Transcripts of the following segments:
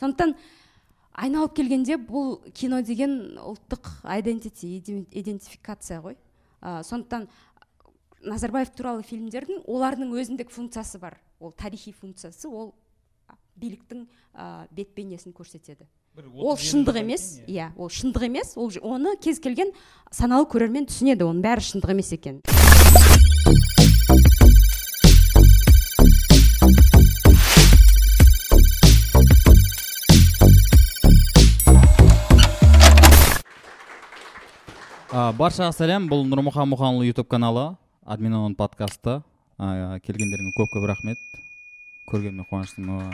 сондықтан айналып келгенде бұл кино деген ұлттық identity идентификация ғой. Ә, сондықтан назарбаев туралы фильмдердің олардың өзіндік функциясы бар. Ол тарихи функциясы ол биліктің ә, бет бейнесін көрсетеді ол шындық емес иә ол шындық емес ол оны кез келген саналы көрермен түсінеді оның бәрі шындық емес баршаға сәлем. Бұл нұрмұхан мұханұлы ютуб каналы админон подкасты. Ә, келгендеріңе көп көп рахмет. Көргеніме қуаныштымын.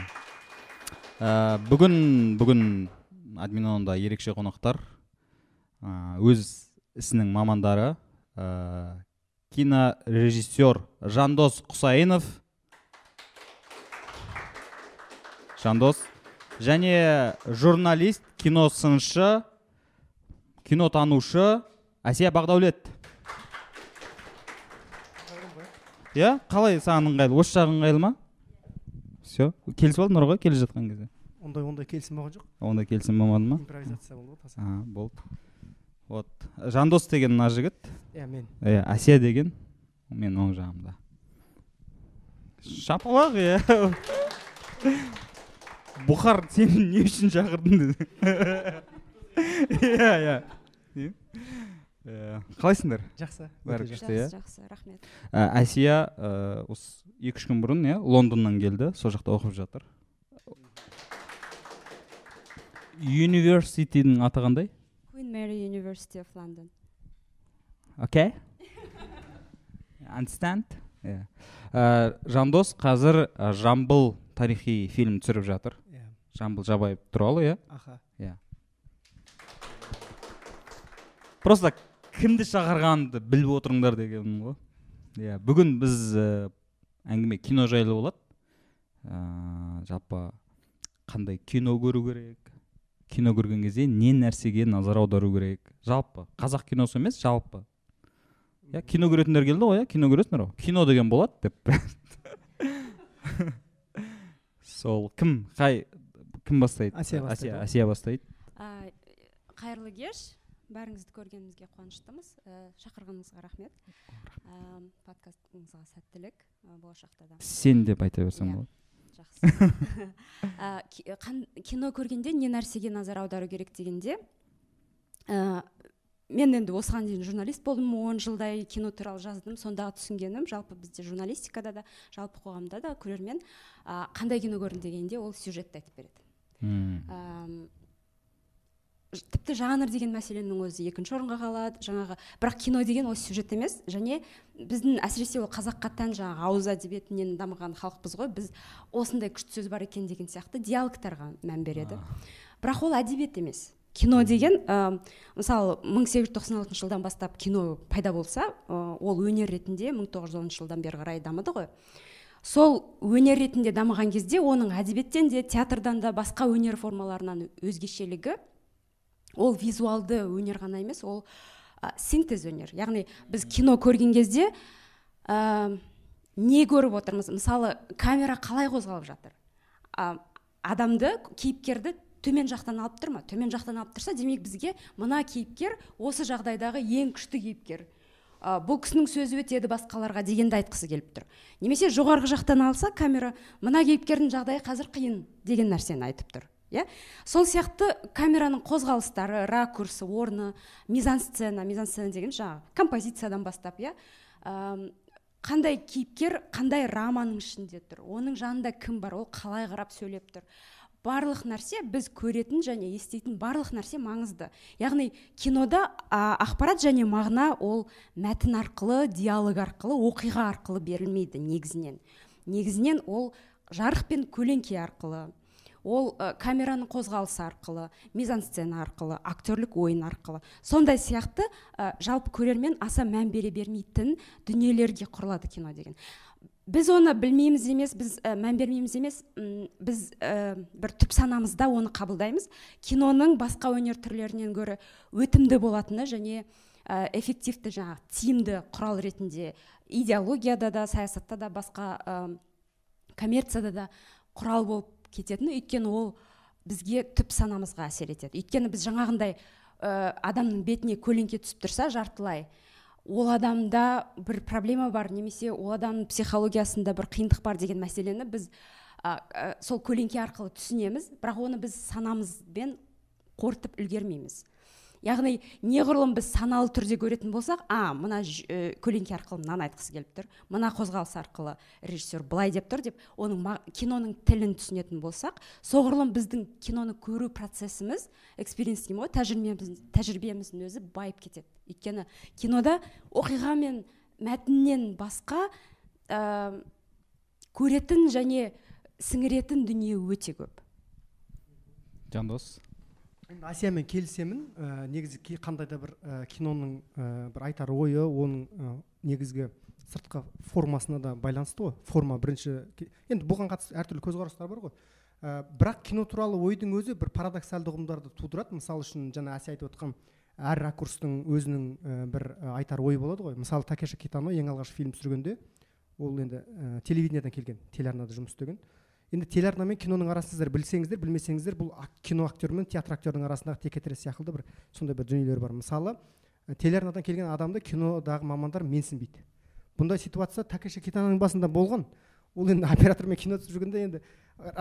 Ә, бүгін бүгін админонда ерекше қонақтар. Ә, өз ісінің мамандары ә, кинорежиссер жандос құсайынов. Жандос. Және журналист киносыншы кинотанушы әсия бақдәулет. Иә қалай саған ыңғайлы? Осы жағы ыңғайлы ма? Все келісіп алдыңдар ғой келе жатқан кезде. Ондай ондай келісім болған жоқ. Ондай келісім болмады ма? Импровизация болды ғой таза болды. Вот. Жандос деген мына жігіт. Иә мен. Иә әсия деген мен оң жағымда. Шапалақ иә бұхар сен не үшін шақырдың? Иә иә. Қалайсыңдар? Жақсы. Бәрі күшті иә? жақсы рахмет. Әсия ә, осы екі үш күн бұрын иә лондоннан келді сол жақта оқып жатыр. Университидің аты қандай? Queen Mary University of London. Окей understand? Иә. Ә, жандос қазір ә, жамбыл тарихи фильм түсіріп жатыр. Иә. Жамбыл жабаев туралы иә? Аха. Просто кімді шақырғанымды біліп отырыңдар дегенім ғой. Иә бүгін біз ә, әңгіме кино жайлы болады. Ә, жалпы қандай кино көру керек? Кино көрген кезде не нәрсеге назар аудару керек? Жалпы қазақ киносы емес жалпы. Иә кино көретіндер келді ғой иә кино көресіңдер ғой. Кино деген болады деп. Сол кім? Қай кім бастайды? Әсия бастайды әсия, бастайды. Ә, қайырлы кеш. Бәріңізді көргенімізге қуаныштымыз. Ә, шақырғаныңызға рахмет. Ә, подкастыңызға сәттілік. Ә, болашақта да. Сен деп айта берсең Иә. болады. жақсы. Ә, кино көргенде не нәрсеге назар аудару керек дегенде ә, мен енді осыған дейін журналист болдым. Он жылдай кино туралы жаздым. Сондағы түсінгенім жалпы бізде журналистикада да жалпы қоғамда да көрермен ә, қандай кино көрдім дегенде ол сюжетті айтып береді. Тіпті жанр деген мәселенің өзі екінші орынға қалады жаңағы бірақ кино деген ол сюжет емес. Және біздің әсіресе ол қазаққа тән жаңағы ауыз әдебиетінен дамыған халықпыз ғой. Біз осындай күшті сөз бар екен деген сияқты диалогтарға мән береді. Бірақ ол әдебиет емес. Кино деген ә, мысалы 1896 жылдан бастап кино пайда болса ә, ол өнер ретінде 1910 жылдан бері қарай дамыды ғой. Сол өнер ретінде дамыған кезде оның әдебиеттен де театрдан да басқа өнер формаларынан өзгешелігі ол визуалды өнер ғана емес ол ә, синтез өнер. Яғни біз кино көрген кезде ә, не көріп отырмыз? Мысалы камера қалай қозғалып жатыр? А, адамды кейіпкерді төмен жақтан алып тұр ма? Төмен жақтан алып тұрса демек бізге мына кейіпкер осы жағдайдағы ең күшті кейіпкер. Ә, бұл кісінің сөзі өтеді басқаларға дегенді айтқысы келіп тұр. Немесе жоғарғы жақтан алса камера мына кейіпкердің жағдайы қазір қиын деген нәрсені айтып тұр. Иә? Сол сияқты камераның қозғалыстары ракурсы орны мизансцена мизансцена деген жаңағы композициядан бастап иә? Қандай кейіпкер қандай раманың ішінде тұр оның жанында кім бар ол қалай қарап сөйлеп тұр? Барлық нәрсе біз көретін және еститін барлық нәрсе маңызды. Яғни кинода а, ақпарат және мағына ол мәтін арқылы диалог арқылы оқиға арқылы берілмейді негізінен. Негізінен ол жарық пен көлеңке арқылы ол ә, камераның қозғалысы арқылы мизансцена арқылы актерлік ойын арқылы. Сондай сияқты ә, жалпы көрермен аса мән бере бермейтін дүниелерге құрылады кино деген. Біз оны білмейміз емес біз ә, мән бермейміз емес м, біз ә, бір түп санамызда оны қабылдаймыз. Киноның басқа өнер түрлерінен гөрі өтімді болатыны және ә, эффективті жаңағы тиімді құрал ретінде идеологияда да саясатта да басқа ә, коммерцияда да құрал болып кететіні өйткені ол бізге түп санамызға әсер етеді. Өйткені біз жаңағындай ә, адамның бетіне көлеңке түсіп тұрса жартылай. Ол адамда бір проблема бар немесе ол адамның психологиясында бір қиындық бар деген мәселені біз ә, ә, сол көлеңке арқылы түсінеміз. Бірақ оны біз санамызбен қорытып үлгермейміз. Яғни неғұрлым біз саналы түрде көретін болсақ а мына ә, көлеңке арқылы мынаны айтқысы келіп тұр мына қозғалыс арқылы режиссер былай деп тұр деп оның киноның тілін түсінетін болсақ соғұрлым біздің киноны көру процесіміз экспириенс деймін ғой тәжірибеміз, тәжірибеміздің өзі байып кетеді. Өйткені кинода оқиға мен мәтіннен басқа ә, көретін және сіңіретін дүние өте көп. Жандос? Әсиямен келісемін. Ә, негізі қандай да бір ә, киноның ә, бір айтар ойы оның ә, негізгі сыртқы формасына да байланысты ғой. Форма бірінші енді бұған қатысты әртүрлі көзқарастар бар ғой. Ә, бірақ кино туралы ойдың өзі бір парадоксалды ұғымдарды тудырады. Мысалы үшін жаңа әсия айтып отқан әр ракурстың өзінің ә, бір айтар ойы болады ғой. Мысалы такеша китано ең алғаш фильм түсіргенде ол енді ә, телевидениедан келген телеарнада жұмыс істеген. Енді телеарна мен киноның арасын сіздер білсеңіздер білмесеңіздер бұл кино актер мен театр актердің арасындағы текетірес секілді бір сондай бір дүниелер бар. Мысалы телеарнадан келген адамды кинодағы мамандар менсінбейді. Бұндай ситуация такеши китаноның басында болған. Ол енді оператормен кино түсіріп жүргенде енді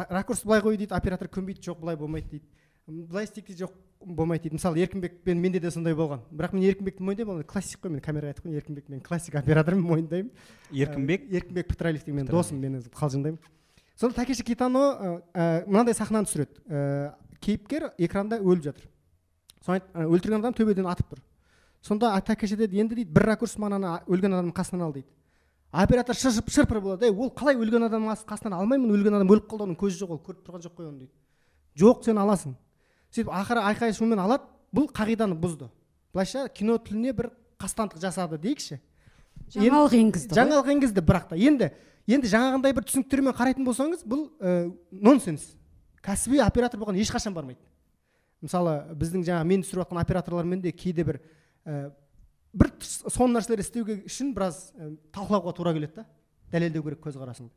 ракурс былай қой дейді оператор көнбейді жоқ былай болмайды дейді. Былай істейік жоқ болмайды дейді. Мысалы еркінбекпен менде де сондай болған. Бірақ мен еркінбекті мойындаймын ол классик қой мен камераға айтып қояйын еркінбек мен классик оператормын мойындаймын. Еркінбек? Еркінбек петралиев деген менің досым мен қалжыңдаймын. Сонда такеши китано ә, мынандай сахнаны түсіреді. Ә, кейіпкер экранда өліп жатыр. Соны өлтірген адам төбеден атып тұр. Сонда такеши деді енді дейді бір ракурс мынаны өлген адамның қасынан ал дейді. Оператор шыршып шырпыр болады ей ол қалай өлген адамның қасынан алмаймын? Өлген адам өліп қалды оның көзі жоқ ол көріп тұрған жоқ қой оны дейді. Жоқ сен аласың сөйтіп ақыры айқай шумен алады бұл қағиданы бұзды. Былайша кино тіліне бір қастандық жасады дейікші. Жаңалық енгізді жаңалық енгізді бірақ та. Енді енді жаңағындай бір түсініктермен қарайтын болсаңыз бұл ә, нонсенс кәсіби оператор болған ешқашан бармайды. Мысалы біздің жаңа мен түсіріп жатқан операторлармен де кейде бір ә, бір соны нәрселер істеуге үшін біраз ә, талқылауға тура келеді да дәлелдеу керек көзқарасыңды.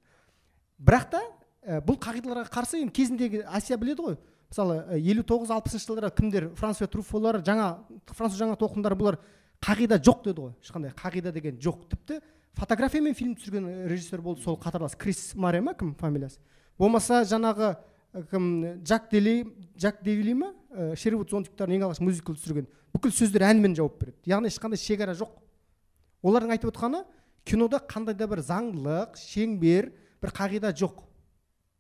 Бірақ та ә, бұл қағидаларға қарсы енді кезіндегі әсия біледі ғой. Мысалы елу тоғыз алпысыншы жылдары кімдер? Франсуа труфолар жаңа француз жаңа толқындары бұлар қағида жоқ деді ғой. Ешқандай қағида деген жоқ. Тіпті фотографиямен фильм түсірген режиссер болды сол қатарлас. Крис маре ма кім фамилиясы? Болмаса жаңағы кім джак дели джак девили ма? Шервуд зонтиктарын ең алғаш мюзикл түсірген. Бүкіл сөздер әнмен жауап береді. Яғни ешқандай шекара жоқ. Олардың айтып отқаны кинода қандай да бір заңдылық шеңбер бір қағида жоқ.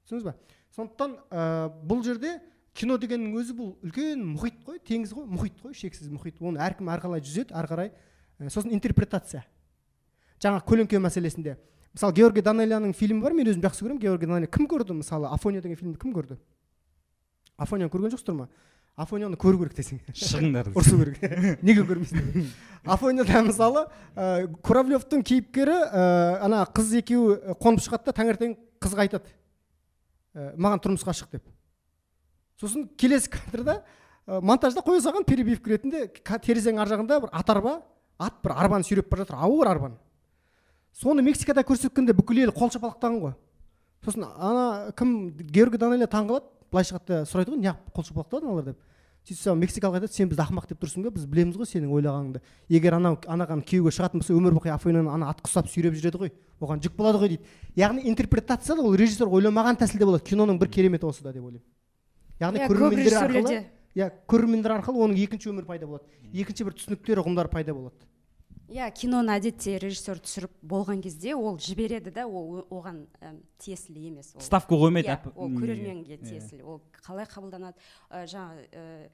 Түсіндіңіз ба? Сондықтан ә, бұл жерде кино дегеннің өзі бұл үлкен мұхит қой теңіз ғой мұхит қой шексіз мұхит. Оны әркім әрқалай жүзеді ары қарай ә, сосын интерпретация. Жаңа көлеңке мәселесінде. Мысалы георгий данелияның фильмі бар мен өзім жақсы көремін. Георгий данелия кім көрді? Мысалы афония деген фильмді кім көрді? Афонияны көрген жоқсыздар ма? Афонияны көру керек десең. Шығыңдар ұрысу керек. Неге көрмейсіңдер афонияда мысалы ә, куравлевтың кейіпкері ә, ана қыз екеуі қонып шығады да таңертең қызға айтады. Ә, маған тұрмысқа шық деп. Сосын келесі кадрда ә, монтажда қоя салған перебивка ретінде терезенің ар жағында бір ат арба ат бір арбаны сүйреп бара жатыр. Ауыр арбаны. Соны мексикада көрсеткенде бүкіл ел қол шапалақтаған ғой. Сосын ана кім георгий данелия таңқалады былай шығады да сұрайды ғой неғып қол шапалақтады аналар деп. Сөйтсе мексикалық айтады сен бізді ақымақ деп тұрсың ба біз білеміз ғой сенің ойлағаныңды. Егер анау анаған күйеуге шығатын болса өмір бақи афойнаны ана атқа ұстап сүйреп жүреді ғой оған жүк болады ғой дейді. Яғни интерпретация ол режиссер ойламаған тәсілде болады киноның бір кереметі осыда деп ойлаймын. Яғни көрермендер арқылы иә көрермендер арқылы оның екінші өмірі пайда болады. Екінші бір түсініктер ұғымдар пайда болады. Иә киноны әдетте режиссер түсіріп болған кезде ол жібереді да ол оған ә, тиесілі емес ол. Ставка қоймайды иә, ол көрерменге тиесілі. Ол қалай қабылданады? Ә, жаңағы ә,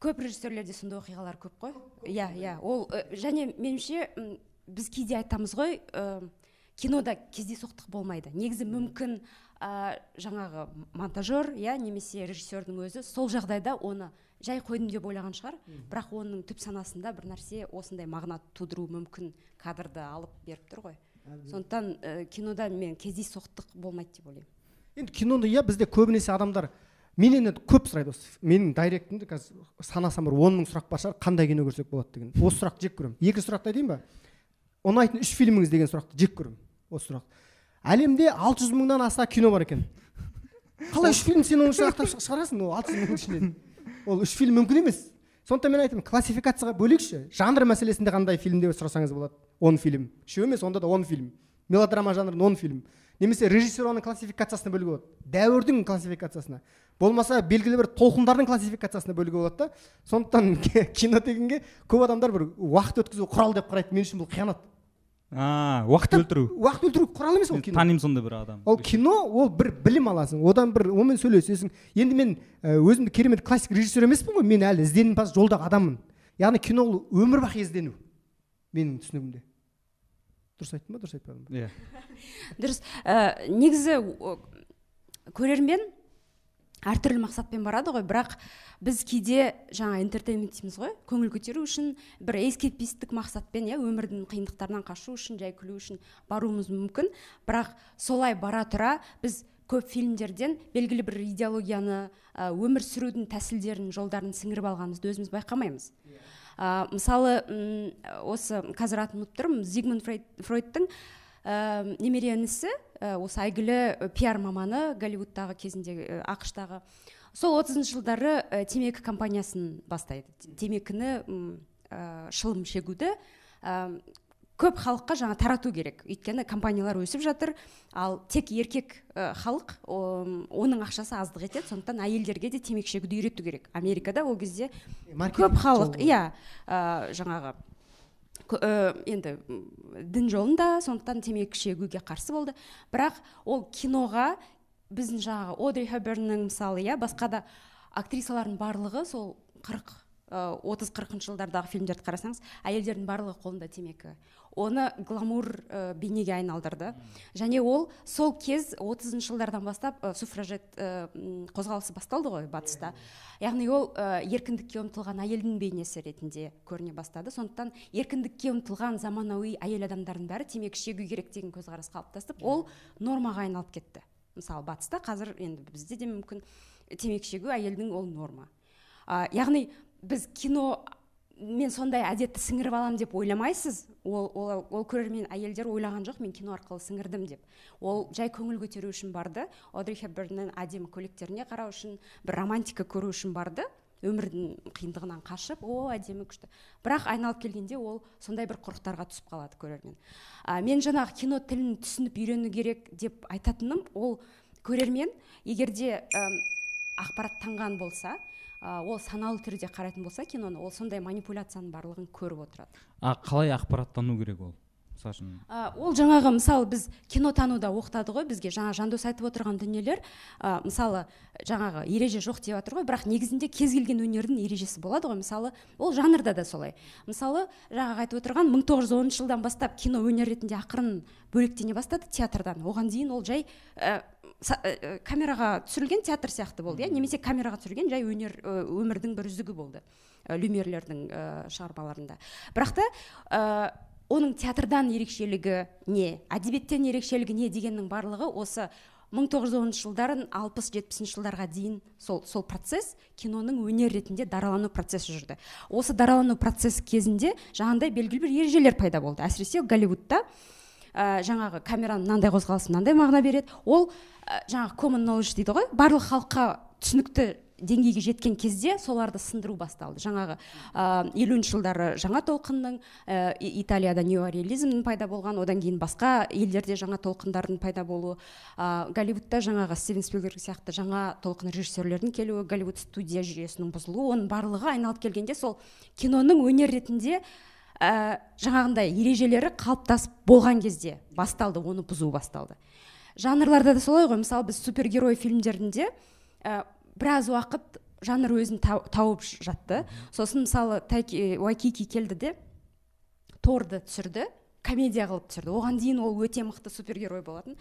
көп режиссерлерде сондай оқиғалар көп қой. Иә иә ол ә, және меніңше біз кейде айтамыз ғой ә, кинода кездейсоқтық болмайды. Негізі мүмкін ә, жаңағы монтажер иә немесе режиссердің өзі сол жағдайда оны жай қойдым деп ойлаған шығар. Бірақ оның түп санасында бір нәрсе осындай мағына тудыруы мүмкін кадрды алып беріп тұр ғой. Сондықтан ә, кинода мен кездейсоқтық болмайды деп ойлаймын. Енді киноны иә бізде көбінесе адамдар менен енді көп сұрайды осы. Менің дайректімде қазір санасам бір он мың сұрақ бар шығар қандай кино көрсек болады деген. Осы сұрақты жек көремін. Екінші сұрақты айтайын ба? Ұнайтын үш фильміңіз деген сұрақты жек көремін осы сұрақ. Әлемде алты жүз мыңнан аса кино бар екен. Қалай үш фильм сен оның ішінен ақтап шығ- шығарасың? Ол алты жүз мыңның ішінен. Ол үш фильм мүмкін емес. Сондықтан мен айтамын классификацияға бөлейікші. Жанр мәселесінде қандай фильм деп сұрасаңыз болады. Он фильм. Үшеу емес онда да он фильм. Мелодрама жанрын он фильм. Немесе режиссерованың классификациясына бөлуге болады. Дәуірдің классификациясына. Болмаса белгілі бір толқындардың классификациясына бөлуге болады да. Сондықтан кино дегенге көп адамдар бір уақыт өткізу құрал деп қарайды. Мен үшін бұл қиянат. Уақыт өлтіру уақыт өлтіру құрал емес ол кино. танимын сондай бір адам. Ол кино ол бір білім аласың. Одан бір онымен сөйлесесің. Енді мен ә, өзімді керемет классик режиссер емеспін ғой мен әлі ізденімпаз жолдағы адаммын. Яғни кино ол өмір бақи іздену менің түсінігімде. Дұрыс айттым ба дұрыс айтпадым ба? Иә. Дұрыс. Ә, негізі көрермен әртүрлі мақсатпен барады ғой. Бірақ біз кейде жаңа интертеймент дейміз ғой. Көңіл көтеру үшін бір эскепистік мақсатпен иә өмірдің қиындықтарынан қашу үшін жай күлу үшін баруымыз мүмкін. Бірақ солай бара тұра біз көп фильмдерден белгілі бір идеологияны өмір сүрудің тәсілдерін жолдарын сіңіріп алғанымызды өзіміз байқамаймыз. Ә, мысалы осы қазір атын ұмытып тұрмын зигмунд фрейд, фройдтың немере інісі осы әйгілі ә, пиар маманы голливудтағы кезінде ә, ақш-тағы сол отызыншы жылдары ә, темекі компаниясын бастайды. Темекіні ә, шылым шегуді ә, көп халыққа жаңа тарату керек. Өйткені компаниялар өсіп жатыр ал тек еркек халық оның ақшасы аздық етеді. Сондықтан әйелдерге де темекі шегуді үйрету керек. Америкада ол кезде көп халық иә жаңағы енді дін жолында сондықтан темекі шегуге қарсы болды. Бірақ ол киноға біздің жаңағы одри хеберннің мысалы иә басқа да актрисалардың барлығы сол қырық отыз қырқыншы жылдардағы фильмдерді қарасаңыз әйелдердің барлығы қолында темекі. Оны гламур ә, бейнеге айналдырды. Және ол сол кез отызыншы жылдардан бастап ә, суфражет ә, қозғалысы басталды ғой батыста. Яғни ол ә, еркіндікке ұмтылған әйелдің бейнесі ретінде көріне бастады. Сондықтан еркіндікке ұмтылған заманауи әйел адамдардың бәрі темекі шегу керек деген көзқарас қалыптасып ол нормаға айналып кетті. Мысалы батыста қазір енді бізде де мүмкін темекі шегу әйелдің ол норма. А, яғни біз кино мен сондай әдетті сіңіріп аламын деп ойламайсыз? Ол, ол, ол көрермен әйелдер ойлаған жоқ мен кино арқылы сіңірдім деп. Ол жай көңіл көтеру үшін барды. Одри хепберннің әдемі көйлектеріне қарау үшін бір романтика көру үшін барды. Өмірдің қиындығынан қашып о әдемі күшті бірақ айналып келгенде ол сондай бір құрықтарға түсіп қалады көрермен. А, мен жаңағы кино тілін түсініп үйрену керек деп айтатыным ол көрермен егерде ақпараттанған болса ол саналы түрде қарайтын болса киноны ол сондай манипуляцияның барлығын көріп отырады. А қалай ақпараттану керек ол? Мысалы үшін ол жаңағы мысалы біз кинотануда оқытады ғой бізге жаңа жандос айтып отырған дүниелер. Ә, мысалы жаңағы ереже жоқ деп жатыр ғой бірақ негізінде кез келген өнердің ережесі болады ғой. Мысалы ол жанрда да солай. Мысалы жаңағы айтып отырған 1910 жылдан бастап кино өнер ретінде ақырын бөлектене бастады театрдан. Оған дейін ол жай ә, ә, камераға түсірілген театр сияқты болды иә? Немесе камераға түсірілген жай өнер ә, өмірдің бір үзігі болды ә, люмьерлердің ә, шығармаларында. Бірақ та ә, оның театрдан ерекшелігі не әдебиеттен ерекшелігі не дегеннің барлығы осы 1910 жылдарын 60-70 жылдарға дейін сол, сол процесс киноның өнер ретінде даралану процесі жүрді. Осы даралану процесі кезінде жаңағындай белгілі бір ережелер пайда болды. Әсіресе голливудта ә, жаңағы камераның мынандай қозғалысы мынандай мағына береді. Ол ә, жаңағы common knowledge дейді ғой барлық халыққа түсінікті деңгейге жеткен кезде соларды сындыру басталды. Жаңағы елуінші жылдары жаңа толқынның ә, италияда неореализмнің пайда болған одан кейін басқа елдерде жаңа толқындардың пайда болуы ә, голливудта жаңағы стивен спилберг сияқты жаңа толқын режиссерлердің келуі голливуд студия жүйесінің бұзылуы оның барлығы айналып келгенде сол киноның өнер ретінде ә, жаңағындай ережелері қалыптасып болған кезде басталды оны бұзу басталды. Жанрларда да солай ғой. Мысалы біз супергерой фильмдерінде ә, біраз уақыт жанр өзін тау- тауып жатты. Сосын мысалы Тайки- уайкики келді де торды түсірді комедия қылып түсірді. Оған дейін ол өте мықты супергерой болатын.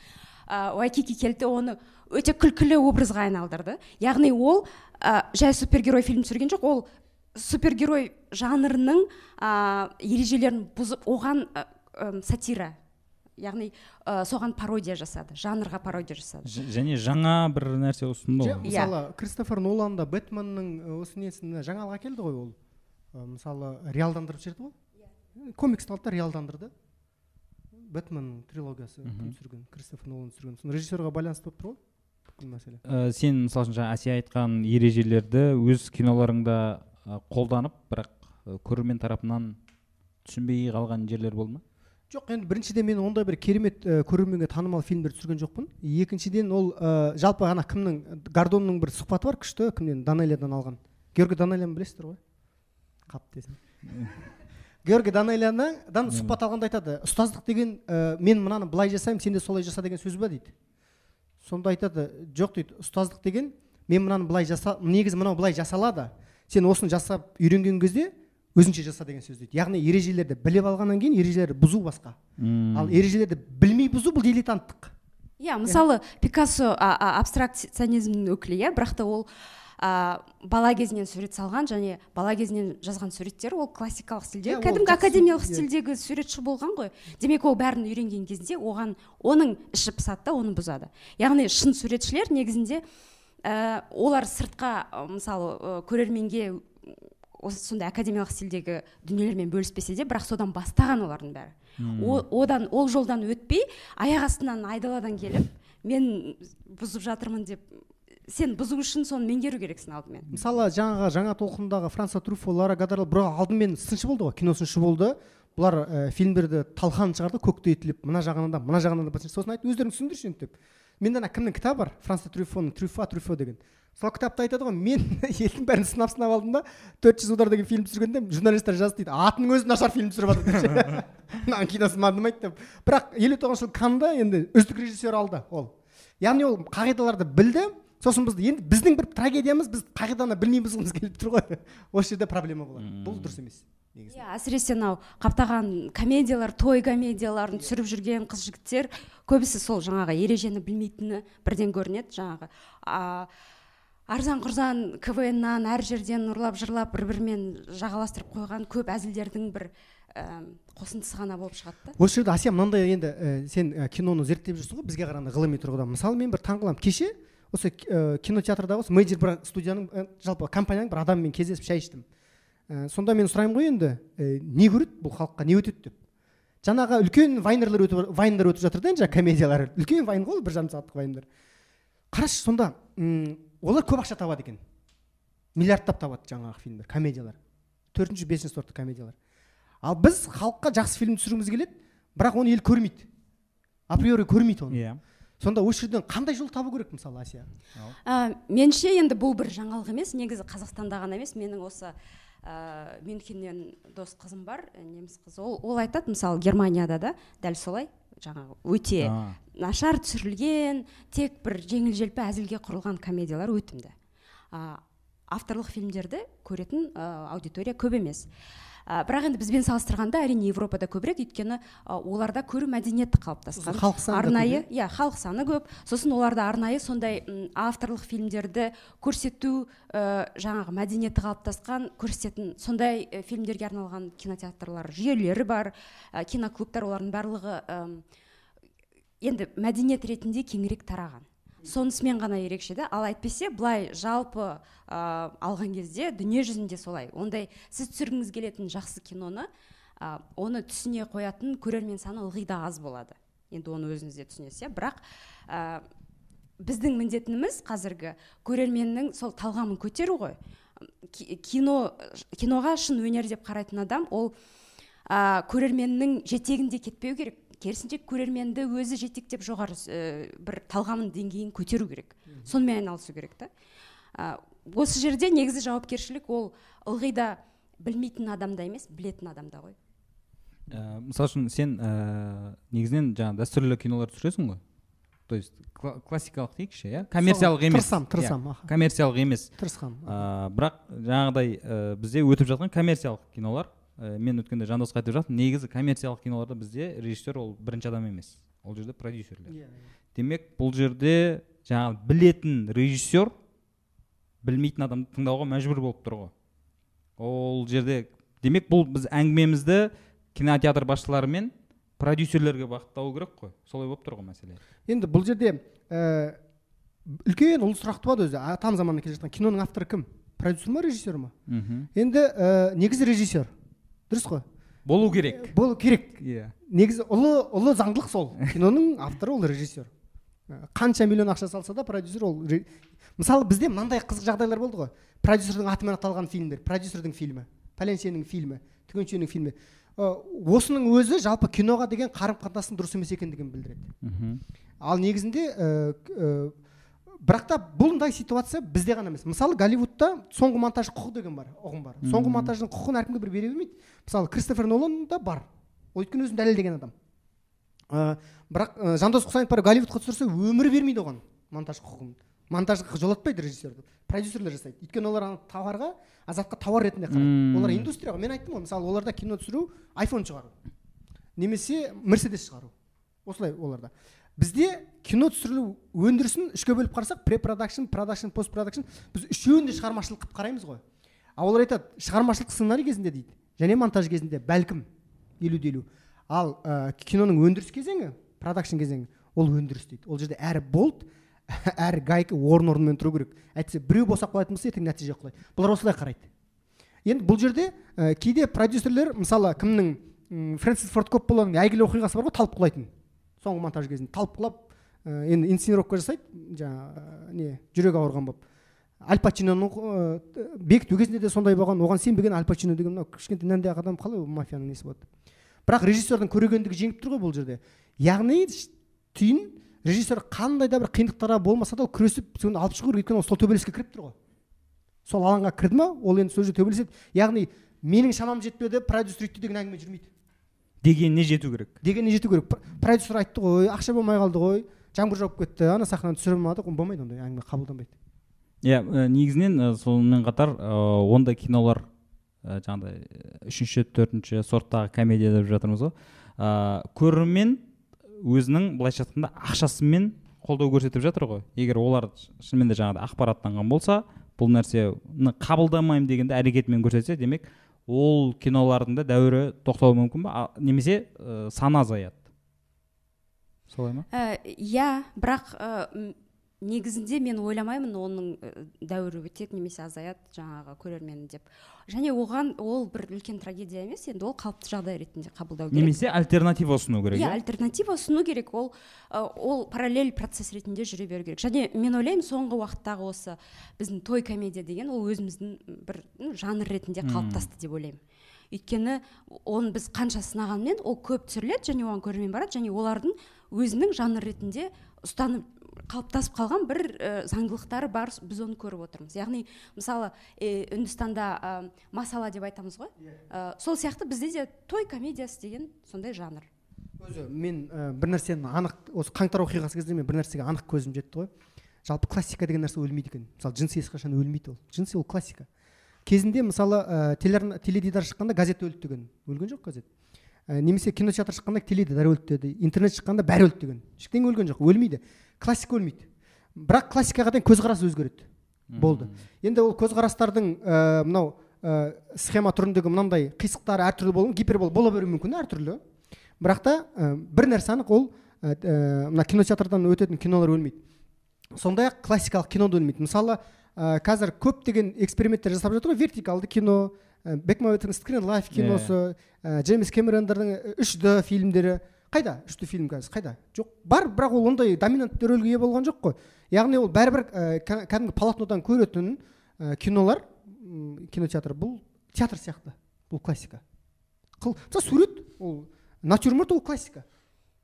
Ә, уайкики келді оны өте күлкілі образға айналдырды. Яғни ол ә, жай супергерой фильм түсірген жоқ ол супергерой жанрының ә, ережелерін бұзып оған ә, сатира яғни ә, соған пародия жасады жанрға пародия жасады. Ж- және жаңа бір нәрсе ұсынды ғой Иә. мысалы кристофер нолан да бэтменнің ы, осы несін жаңалық әкелді ғой ол. Ы, мысалы реалдандырып жіберді ғой. Комиксті алды да реалдандырды. Бэтмен трилогиясы кім түсірген кристофер нолан түсірген соны режиссерға байланысты болып тұр ғой бұл мәселе. Ә, сен мысалы үшін жаңа әсия айтқан ережелерді өз киноларыңда қолданып бірақ ә, көрермен тарапынан түсінбей қалған жерлер болды ма? Жоқ енді біріншіден мен ондай бір керемет ә, көрерменге танымал фильмдер түсірген жоқпын. Екіншіден ол ә, жалпы ана кімнің гордонның бір сұхбаты бар күшті кімнен? Данелиядан алған. Георгий данелияны білесіздер ғой? Қап десең георгий данелиядан сұхбат алғанда айтады ұстаздық деген ә, мен мынаны былай жасаймын сен де солай жаса деген сөз ба дейді. Сонда айтады жоқ дейді ұстаздық деген мен мынаны былай жаса негізі мынау былай жасалады сен осыны жасап үйренген кезде өзінше жаса деген сөз дейді. Яғни ережелерді біліп алғаннан кейін ережелерді бұзу басқа. Ал ережелерді білмей бұзу бұл дилетанттық. Иә мысалы пикассо а- а- абстракционизмнің өкілі иә бірақ та ол а, бала кезінен сурет салған және бала кезінен жазған суреттері ол классикалық стильде. Иә, ол кәдімгі академиялық иә. стильдегі суретші болған ғой. Демек ол бәрін үйренген кезде оған оның іші пысады да оны бұзады. Яғни шын суретшілер негізінде ә, олар сыртқа мысалы ә, көрерменге осы сондай академиялық стильдегі дүниелермен бөліспесе де бірақ содан бастаған олардың бәрі. О- одан ол жолдан өтпей аяқ астынан айдаладан келіп мен бұзып жатырмын деп сен бұзу үшін соны меңгеру керексің алдымен. Мысалы жаңағы жаңа толқындағы франса труфо лара гадарел бұрақ алдымен сыншы болды ғой кино сыншы болды. Бұлар ә, фильмдерді талқан шығарды көктейтіліп мына жағынан да мына жағынан да сосын айтты. Өздерің түсіндірші енді деп. Менде ана кімнің кітабы бар? Франса трюфоның трюфа трюфо деген. Сол кітапта айтады ғой. Мен елдің бәрін сынап сынап алдым да төрт жүз удар деген фильм түсіргенде журналистер жазды дейді. Атының өзі нашар фильм түсіріп жатыр депші мынаның киносы мандымайды деп бірақ елу тоғызыншы жылы канда енді үздік режиссер алды ол. Яғни ол қағидаларды білді. Сосын бізді енді біздің бір трагедиямыз біз қағиданы білмей бұзғымыз келіп тұр ғой. Осы жерде проблема болады. Бұл дұрыс емес. Негізі иә әсіресе мынау қаптаған комедиялар той комедияларын түсіріп жүрген қыз жігіттер көбісі сол жаңағы ережені білмейтіні бірден көрінеді жаңағы. А, арзан құрзан квннан әр жерден ұрлап жырлап бір бірімен жағаластырып қойған көп әзілдердің бір ә, қосындысы ғана болып шығады да. осы жерде әсия мынандай енді ә, сен ә, киноны зерттеп жүрсің ғой бізге қарағанда ғылыми тұрғыдан. Мысалы мен бір таңқаламын. Кеше осы ә, кинотеатрда осы мейджор бір студияның ә, жалпы компанияның бір адамымен кездесіп шай іштім. Ә, сонда мен сұраймын ғой енді ә, не көреді бұл халыққа не өтеді деп? Жаңағы үлкен вайнерлер өтіп вайндар өтіп жатыр да енді жаңағы комедиялар. Үлкен вайн ғой бір жарым сағаттық вайндар. Қарашы сонда м, олар көп ақша табады екен. Миллиардтап табады жаңағы фильмдер комедиялар. Төртінші бесінші сортты комедиялар. Ал біз халыққа жақсы фильм түсіргіміз келеді бірақ оны ел көрмейді. Априори көрмейді оны. Иә. Сонда осы жерден қандай жол табу керек мысалы әсия ә, меніңше енді бұл бір жаңалық емес негізі қазақстанда ғана емес менің осы ә, мюнхеннен дос қызым бар ә, неміс қыз ол, ол айтады мысалы германияда да дәл солай жаңағы өте А. нашар түсірілген тек бір жеңіл желпі әзілге құрылған комедиялар өтімді. Ә, авторлық фильмдерді көретін ә, аудитория көп емес. Ә, бірақ енді бізбен салыстырғанда әрине европада көбірек өйткені ә, оларда көру мәдениеті қалыптасқан. Халық саны арнайы иә? халық саны көп. Сосын оларда арнайы сондай авторлық фильмдерді көрсету ә, жаңағы мәдениеті қалыптасқан көрсететін сондай ә, фильмдерге арналған кинотеатрлар жүйелері бар ә, киноклубтар олардың барлығы м, енді мәдениет ретінде кеңірек тараған. Сонысымен ғана ерекше да ал әйтпесе былай жалпы ә, алған кезде дүние жүзінде солай. Ондай сіз түсіргіңіз келетін жақсы киноны ә, оны түсіне қоятын көрермен саны ылғи да аз болады. Енді оны өзіңіз де түсінесіз иә. Бірақ ә, біздің міндетіміз қазіргі көрерменнің сол талғамын көтеру ғой. Ки- кино киноға шын өнер деп қарайтын адам ол ә, көрерменнің жетегінде кетпеу керек. Керісінше көрерменді өзі жетектеп жоғары ә, бір талғамын деңгейін көтеру керек. Сонымен айналысу керек та. Ә, осы жерде негізі жауапкершілік ол ылғи да білмейтін адамда емес білетін адамда ғой. Ә, мысалы үшін сен ә, негізінен жаңағы дәстүрлі кинолар түсіресің ғой. То есть кла- классикалық дейікші иә? Коммерциялық емес. тырысамын тырысамын Иә, коммерциялық емес. Тырысқанмын ә, бірақ жаңағыдай ә, бізде өтіп жатқан коммерциялық кинолар ә, мен өткенде жандосқа айтып жатырмын негізі коммерциялық киноларда бізде режиссер ол бірінші адам емес. Ол жерде продюсерлер. Иә, демек бұл жерде жаңағы білетін режиссер білмейтін адамды тыңдауға мәжбүр болып тұр ғой. Ол жерде демек бұл біз әңгімемізді кинотеатр басшылары мен продюсерлерге бағыттау керек қой. Солай болып тұр ғой мәселе. Енді бұл жерде ә, үлкен ұлы сұрақ туады өзі. Атам заманнан келе жатқан киноның авторы кім? Продюсер ма режиссер ма? Мхм. Енді ә, негізі режиссер. Дұрыс қой. Болу керек. Болу керек. Иә. Негізі ұлы ұлы заңдылық сол. Киноның авторы ол режиссер. Ә, қанша миллион ақша салса да продюсер ол мысалы бізде мынандай қызық жағдайлар болды ғой. Продюсердің атымен аталған фильмдер продюсердің фильмі пәленшенің фильмі түгеншенің фильмі. Ә, осының өзі жалпы киноға деген қарым қатынастың дұрыс емес екендігін білдіреді. Мхм. Ал негізінде ә, ә, бірақ та бұндай ситуация бізде ғана емес. Мысалы голливудта соңғы монтаж құқы деген бар ұғым бар. Соңғы монтаждың құқығын әркімге бір бере бермейді. Мысалы кристофер нолан да бар. Ол өйткені өзін дәлелдеген адам. Ә, бірақ ә, жандос құсайынов бар голливудқа түсірсе өмірі бермейді оған монтаж құқығын. Монтажға жолатпайды режиссерді продюсерлер жасайды. Өйткені олар ана товарға азатқа товар ретінде қарайды. Олар индустрия ғой мен айттым ғой мысалы оларда кино түсіру айфон шығару. Немесе мерседес шығару. Осылай оларда. Бізде кино түсірілу өндірісін үшке бөліп қарасақ препродакшн продакшн постпродакшн біз үшеуін де шығармашылық қылып қараймыз ғой. Ал олар айтады шығармашылық сценарий кезінде дейді және монтаж кезінде бәлкім елу де елу ал ә, киноның өндіріс кезеңі продакшн кезеңі ол өндіріс дейді. Ол жерде әр болт әр гайка орын орнымен тұру керек. Әйтпесе біреу босап қалатын болса ертең нәтиже құлайды. Бұлар осылай қарайды. Енді бұл жерде ә, кейде продюсерлер мысалы кімнің фрэнсис форд копполаның әйгілі оқиғасы бар ғой талып құлайтын. Соңғы монтаж кезінде талып құлап ә, енді инсценировка жасайды жаңағы ә, не жүрегі ауырған болып. Аль пачиноның ә, бекіту кезінде де сондай болған оған сенбеген аль пачино деген мынау кішкентай нәнді ақ адам қалай ол мафияның несі болады? Бірақ режиссердің көрегендігі жеңіп тұр ғой бұл жерде. Яғни түйін режиссер қандай да бір қиындықтарға болмаса да күресіп соны алып шығу керек. Өйткені ол сол төбелеске кіріп тұр ғой. Сол алаңға кірді ма ол енді сол жерде төбелеседі. Яғни менің шамам жетпеді продюсер өйтті деген әңгіме жүрмейді. Дегеніне жету керек. дегеніне жету керек. Продюсер айтты ғой ақша болмай қалды ғой жаңбыр жауып кетті ана сахнаны түсіре алмадық ол болмайды ондай әңгіме қабылданбайды. Иә негізінен ә, сонымен қатар ә, ондай кинолар ә, жаңағыдай үшінші төртінші сорттағы комедия деп жатырмыз ғой. Ә, көрермен өзінің былайша айтқанда ақшасымен қолдау көрсетіп жатыр ғой. Егер олар шынымен де жаңағыдай ақпараттанған болса бұл нәрсені қабылдамаймын дегенде әрекетімен көрсетсе демек ол кинолардың да дәуірі тоқтауы мүмкін ба немесе ә, саны азаяды? Солай ма? Иә бірақ м, негізінде мен ойламаймын оның ә, дәуірі өтеді немесе азаяды жаңағы көрермен деп. Және оған ол бір үлкен трагедия емес енді ол қалыпты жағдай ретінде қабылдау керек. Немесе альтернатива ұсыну керек иә иә? альтернатива ұсыну керек. Ол ә, ол параллель процесс ретінде жүре беру керек. Және мен ойлаймын соңғы уақыттағы осы біздің той комедия деген ол өзіміздің бір жанр ретінде қалыптасты деп ойлаймын. Өйткені оны біз қанша сынағанмен ол көп түсіріледі және оған көрермен барады және олардың өзінің жанр ретінде ұстанып қалыптасып қалған бір ә, заңдылықтары бар біз оны көріп отырмыз. Яғни мысалы э, үндістанда ә, масала деп айтамыз ғой. Ә, сол сияқты бізде де той комедиясы деген сондай жанр. Өзі мен ә, бір нәрсені анық осы қаңтар оқиғасы кезінде мен бір нәрсеге анық көзім жетті ғой. Жалпы классика деген нәрсе өлмейді екен. Мысалы джинсы ешқашан өлмейді ол? Джинсы ол классика. Кезінде мысалы ә, теледидар шыққанда газет өлді деген. Өлген жоқ газет. Ә, немесе кинотеатр шыққанда теледидар өлді деді. Интернет шыққанда бәрі өлді деген. Ештеңе өлген жоқ өлмейді. Классика өлмейді. Бірақ классикаға деген көзқарас өзгереді. Болды. Енді ол көзқарастардың ә, мынау ә, схема түріндегі мынандай қисықтары әртүрлі болу гипербол бола беруі мүмкін әртүрлі. Бірақ та ә, бір нәрсе анық ол мына кинотеатрдан өтетін кинолар өлмейді. Сондай ақ классикалық кино да өлмейді. Мысалы ә, қазір көптеген эксперименттер жасап жатыр ғой. Вертикалды кино ә, бекмамбеттің скрин лайф киносы ә, джеймс кэмерондардың үш д фильмдері. Қайда? Үш д фильм қазір қайда? Жоқ бар бірақ ол ондай доминантты рөлге ие болған жоқ қой. Яғни ол бәрібір ә, кәдімгі полотнодан көретін ә, кинолар м, кинотеатр. Бұл театр сияқты бұл классика. Қыл мысалы сурет ол натюрморт ол классика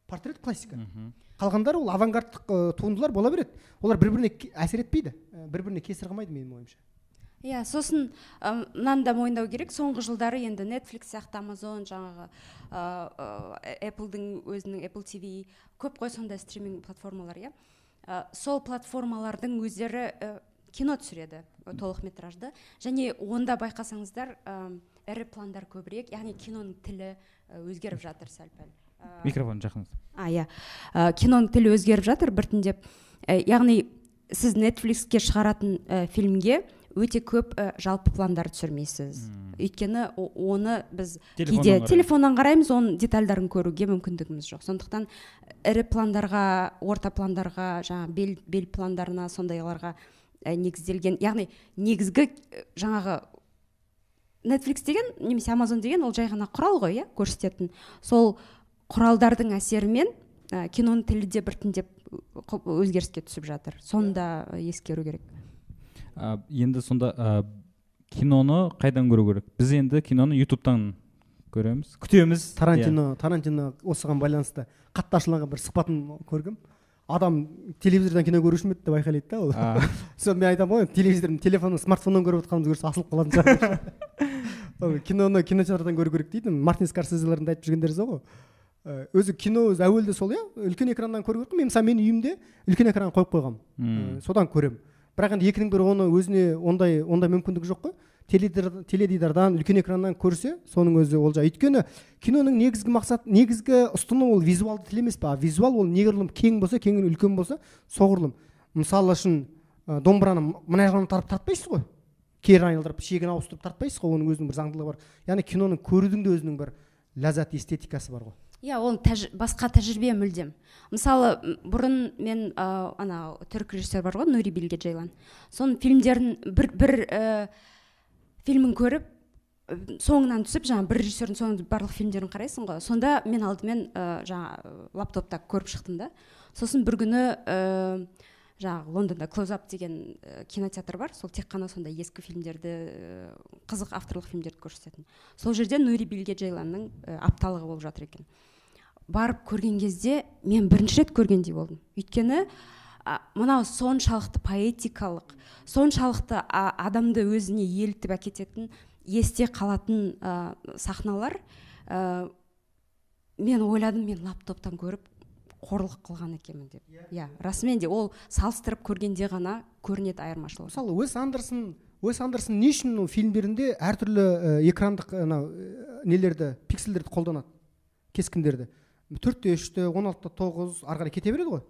портрет классика. Қалғандары ол авангардтық ә, туындылар бола береді. Олар бір біріне әсер етпейді. Ә, бір біріне кесір қылмайды менің ойымша. Иә сосын мынаны да мойындау керек. Соңғы жылдары енді netflix сияқты амазон жаңағы эпплдің өзінің apple tv көп қой сондай стриминг платформалар иә. Сол платформалардың өздері ә, кино түсіреді ә, толықметражды. Және онда байқасаңыздар ірі пландар көбірек яғни киноның тілі өзгеріп жатыр сәл пәл. Микрофон жақын а иә. Киноның тілі өзгеріп жатыр біртіндеп. Яғни сіз нетфликске шығаратын ә, фильмге өте көп ә, жалпы пландар түсірмейсіз. Өйткені о- оны біз Телефоннан кейде қараймыз. телефоннан қараймыз оның детальдарын көруге мүмкіндігіміз жоқ. Сондықтан ірі пландарға орта пландарға жаңа бел, бел пландарына сондайларға ә, негізделген яғни негізгі ә, жаңағы netflix деген немесе amazon деген ол жай ғана құрал ғой иә көрсететін. Сол құралдардың әсерімен ә, киноның тілі де біртіндеп өзгеріске түсіп жатыр. Соны да ескеру керек. А, енді сонда а, киноны қайдан көру керек? Біз енді киноны ютубтан көреміз күтеміз. Иә. тарантино тарантино осыған байланысты қатты ашуланған бір сұхбатын көргем адам телевизордан кино көруші ме еді деп айқайлайды да ол. Сол мен айтамын ғой телевизор телефоннан смартфоннан көріп отқанымызды көрсе асылып қалатын шығар. Киноны кинотеатрдан көру керек дейді. Мартин скорсезелердің де айтып жүргендері сол ғой. Ә, өзі кино өзі әуелде сол иә үлкен экраннан көру керек қой. Мен мысалы мен үйімде үлкен экранға қойып қойғанмын. Ә, содан көремін. Бірақ енді екінің бірі оны өзіне ондай ондай мүмкіндік жоқ қой. Теледидар- теледидардан үлкен экраннан көрсе соның өзі олжа. Өйткені киноның негізгі мақсат негізгі ұстыны ол визуалды тіл емес па визуал ол неғұрлым кең болса кең үлкен болса соғұрлым. Мысалы үшін ә, домбыраны мына жағынан тарап тартпайсыз ғой. Кері айналдырып шегін ауыстырып тартпайсыз ғой оның өзінің бір заңдылығы бар. Яғни киноны көрудің де өзінің бір ләззат эстетикасы бар ғой. Иә ол басқа тәжірибе мүлдем. Мысалы бұрын мен ә, ана түрік режиссер бар ғой нури билге джейлан соның фильмдерін бір бір ә, фильмін көріп соңынан түсіп жаңағы бір режиссердің соның барлық фильмдерін қарайсың ғой. Сонда мен алдымен ә, жаңа ә, лаптопта көріп шықтым да. Сосын бір күні ә, жаңағы лондонда клоузап деген кинотеатр бар. Сол тек қана сондай ескі фильмдерді қызық авторлық фильмдерді көрсететін. Сол жерде нури билге джейланның апталығы болып жатыр екен. Барып көрген кезде мен бірінші рет көргендей болдым. Өйткені а, мынау соншалықты поэтикалық соншалықты а, адамды өзіне елітіп әкететін есте қалатын а, сахналар а, мен ойладым мен лаптоптан көріп қорлық қылған екенмін деп. Иә. Расымен де ол салыстырып көргенде ғана көрінеді айырмашылығы. Мысалы уэс андерсон уэс андерсон не үшін ол фильмдерінде әртүрлі ә, экрандық анау ә, нелерді пиксельдерді қолданады? Кескіндерді. Төртте үште он алтыда тоғыз ары қарай кете береді ғой.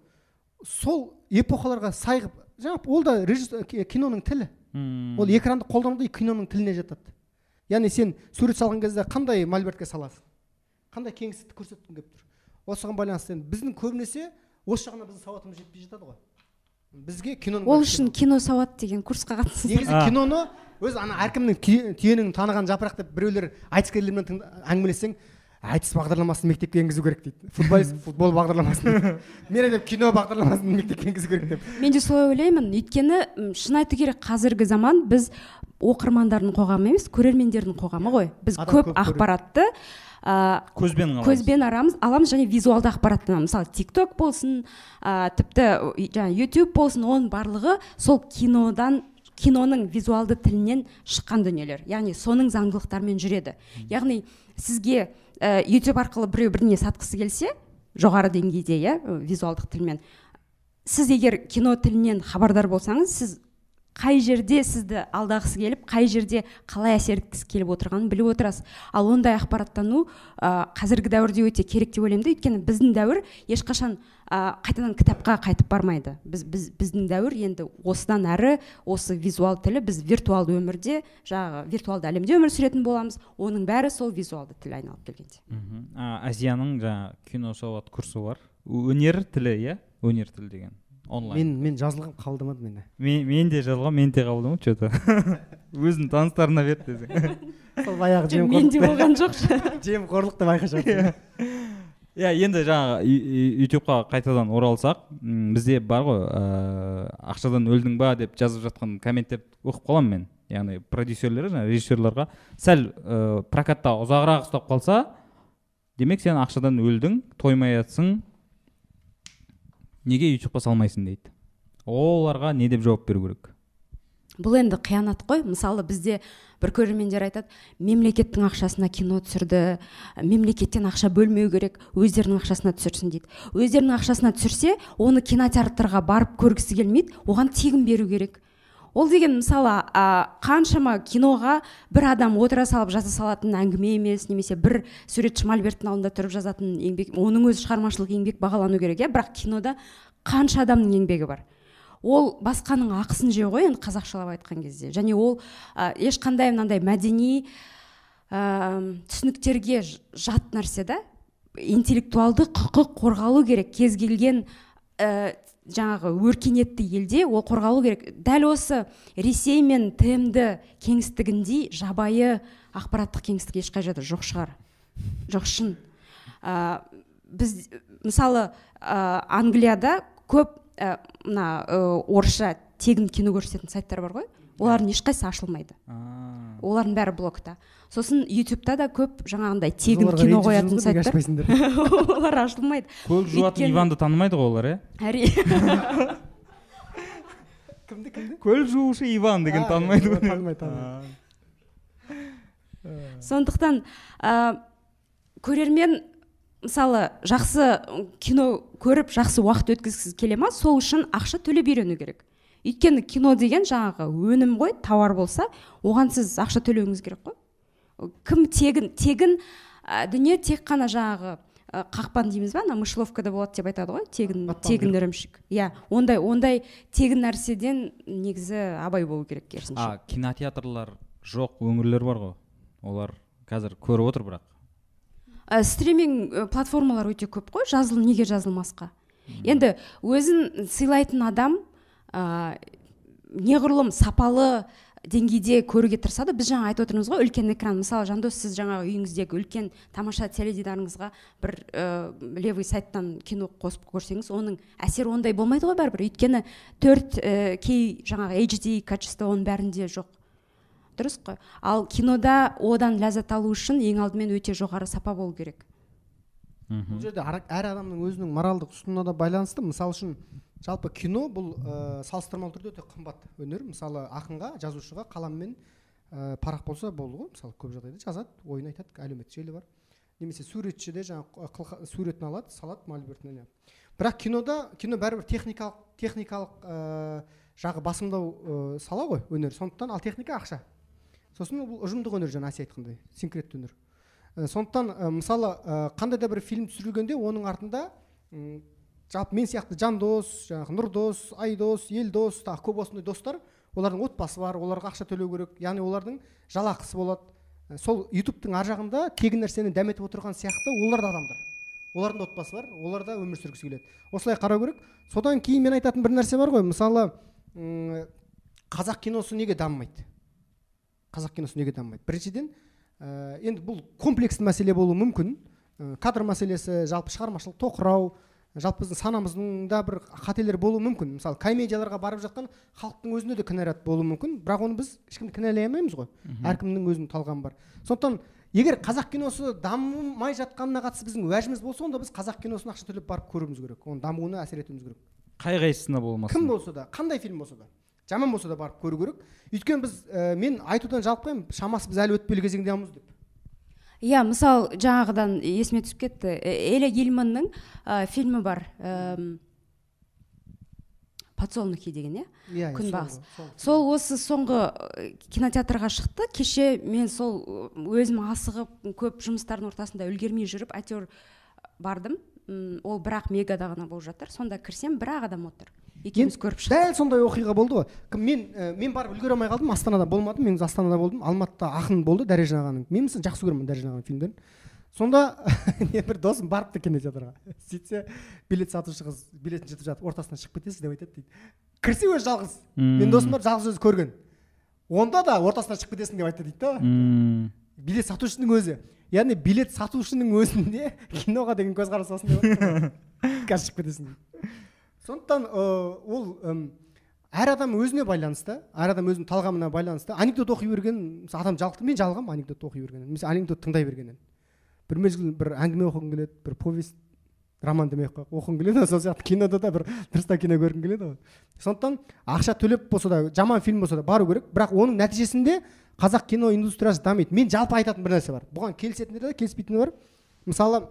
Сол эпохаларға сай қылып жаңағы ол да ки- киноның тілі. М, ол экранды қолдану да киноның тіліне жатады. Яғни сен сурет салған кезде қандай мольбертке саласың? Қандай кеңістікті көрсеткің келіп тұр? Осыған байланысты енді біздің көбінесе осы жағына біздің сауатымыз жетпей жатады ғой. Бізге киноның ол үшін кино сауат деген курсқа қатысыңыз негізі киноны өзі ана әркімнің түйе- түйенің таныған жапырақ деп біреулер айтыскерлермен әңгімелессең айтыс бағдарламасын мектепке енгізу керек дейді. Футболист футбол бағдарламасын. Мен айтамын кино бағдарламасын мектепке енгізу керек деп. Мен де солай ойлаймын. Өйткені шын айту керек қазіргі заман біз оқырмандардың қоғамы емес көрермендердің қоғамы ғой. Біз Адам көп, көп ақпаратты ә, көзбен аламыз. көзбен арамыз аламыз және визуалды ақпараттан мысалы тикток болсын ә, тіпті жаңағы ютуб болсын оның барлығы сол кинодан киноның визуалды тілінен шыққан дүниелер. Яғни соның заңдылықтарымен жүреді. Яғни сізге ютуб арқылы біреу бірдеңе сатқысы келсе жоғары деңгейде иә визуалдық тілмен. Сіз егер кино тілінен хабардар болсаңыз сіз қай жерде сізді алдағысы келіп қай жерде қалай әсер еткісі келіп отырғанын біліп отырасыз. Ал ондай ақпараттану ә, қазіргі дәуірде өте керек деп ойлаймын да. Өйткені біздің дәуір ешқашан ә, қайтадан кітапқа қайтып бармайды. Біз, біз біздің дәуір енді осыдан әрі осы визуал тілі біз виртуалды өмірде жаңағы виртуалды әлемде өмір сүретін боламыз. Оның бәрі сол визуалды тіл айналып келгенде. Мхм. Азияның жаңағы кино сауат курсы бар. Өнер тілі иә? Өнер тілі деген. Онлайн. Мен мен жазылғанмын қабылдамады мені мен, мен де жазылғанмын мен де қабылдамадым че то өзінің таныстарына берді десең. Сол баяғы менде жемқорлық болған жоқ жемқорлық деп айқай иә енді жаңағы ютубқа қайтадан оралсақ бізде бар ғой ыыы ақшадан өлдің ба? деп жазып жатқан комменттерді оқып қаламын мен. Яғни продюсерлер жаңағы режиссерларға. Сәл ыыы прокатта ұзағырақ ұстап қалса демек сен ақшадан өлдің тоймай жатсың неге ютубқа салмайсың? дейді. Оларға не деп жауап беру керек? Бұл енді қиянат қой. Мысалы бізде бір көрермендер айтады мемлекеттің ақшасына кино түсірді мемлекеттен ақша бөлмеу керек өздерінің ақшасына түсірсін дейді. Өздерінің ақшасына түсірсе оны кинотеатрға барып көргісі келмейді оған тегін беру керек. Ол деген мысалы а, қаншама киноға бір адам отыра салып жаза салатын әңгіме емес немесе бір суретші мольберттің алдында тұрып жазатын еңбек оның өзі шығармашылық еңбек бағалану керек иә? Бірақ кинода қанша адамның еңбегі бар? Ол басқаның ақысын жеу ғой енді қазақшалап айтқан кезде. Және ол ә, ешқандай мынандай мәдени ә, түсініктерге жат нәрсе да. Интеллектуалды құқық қорғалу керек. Кез келген ә, жаңағы өркениетті елде ол қорғалу керек. Дәл осы ресей мен тмд кеңістігіндей жабайы ақпараттық кеңістік ешқай жерде жоқ шығар. Жоқ шын. Ә, біз мысалы ә, англияда көп мына ә, орысша тегін кино көрсететін сайттар бар ғой. Олардың ешқайсысы ашылмайды. Олардың бәрі блокта сосын ютубта да көп жаңағындай тегін кино қоятын сайттар? олар ашылмайды. Көлік жуатын иванды танымайды ғой олар иә? Әрине. Кімді кімді? Көлік жуушы иван деген танымайды ғой. танымайды, танымайды. сондықтан ә, көрермен мысалы жақсы кино көріп жақсы уақыт өткізгісі келе ма? Сол үшін ақша төлеп үйрену керек. Өйткені кино деген жаңағы өнім ғой тауар болса оған сіз ақша төлеуіңіз керек қой. Кім тегін тегін ә, дүние тек қана жаңағы ә, қақпан дейміз ба ана мышеловкада болады деп айтады ғой тегін батпан тегін ірімшік иә ондай ондай тегін нәрседен негізі абай болу керек керісінше. А кинотеатрлар жоқ өңірлер бар ғой. Олар қазір көріп отыр бірақ. Ә, стриминг ә, платформалар өте көп қой жазыл неге жазылмасқа? Енді өзін сыйлайтын адам ә, неғұрлым сапалы деңгейде көруге тырысады. Біз жаңа айтып отырмыз ғой үлкен экран. Мысалы жандос сіз жаңағы үйіңіздегі үлкен тамаша теледидарыңызға бір ә, левый сайттан кино қосып көрсеңіз оның әсері ондай болмайды ғой бәрібір. Өйткені төрт ә, кей жаңағы HD качество оның бәрінде жоқ. Дұрыс қой. Ал кинода одан ләззат алу үшін ең алдымен өте жоғары сапа болу керек. Мхм. Бұл жерде әр адамның өзінің моральдық ұстанымына да байланысты. Мысалы үшін жалпы кино бұл ә, салыстырмалы түрде өте қымбат өнер. Мысалы ақынға жазушыға қалам мен ә, парақ болса болды ғой. Мысалы көп жағдайда жазады ойын айтады әлеуметтік желі бар. Немесе суретші де жаңағы суретін алады салады мольбертіне не. бірақ кинода кино бәрібір техникалық техникалық ә, жағы басымдау ә, сала ғой өнер. Сондықтан ал техника ақша. Сосын бұл ұжымдық өнер жаңа әсия айтқандай синкретті өнер. Ә, сондықтан ә, мысалы ә, қандай да бір фильм түсірілгенде оның артында жалпы мен сияқты жандос жаңағы нұрдос айдос елдос тағы көп осындай достар олардың отбасы бар оларға ақша төлеу керек. Яғни олардың жалақысы болады. Сол ютубтың ар жағында тегін нәрсені дәметіп отырған сияқты олар да адамдар. Олардың да отбасы бар олар да өмір сүргісі келеді. Осылай қарау керек. Содан кейін мен айтатын бір нәрсе бар ғой. Мысалы қазақ киносы неге дамымайды? Қазақ киносы неге дамымайды біріншіден ә, енді бұл комплексті мәселе болуы мүмкін. Ә, кадр мәселесі жалпы шығармашылық тоқырау жалпы біздің санамыздың да бір қателер болуы мүмкін. Мысалы комедияларға барып жатқан халықтың өзінде де кінәрат болуы мүмкін. Бірақ оны біз ешкімді кінәлай алмаймыз ғой. Әркімнің өзінің талғамы бар. Сондықтан егер қазақ киносы дамымай жатқанына қатысты біздің уәжіміз болса онда біз қазақ киносын ақша төлеп барып көруіміз керек. Оның дамуына әсер етуіміз керек. Қай қайсысына болмасын? Кім болса да қандай фильм болса да. Жаман болса да барып көру керек. Өйткені біз ә, мен айтудан жалықпаймын шамасы біз әлі өтпелі кезеңдеміз деп. Иә мысалы жаңағыдан есіме түсіп кетті. Э, эля гильманның ә, фильмі бар әм, подсолнухи деген иә? Иә Күнбағыс. сол осы соңғы кинотеатрға шықты. Кеше мен сол өзім асығып көп жұмыстардың ортасында үлгермей жүріп әйтеуір бардым. Ол бірақ мегада ғана болып жатыр. Сонда кірсем бір ақ адам отыр. Екеуміз көріп шықтық. дәл сондай оқиға болды ғой. Мен ә, мен барып үлгере алмай қалдым астанада болмадым мен астанада болдым алматыда ақын болды дәрежан ағаның. Мен мысалы жақсы көремін дәрежан ағаның фильмдерін. Сонда бір досым барыпты кинотеатрға сөйтсе билет сатушы қыз билетін жыртып жатып ортасынан шығып кетесіз деп айтады дейді. Кірсе өзі жалғыз. Мен досым бар жалғыз өзі көрген. Онда да ортасынан шығып кетесің деп айтты дейді да. Билет сатушының өзі. Яғни билет сатушының өзінде киноға деген көзқарас осындай қазір шығып кетесің. Сондықтан ол әр адам өзіне байланысты әр адам өзінің талғамына байланысты. Анекдот оқи берген мысалы адам жалықты мен жалығамын анекдот оқи бергеннен. Немесе анекдот тыңдай бергеннен. Бір мезгіл бір әңгіме оқығым келеді бір повесть роман демей ақ оқығым келеді сол сияқты кинода да бір дұрыстап кино көргім келеді ғой. Сондықтан ақша төлеп болса да жаман фильм болса да бару керек. Бірақ оның нәтижесінде қазақ кино индустриясы дамиды. Мен жалпы айтатын бір нәрсе бар. Бұған келісетіндер де келіспейтіндер бар. Мысалы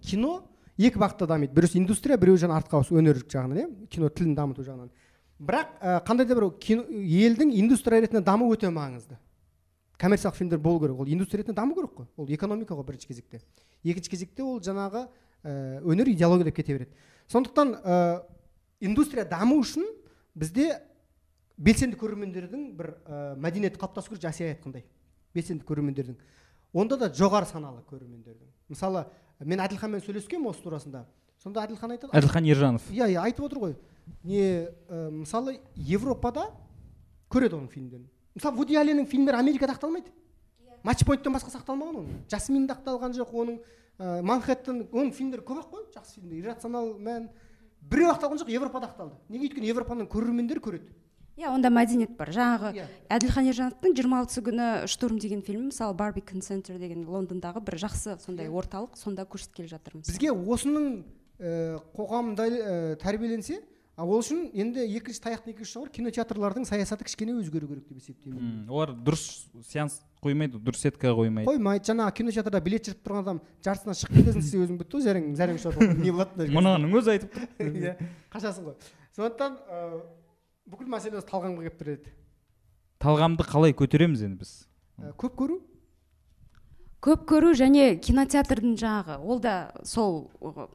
кино екі бағытта дамиды біреусі индустрия біреуі жаңа артқа өнер жағынан иә кино тілін дамыту жағынан. Бірақ ә, қандай да бір кино, елдің индустрия ретінде даму өте маңызды. Коммерциялық фильмдер болу керек. Ол индустрия ретінде даму керек қой. Ол экономика ғой бірінші кезекте. Екінші кезекте ол жаңағы өнер идеология деп кете береді. Сондықтан ә, индустрия даму үшін бізде белсенді көрермендердің бір ә, мәдениеті қалыптасу керек әсия айтқандай. Белсенді көрермендердің. Онда да жоғары саналы көрермендердің. Мысалы мен әділханмен сөйлескенмін осы турасында. Сонда әділхан айтады әділхан ержанов. Иә иә айтып отыр ғой. Не ә, мысалы европада көреді оның фильмдерін. Мысалы вуди алленнің фильмдері америкада ақталмайды. Матч пойнттан басқа сақталмаған оның. Жасмин да ақталған жоқ оның ә, манхэттен оның фильмдері көп ақ қой жақсы фильмдер. Иррационал мән біреу ақталған жоқ европада ақталды. Неге? Өйткені европаның көрермендері көреді. Иә онда мәдениет бар жаңағы Иә. әділхан ержановтың жиырма алтысы күні штурм деген фильмі мысалы барбикон центр деген лондондағы бір жақсы сондай орталық сонда көрсеткелі жатырмыз. Бізге осының ә, қоғамда ә, тәрбиеленсе а ол үшін енді екінші таяқтың екінші бар кинотеатрлардың саясаты кішкене өзгеру керек деп есептеймін. М, олар дұрыс сеанс қоймайды дұрыс сетка қоймайды. Қоймайды. Жаңағы кинотеатрда билет жырып тұрған адам жартысынан шығып кетесің десе өзің бітті ғой зәрең зәрең шығады не болады мынаның өзі айтып тұр. Иә қашасың ғой. Сондықтан ә, бүкіл мәселе осы талғамға келіп тіреледі талғамды қалай көтереміз енді біз? Ә, көп көру. Көп көру және кинотеатрдың жаңағы ол да сол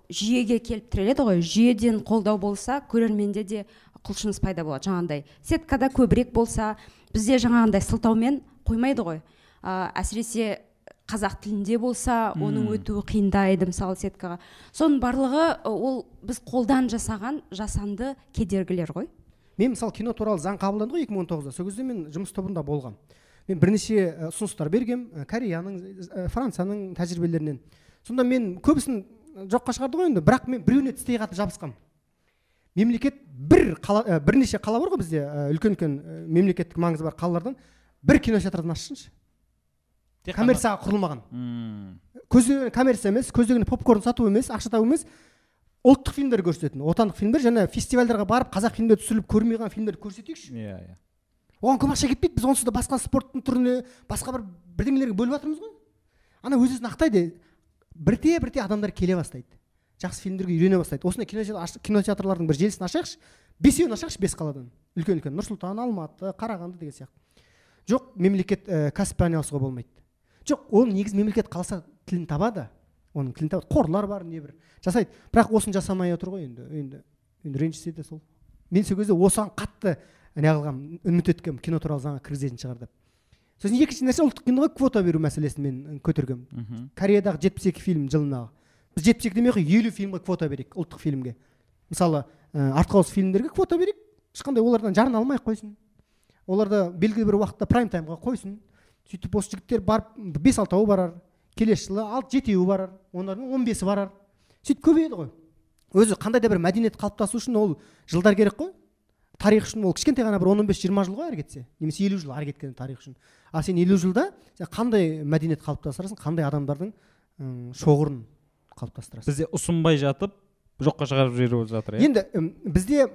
жүйеге келіп тіреледі ғой. Жүйеден қолдау болса көрерменде де құлшыныс пайда болады. Жаңағындай сеткада көбірек болса бізде жаңағындай сылтаумен қоймайды ғой. Ә, әсіресе қазақ тілінде болса оның өтуі қиындайды мысалы сеткаға соның барлығы ол біз қолдан жасаған жасанды кедергілер ғой. Мен мысалы кино туралы заң қабылданды ғой 2019-да сол кезде мен жұмыс тобында болғам. Мен бірнеше ә, ұсыныстар бергем ә, кореяның ә, францияның тәжірибелерінен. Сонда мен көбісін жоққа шығарды ғой енді. Бірақ мен біреуіне тістей қатып жабысқам. Мемлекет бір қала ә, бірнеше қала бар ғой бізде үлкен үлкен мемлекеттік маңызы бар қалалардан бір кинотеатрдан ашсыншы. Коммерцияға құрылмаған. Көздеген коммерция емес көздеген попкорн сату емес ақша табу емес ұлттық фильмдер көрсететін отандық фильмдер және фестивальдарға барып қазақ фильмдері түсіріліп көрмей қалған фильмдерді көрсетейікші. Иә иә. Оған көп ақша кетпейді біз онсыз да басқа спорттың түріне басқа бір бірдеңелерге бөліп жатырмыз ғой. Ана өз өзін ақтайды бірте бірте адамдар келе бастайды. Жақсы фильмдерге үйрене бастайды. Осындай кинотеатрлардың бір желісін ашайықшы бесеуін ашайықшы бес қаладан. Үлкен үлкен. Нұр сұлтан алматы қарағанды деген сияқты. Жоқ мемлекет ә, кәсіппен айналысуға болмайды. Жоқ ол негізі мемлекет қаласа тілін табады. Оның тілін табады қорлар бар не бір жасайды. Бірақ осыны жасамай отыр ғой енді енді енді ренжісе де сол. Мен сол кезде осыған қатты не қылғанмын үміт еткенмін кино туралы заңға кіргізетін шығар деп. Сосын екінші нәрсе ұлттық киноға квота беру мәселесін мен көтергенмін. Кореядағы жетпіс екі фильм жылына біз жетпіс екі демей ақ елу фильмге квота берейік ұлттық фильмге. Мысалы ә, артхаус фильмдерге квота берейік. Ешқандай олардан жарна алмай ақ қойсын. Оларды белгілі бір уақытта прайм таймға қойсын. Сөйтіп осы жігіттер барып бес алтауы барар. Келесі жылы алты жетеуі барар олардың он бесі барар. Сөйтіп көбейеді ғой. Өзі қандай да бір мәдениет қалыптасу үшін ол жылдар керек қой. Тарих үшін ол кішкентай ғана бір он он бес жиырма жыл ғой ары кетсе. Немесе елу жыл ары кеткен тарих үшін. Ал сен елу жылда сен қандай мәдениет қалыптастырасың қандай адамдардың шоғырын қалыптастырасың? Бізде ұсынбай жатып жоққа шығарып жіберіп жатыр иә? Енді бізде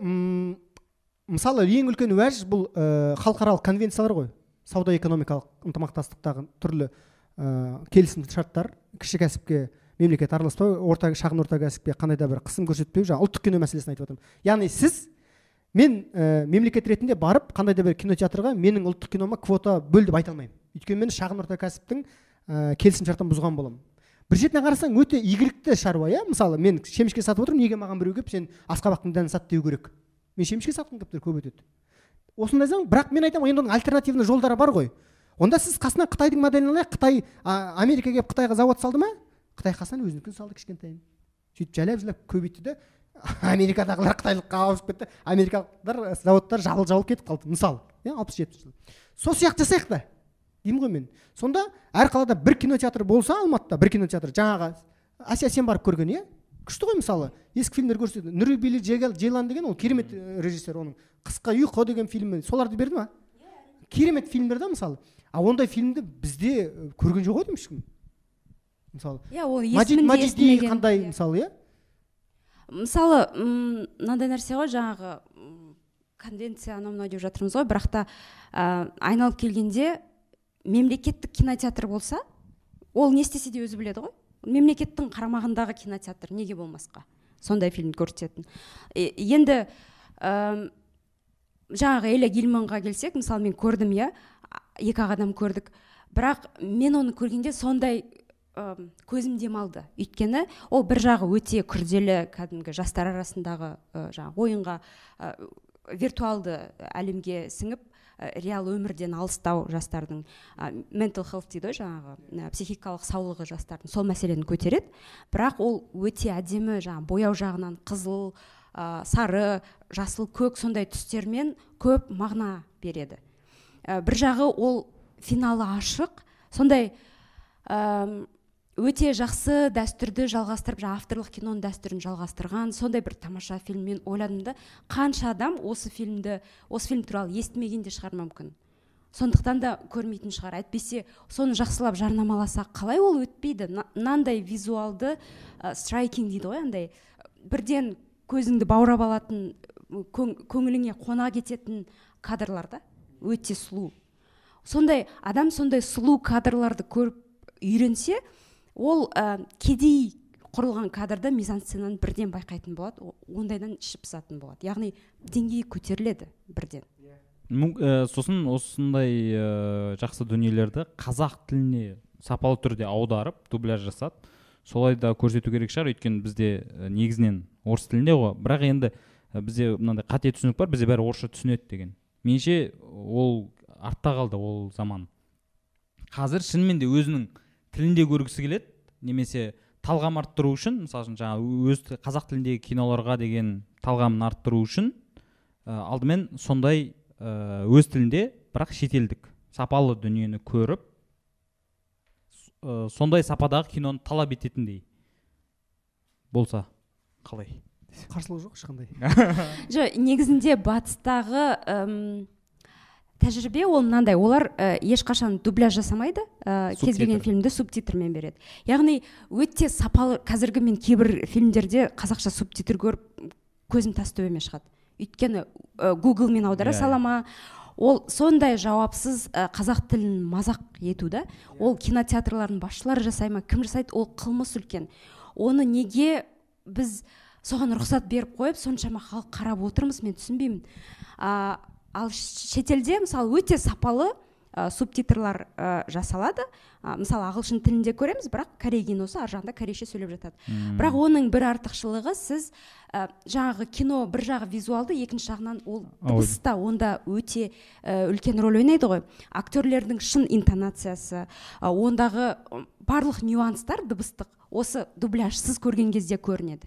мысалы ең үлкен уәж бұл халықаралық конвенциялар ғой. Сауда экономикалық ынтымақтастықтағы түрлі ә, келісім шарттар. Кіші кәсіпке мемлекет араласпау орта шағын орта кәсіпке қандай да бір қысым көрсетпеу жаңағы ұлттық кино мәселесін айтып жатырмын яғни сіз мен ә, мемлекет ретінде барып қандай да бір кинотеатрға менің ұлттық кинома квота бөл деп айта алмаймын. Өйткені мен шағын орта кәсіптің ә, келісімшартын бұзған боламын бір шетінен қарасаң өте игілікті шаруа иә? Мысалы мен шемішке сатып отырмын неге маған біреу келіп сен асқабақтың дәнін сат деу керек? Мен шемішке сатқым келіп тұр көп өтеді. Осындай заң бірақ мен айтамын енді оның альтернативный жолдары бар ғой. Онда сіз қасына қытайдың моделін алайық қытай а, америка келіп қытайға завод салды ма? Қытай қасынан өзінікін салды кішкентайын. Сөйтіп жайлап жайлап көбейтті де америкадағылар қытайлыққа ауысып кетті. Америкалықтар заводтар жабылып жабылып кетіп қалды мысалы иә алпыс жетпіс жыл. Сол сияқты жасайық та деймін ғой мен. Сонда әр қалада бір кинотеатр болса алматыда бір кинотеатр жаңағы әсия сен барып көрген иә? Күшті ғой мысалы. Ескі фильмдер көрсетеді. Нұри билі джейлан деген ол керемет э, режиссер оның. Қысқа ұйқы деген фильмі. Соларды берді ма керемет фильмдер да мысалы? А ондай фильмді бізде көрген жоқ ау деймін ешкім мысалы иә ол қандай Иә. мысалы иә? Мысалы мынандай нәрсе ғой жаңағы конвенция анау мынау деп жатырмыз ғой. Бірақ та ә, айналып келгенде мемлекеттік кинотеатр болса ол не істесе де өзі біледі ғой. Мемлекеттің қарамағындағы кинотеатр неге болмасқа сондай фильм көрсететін? Енді жаңағы эля гильманға келсек мысалы мен көрдім иә екі ақ адам көрдік. Бірақ мен оны көргенде сондай ым, көзім демалды. Өйткені ол бір жағы өте күрделі кәдімгі жастар арасындағы ә, жаңағы ойынға ә, виртуалды әлемге сіңіп реал өмірден алыстау жастардың ә, mental health дейді ғой жаңағы психикалық саулығы жастардың сол мәселені көтереді. Бірақ ол өте әдемі жаңағы бояу жағынан қызыл ә, сары жасыл көк сондай түстермен көп мағына береді. Ә, бір жағы ол финалы ашық сондай өте жақсы дәстүрді жалғастырып жаңағы авторлық киноның дәстүрін жалғастырған сондай бір тамаша фильм мен ойладым да қанша адам осы фильмді осы фильм туралы естімеген де шығар мүмкін. Сондықтан да көрмейтін шығар. Әйтпесе соны жақсылап жарнамаласақ қалай ол өтпейді? Мынандай визуалды страйкинг дейді ғой андай бірден көзіңді баурап алатын көңіліңе қона кететін кадрлар да өте сұлу. Сондай адам сондай сұлу кадрларды көріп үйренсе ол ә, кедей құрылған кадрда мизансценаны бірден байқайтын болады ондайдан іші пысатын болады. Яғни деңгейі көтеріледі бірден. Ә, сосын осындай ә, жақсы дүниелерді қазақ тіліне сапалы түрде аударып дубляж жасап солай да көрсету керек шығар. Өйткені бізде негізінен орыс тілінде ғой. Бірақ енді бізде мынандай қате түсінік бар бізде бәрі орысша түсінеді деген. Меніңше ол артта қалды ол заман. Қазір шынымен де өзінің тілінде көргісі келеді. Немесе талғам арттыру үшін мысалы үшін жаңағы өз қазақ тіліндегі киноларға деген талғамын арттыру үшін ә, алдымен сондай ә, өз тілінде бірақ шетелдік сапалы дүниені көріп ә, сондай сападағы киноны талап ететіндей болса. Қалай? Қарсылық жоқ ешқандай. Жоқ негізінде батыстағы тәжірибе ол мынандай. Олар ә, ешқашан дубляж жасамайды. Ә, кез келген фильмді субтитрмен береді. Яғни өте сапалы қазіргі мен кейбір фильмдерде қазақша субтитр көріп көзім тас төбеме шығады. Өйткені ә, гуглмен аудара yeah. Иә, сала иә. ма? Ол сондай жауапсыз ә, қазақ тілін мазақ ету да? Ол кинотеатрлардың басшылары жасай ма? Кім жасайды? Ол қылмыс үлкен. Оны неге біз соған рұқсат беріп қойып соншама халық қарап отырмыз мен түсінбеймін. Ал шетелде мысалы өте сапалы ә, субтитрлар ә, жасалады. Ә, мысалы ағылшын тілінде көреміз бірақ корей киносы ар жағында корейше сөйлеп жатады. Hmm. бірақ оның бір артықшылығы сіз ә, жаңағы кино бір жағы визуалды екінші жағынан ол дыбыс та онда өте ә, үлкен рөл ойнайды ғой. Актерлердің шын интонациясы ә, ондағы барлық нюанстар дыбыстық. Осы дубляжсыз көрген кезде көрінеді.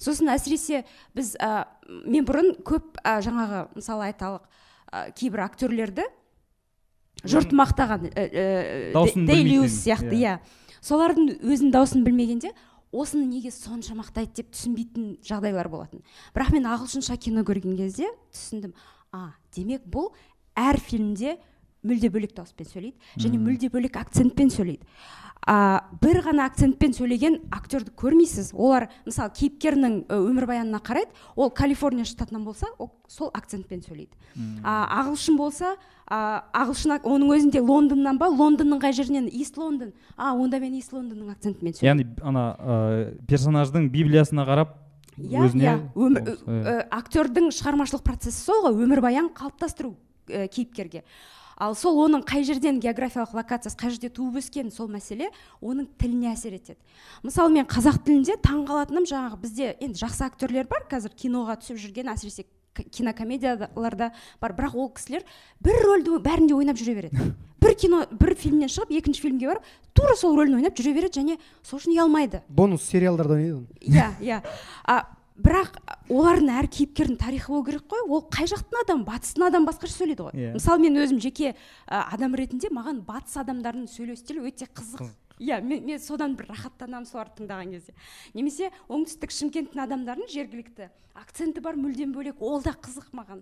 Сосын әсіресе біз ә, мен бұрын көп ә, жаңағы мысалы айталық ә, кейбір актерлерді жұрт мақтаған дейлиус сияқты иә. солардың өзінің дауысын білмегенде осыны неге сонша мақтайды деп түсінбейтін жағдайлар болатын. Бірақ мен ағылшынша кино көрген кезде түсіндім а демек бұл әр фильмде мүлде бөлек дауыспен сөйлейді және мүлде бөлек акцентпен сөйлейді. А, бір ғана акцентпен сөйлеген актерді көрмейсіз. Олар мысалы кейіпкерінің өмірбаянына қарайды ол калифорния штатынан болса ол сол акцентпен сөйлейді. А, ағылшын болса а, ағылшын оның өзінде лондоннан ба лондонның қай жерінен? Ист лондон. А онда мен ист лондонның акцентімен сөйлеймін. Яғни ана ә, персонаждың библиясына қарап иә иә актердің шығармашылық процесі сол ғой. Өмірбаян қалыптастыру ә, кейіпкерге. Ал сол оның қай жерден географиялық локациясы қай жерде туып өскен сол мәселе оның тіліне әсер етеді. Мысалы мен қазақ тілінде таң қалатыным жаңағы бізде енді жақсы актерлер бар қазір киноға түсіп жүрген әсіресе кинокомедияларда бар. Бірақ ол кісілер бір рөлді бәрінде ойнап жүре береді. Бір кино бір фильмнен шығып екінші фильмге барып тура сол рөлін ойнап жүре береді және сол үшін ұялмайды. Бонус сериалдарда ойнайды иә иә. Бірақ олардың әр кейіпкердің тарихы болу керек қой. Ол қай жақтың адамы? Батыстың адамы басқаша сөйлейді ғой. Yeah. Иә. мысалы мен өзім жеке ә, адам ретінде маған батыс адамдарының сөйлеу стилі өте қызық. Иә мен, мен содан бір рахаттанамын соларды тыңдаған кезде. Немесе оңтүстік шымкенттің адамдарының жергілікті акценті бар мүлдем бөлек. Ол да қызық маған.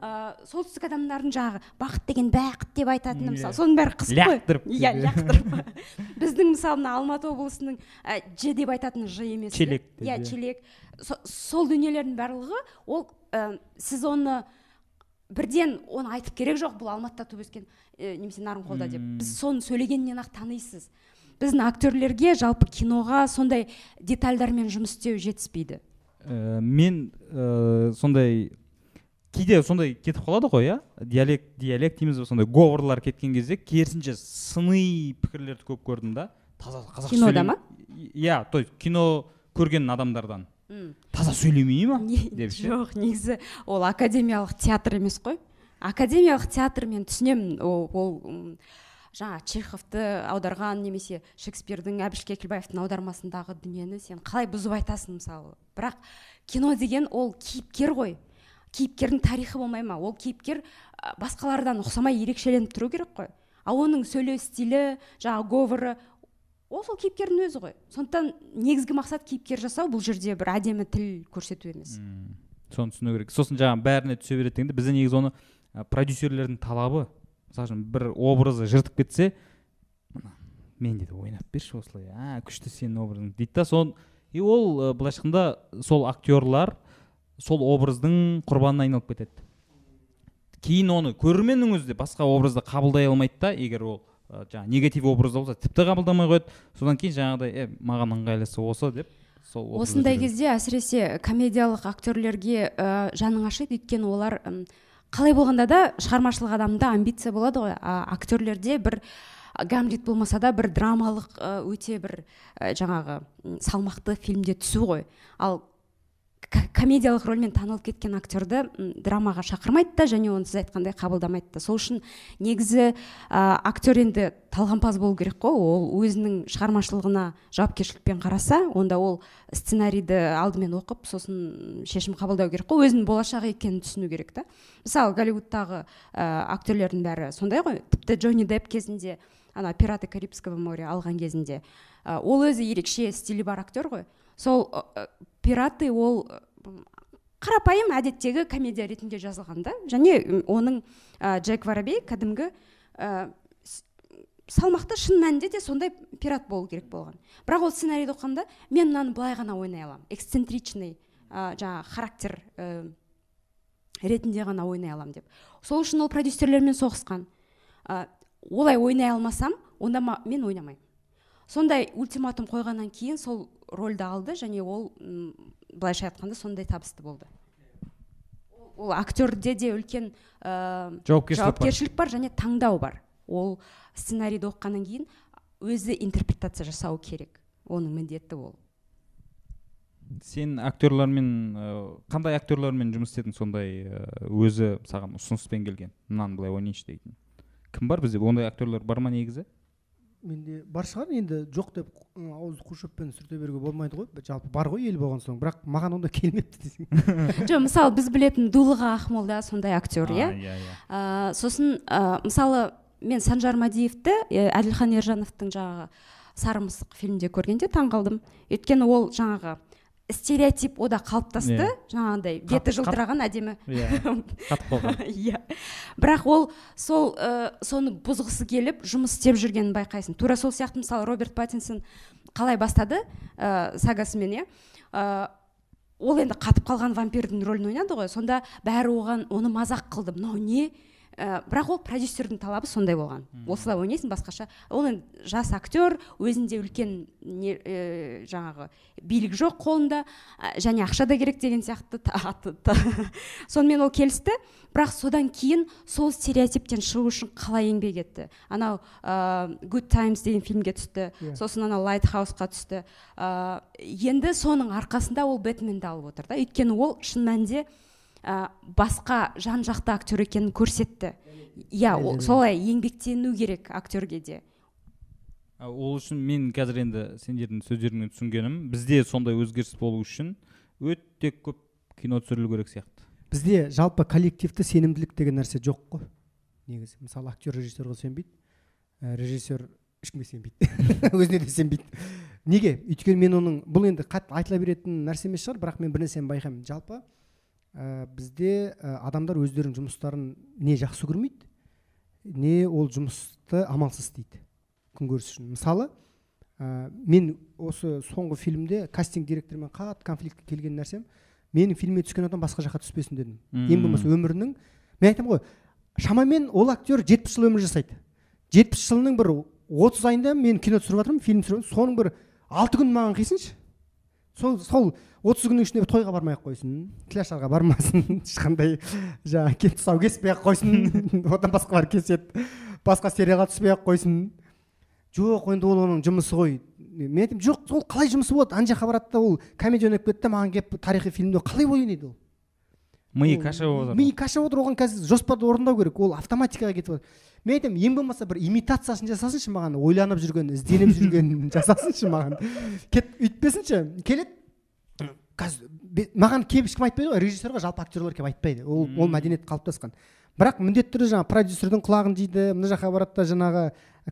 Ә, солтүстік адамдардың жаңағы бақыт деген бақыт деп айтатыны мысалы соның бәрі қызық қой. Лақтырып иә лақтырып. Біздің мысалы мына алматы облысының ә, ж деп айтатын ж емес челек иә челек. Сол дүниелердің барлығы ол ә, сіз оны бірден оны айтып керек жоқ бұл алматыда туып өскен ә, немесе нарынқолда деп. Біз соны сөйлегеннен ақ танисыз. Біздің актерлерге жалпы киноға сондай детальдармен жұмыс істеу жетіспейді. Ә, мен ә, сондай кейде сондай кетіп қалады ғой иә? Диалект диалект дейміз ба сондай говорлар кеткен кезде керісінше сыни пікірлерді көп көрдім да. Таза қазақша кинода ма? Иә то есть кино көрген адамдардан. Таза сөйлемей ма? Деп жоқ негізі ол академиялық театр емес қой. Академиялық театр мен түсінемін ол, ол жаңа чеховты аударған немесе шекспирдің әбіш кекілбаевтың аудармасындағы дүниені сен қалай бұзып айтасың мысалы. Бірақ кино деген ол кейіпкер ғой. Кейіпкердің тарихы болмай ма? ол кейіпкер басқалардан ұқсамай ерекшеленіп тұру керек қой. Ал оның сөйлеу стилі жаңағы говоры ол сол кейіпкердің өзі ғой. Сондықтан негізгі мақсат кейіпкер жасау бұл жерде бір әдемі тіл көрсету емес. Мм, соны түсіну керек. Сосын жаңағы бәріне түсе береді дегенде бізде негізі оны продюсерлердің талабы мысалы үшін бір образы жыртып кетсе мына менде де ойнап берші осылай а күшті сенің образың дейді да сон и ол ә, былайша айтқанда сол актерлар сол образдың құрбанына айналып кетеді. Кейін оны көрерменнің өзі де басқа образды қабылдай алмайды да егер ол ә, жаңағы негатив образда болса тіпті қабылдамай қояды. Содан кейін жаңағыдай е маған ыңғайлысы осы деп сол осындай кезде әсіресе комедиялық актерлерге ә, жаның ашиды. Өйткені олар ым, қалай болғанда да шығармашылық адамда амбиция болады ғой. А, актерлерде бір гамлет болмаса да бір драмалық ә, өте бір ә, жаңағы салмақты фильмде түсу ғой. Ал комедиялық рөлмен танылып кеткен актерді драмаға шақырмайды да және оны сіз айтқандай қабылдамайды да. Сол үшін негізі ә, актер енді талғампаз болу керек қой. Ол өзінің шығармашылығына жауапкершілікпен қараса онда ол сценарийді алдымен оқып сосын шешім қабылдау керек қой. Өзінің болашағы екенін түсіну керек та. Мысалы голливудтағы ә, актерлердің бәрі сондай ғой. Тіпті джонни депп кезінде ана пираты карибского моря алған кезінде ә, ол өзі ерекше стилі бар актер ғой. Сол ә, пираты ол қарапайым әдеттегі комедия ретінде жазылған да. Және оның ә, джек воробей кәдімгі ә, салмақты шын мәнінде де сондай пират болу керек болған. Бірақ ол сценарийді оқығанда мен мынаны былай ғана ойнай аламын. Эксцентричный ә, жаңағы характер ә, ретінде ғана ойнай аламын деп. Сол үшін ол продюсерлермен соғысқан. Ә, олай ойнай алмасам онда ма- мен ойнамаймын. Сондай ультиматум қойғаннан кейін сол рольді алды және ол былайша айтқанда сондай табысты болды. Ол- актерде де үлкен ә, жауапкершілік бар. жауапкершілік бар және таңдау бар. Ол сценарийді оқығаннан кейін өзі интерпретация жасау керек. Оның міндеті ол. Сен актерлармен ә, қандай актерлармен жұмыс істедің сондай ә, өзі саған ұсыныспен келген? Мынаны былай ойнайыншы дейтін. Кім бар бізде? Ондай актерлар бар ма негізі? Менде бар шығар енді жоқ деп ы, ауызды қу шөппен сүрте беруге болмайды ғой. Жалпы бар ғой ел болған соң. Бірақ маған ондай келмепті десең. жоқ мысалы біз білетін дулыға ақмолда сондай актер иә? А, иә. Иә сосын ә, мысалы мен санжар мәдиевті ә, әділхан ержановтың жаңағы сары мысық фильмінде көргенде таң қалдым. Өйткені ол жаңағы стереотип ода қалыптасты Иә. жаңағындай беті жылтыраған әдемі. Иә қатып қалған иә. Бірақ ол сол ә, соны бұзғысы келіп жұмыс істеп жүргенін байқайсың. Тура сол сияқты мысалы роберт паттинсон қалай бастады ә, сагасымен иә? Ә, ол енді қатып қалған вампирдің рөлін ойнады ғой. Сонда бәрі оған оны мазақ қылды. Мынау не? Ә, бірақ ол продюсердің талабы сондай болған. Осылай ойнайсың басқаша. Ол енді жас актер өзінде үлкен не ә, жаңағы билік жоқ қолында ә, және ақша да керек деген сияқты та- та- та- сонымен ол келісті. Бірақ содан кейін сол стереотиптен шығу үшін қалай еңбек етті? Анау ә, good times деген фильмге түсті. Иә. сосын анау лайтхаусқа түсті. Ә, енді соның арқасында ол бэтменді алып отыр да. Өйткені ол шын мәнінде ә, басқа жан жақты актер екенін көрсетті. Иә солай еңбектену керек актерге де. Ол үшін мен қазір енді сендердің сөздеріңнен түсінгенім бізде сондай өзгеріс болу үшін өте көп кино түсірілу керек сияқты. Бізде жалпы коллективті сенімділік деген нәрсе жоқ қой. Негізі мысалы актер режиссерға сенбейді ә, режиссер ешкімге сенбейді. Өзіне де сенбейді. Неге? Өйткені мен оның бұл енді қатты айтыла беретін нәрсе емес шығар бірақ мен бір нәрсені байқаймын. Жалпы ә, бізде ә, адамдар өздерінің жұмыстарын не жақсы көрмейді не ол жұмысты амалсыз істейді күнкөріс үшін. Мысалы ә, мен осы соңғы фильмде кастинг директормен қатты конфликтке келген нәрсем менің фильміме түскен адам басқа жаққа түспесін дедім. Ең болмаса өмірінің мен айтамын ғой шамамен ол актер жетпіс жыл өмір жасайды. Жетпіс жылының бір отыз айында мен кино түсіріп жатырмын фильм түсіріп соның бір алты күн маған қисыншы. Сол сол отыз күннің ішінде тойға бармай ақ қойсын кляшарға бармасын ешқандай жаңағы кеп тұсау кеспей ақ қойсын одан басқалар кеседі басқа сериалға түспей ақ қойсын. Жоқ енді ол оның жұмысы ғой. Мен айтамын жоқ ол қалай жұмысы болады? Ана жаққа барады да ол комедия ойнап кетті маған келіп тарихи фильмде қалай ойнайды ол? Миы каша болып миы каша болып отыр оған қазір жоспарды орындау керек ол автоматикаға кетіп жатыр мен айтамын ең болмаса бір имитациясын жасасыншы маған ойланып жүрген ізденіп жүрген жасасыншы маған. Кет өйтпесінші келеді. Қазір маған келіп ешкім айтпайды ғой режиссерға жалпы актерлар келіп айтпайды. Ол ол мәдениет қалыптасқан. Бірақ міндетті түрде жаңағы продюсердің құлағын жейді мына жаққа барады да жаңағы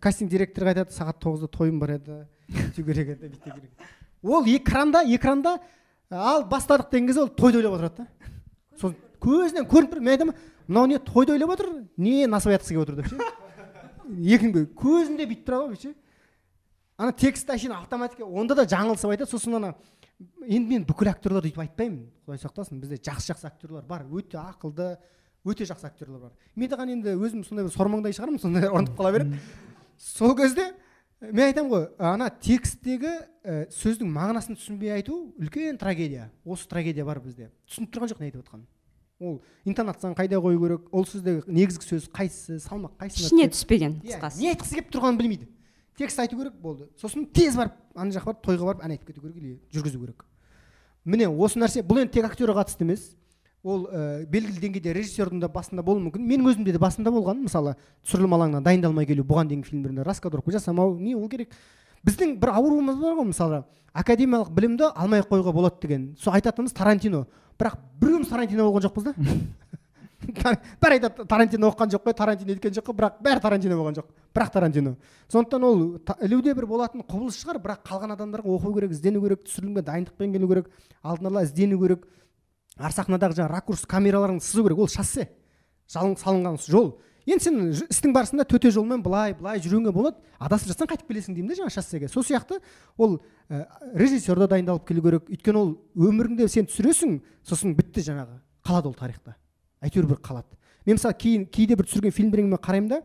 кастинг директорға айтады сағат тоғызда тойым бар еді сөйту керек еді бүйту керек ол экранда экранда ал бастадық деген кезде ол тойды ойлап отырады да. Сол көзінен көрініп тұр мен айтамын мынау не тойды ойлап отыр не насыбай айтқысы келіп отыр деп ше. Екінші көзінде бүйтіп тұрады ғой ше ана текст әшейін автоматика онда да жаңылысып айтады сосын ана енді мен бүкіл актерларды өйтіп айтпаймын құдай сақтасын бізде жақсы жақсы актерлар бар өте ақылды өте жақсы актерлар бар мен де енді өзім сондай бір сормаңдай шығармын сондай орнып қала береді сол кезде мен айтамын ғой ана тексттегі ә, сөздің мағынасын түсінбей айту үлкен трагедия. Осы трагедия бар бізде. Түсініп тұрған жоқ не айтып жатқанын ол интонацияны қайда қою керек ол сөздегі негізгі сөз қайсысы салмақ қайсысына ішіне түспеген иә, қысқасы. не айтқысы келіп тұрғанын білмейді. Текст айту керек болды. Сосын тез барып ана жаққа барып тойға барып ән айтып кету керек или жүргізу керек. Міне осы нәрсе бұл енді тек актерға қатысты емес. Ол ә, белгілі деңгейде режиссердің де басында болуы мүмкін. Менің өзімде де басында болған мысалы түсірілім алаңына дайындалмай келу бұған дейінгі фильмдерде раскадровка жасамау не ол керек. Біздің бір ауруымыз бар ғой мысалы. Академиялық білімді алмай ақ қоюға болады деген. Сол айтатынымыз тарантино. Бірақ біреуміз тарантино болған жоқпыз да. Бәрі айтады тарантино оқыған жоқ қой тарантино өйткен жоқ қой бірақ бәрі тарантино болған жоқ. Бірақ тарантино. Сондықтан ол ілуде бір болатын құбылыс шығар бірақ қалған адамдарға оқу керек іздену керек түсірілімге дайындықпен келу керек алдын ала іздену керек. Ар сахнадағы жаңағы ракурс камераларын сызу керек. Ол шоссе салынған жол. Енді сен істің барысында төте жолмен былай былай жүруіңе болады. Адасып жатсаң қайтып келесің деймін да жаңағы шоссеге сол сияқты ол ә, режиссер да дайындалып келу керек. Өйткені ол өміріңде сен түсіресің сосын бітті жаңағы қалады ол тарихта. Әйтеуір бір қалады. Мен мысалы кейін кейде бір түсірген фильмдеріңе қараймын да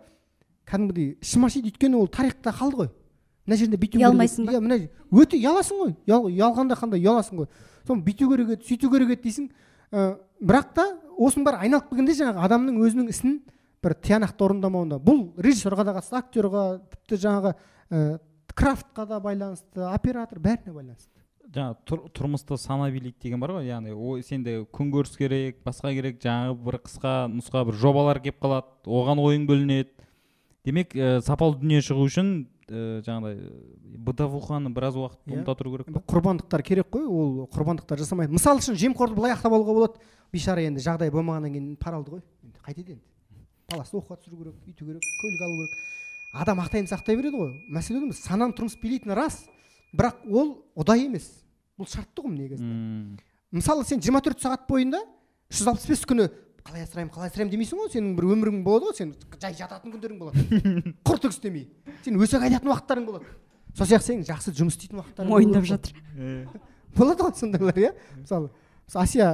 кәдімгідей ішім ашиды өйткені ол тарихта қалды ғой. Мына жерінде бүйту ұялмайсың ба? Иә мына өте ұяласың ғой. Ұялғанда қандай ұяласың ғой. Соны бүйту керек еді сөйту керек еді дейсің. Ә, бірақ та осының бәрі айналып келгенде жаңағы адамның өзінің ісін бір тиянақты орындамауында бұл режиссерға да қатысты актерға тіпті жаңағы ә, крафтқа да байланысты оператор бәріне байланысты. Жаңағы тұрмысты сана билейді деген бар ғой. Яғни ой сенде күнкөріс керек басқа керек жаңағы бір қысқа нұсқа бір жобалар келіп қалады оған ойың бөлінеді. Демек ә, сапалы дүние шығу үшін ә, жаңағыдай бытовуханы біраз уақыт. Иә. ұмыта тұру керек па құрбандықтар керек қой ол құрбандықтар жасамайды. Мысалы үшін жемқорды былай ақтап алуға болады. Бейшара енді жағдай болмағаннан кейін пара алды ғой. Енді қайтеді енді. Баласын оқуға түсіру керек үйту керек көлік алу керек. Адам ақтайын сақтай береді ғой. Мәселе сананы тұрмыс билейтіні рас. Бірақ ол ұдайы емес. Бұл шартты ұғым негізінде. Мысалы сен 24 сағат бойында 365 күні қалай асыраймын қалай асыраймын демейсің ғой. Сенің бір өмірің болады ғой сен жай жататын күндерің болады. Құр түк істемей сен өсек айтатын уақыттарың болады. Сол сияқты сен жақсы жұмыс істейтін уақыттарың мойындап жатыр. Болады ғой сондайлар иә? Мысалы асия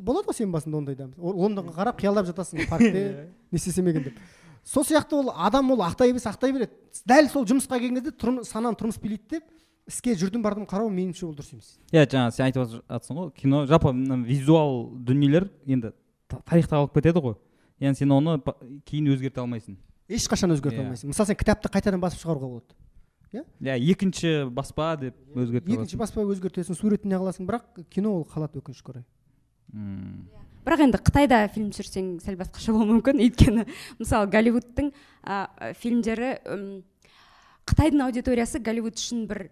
болады ғой сенің басында ондайда лондонға қарап қиялдап жатасың паркте. Не істесем екен деп. Сол сияқты ол адам ол ақтай берсе ақтай береді. Дәл сол жұмысқа келген кезде сананы тұрмыс билейді деп іске жүрдім бардым қарау меніңше ол дұрыс емес. иә жаңа сен айтып жатрсың ғой кино жалпы визуал дүниелер енді тарихта қалып кетеді ғой. Яғни сен оны кейін өзгерте алмайсың. Ешқашан өзгерте. Иә. алмайсың. Мысалы сен кітапты қайтадан басып шығаруға болады. Иә? Иә екінші баспа деп өзгерте екінші баспа өзгертесің суретін неғыласың бірақ кино ол қалады өкінішке орай. Мм. Бірақ енді қытайда фильм түсірсең сәл басқаша болуы мүмкін. Өйткені мысалы голливудтың ә, фильмдері қытайдың аудиториясы голливуд үшін бір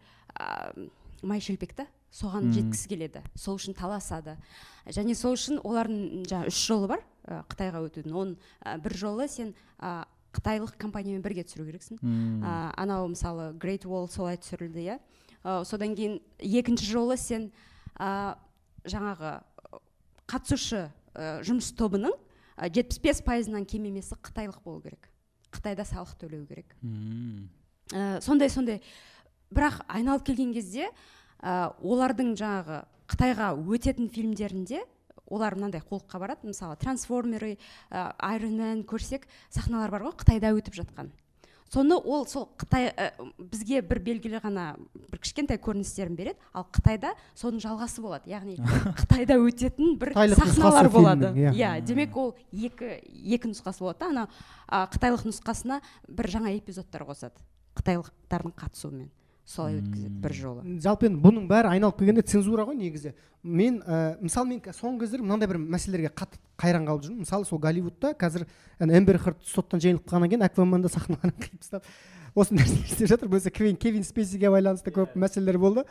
май шелпек та. Соған жеткісі келеді. Сол үшін таласады. Және сол үшін олардың жаңағы үш жолы бар ә, қытайға өтудің. Оның ә, бір жолы сен ә, қытайлық компаниямен бірге түсіру керексің. Ә, анау мысалы great wall солай түсірілді иә. Ә, содан кейін екінші жолы сен ә, жаңағы қатысушы ә, жұмыс тобының жетпіс бес пайызынан кем емесі қытайлық болу керек. Қытайда салық төлеу керек. Ә, сондай сондай. Бірақ айналып келген кезде ә, олардың жаңағы қытайға өтетін фильмдерінде олар мынандай қулыққа барады. Мысалы трансформеры ә, айронмен көрсек сахналар бар ғой қытайда өтіп жатқан. Соны ол сол қытай ә, бізге бір белгілі ғана бір кішкентай көріністерін береді. Ал қытайда соның жалғасы болады. Яғни қытайда өтетін бір сахналар болады. Иә. Yeah. демек ол екі екі нұсқасы болады да. Ана қытайлық нұсқасына бір жаңа эпизодтар қосады. Қытайлықтардың қатысуымен. Солай өткізеді бір жолы. Жалпы енді бұның бәрі айналып келгенде цензура ғой негізі. Мен ә, мысалы мен соңғы кездері мынандай бір мәселелерге қатты қайран қалып жүрмін. Мысалы сол голливудта қазір эмбер хырд соттан жеңіліп қалғаннан кейін акваменді сахналарын қиып тастап осы нәрсе істеп жатыр. Болмаса кевин, кевин спейсиге байланысты көп мәселелер болды.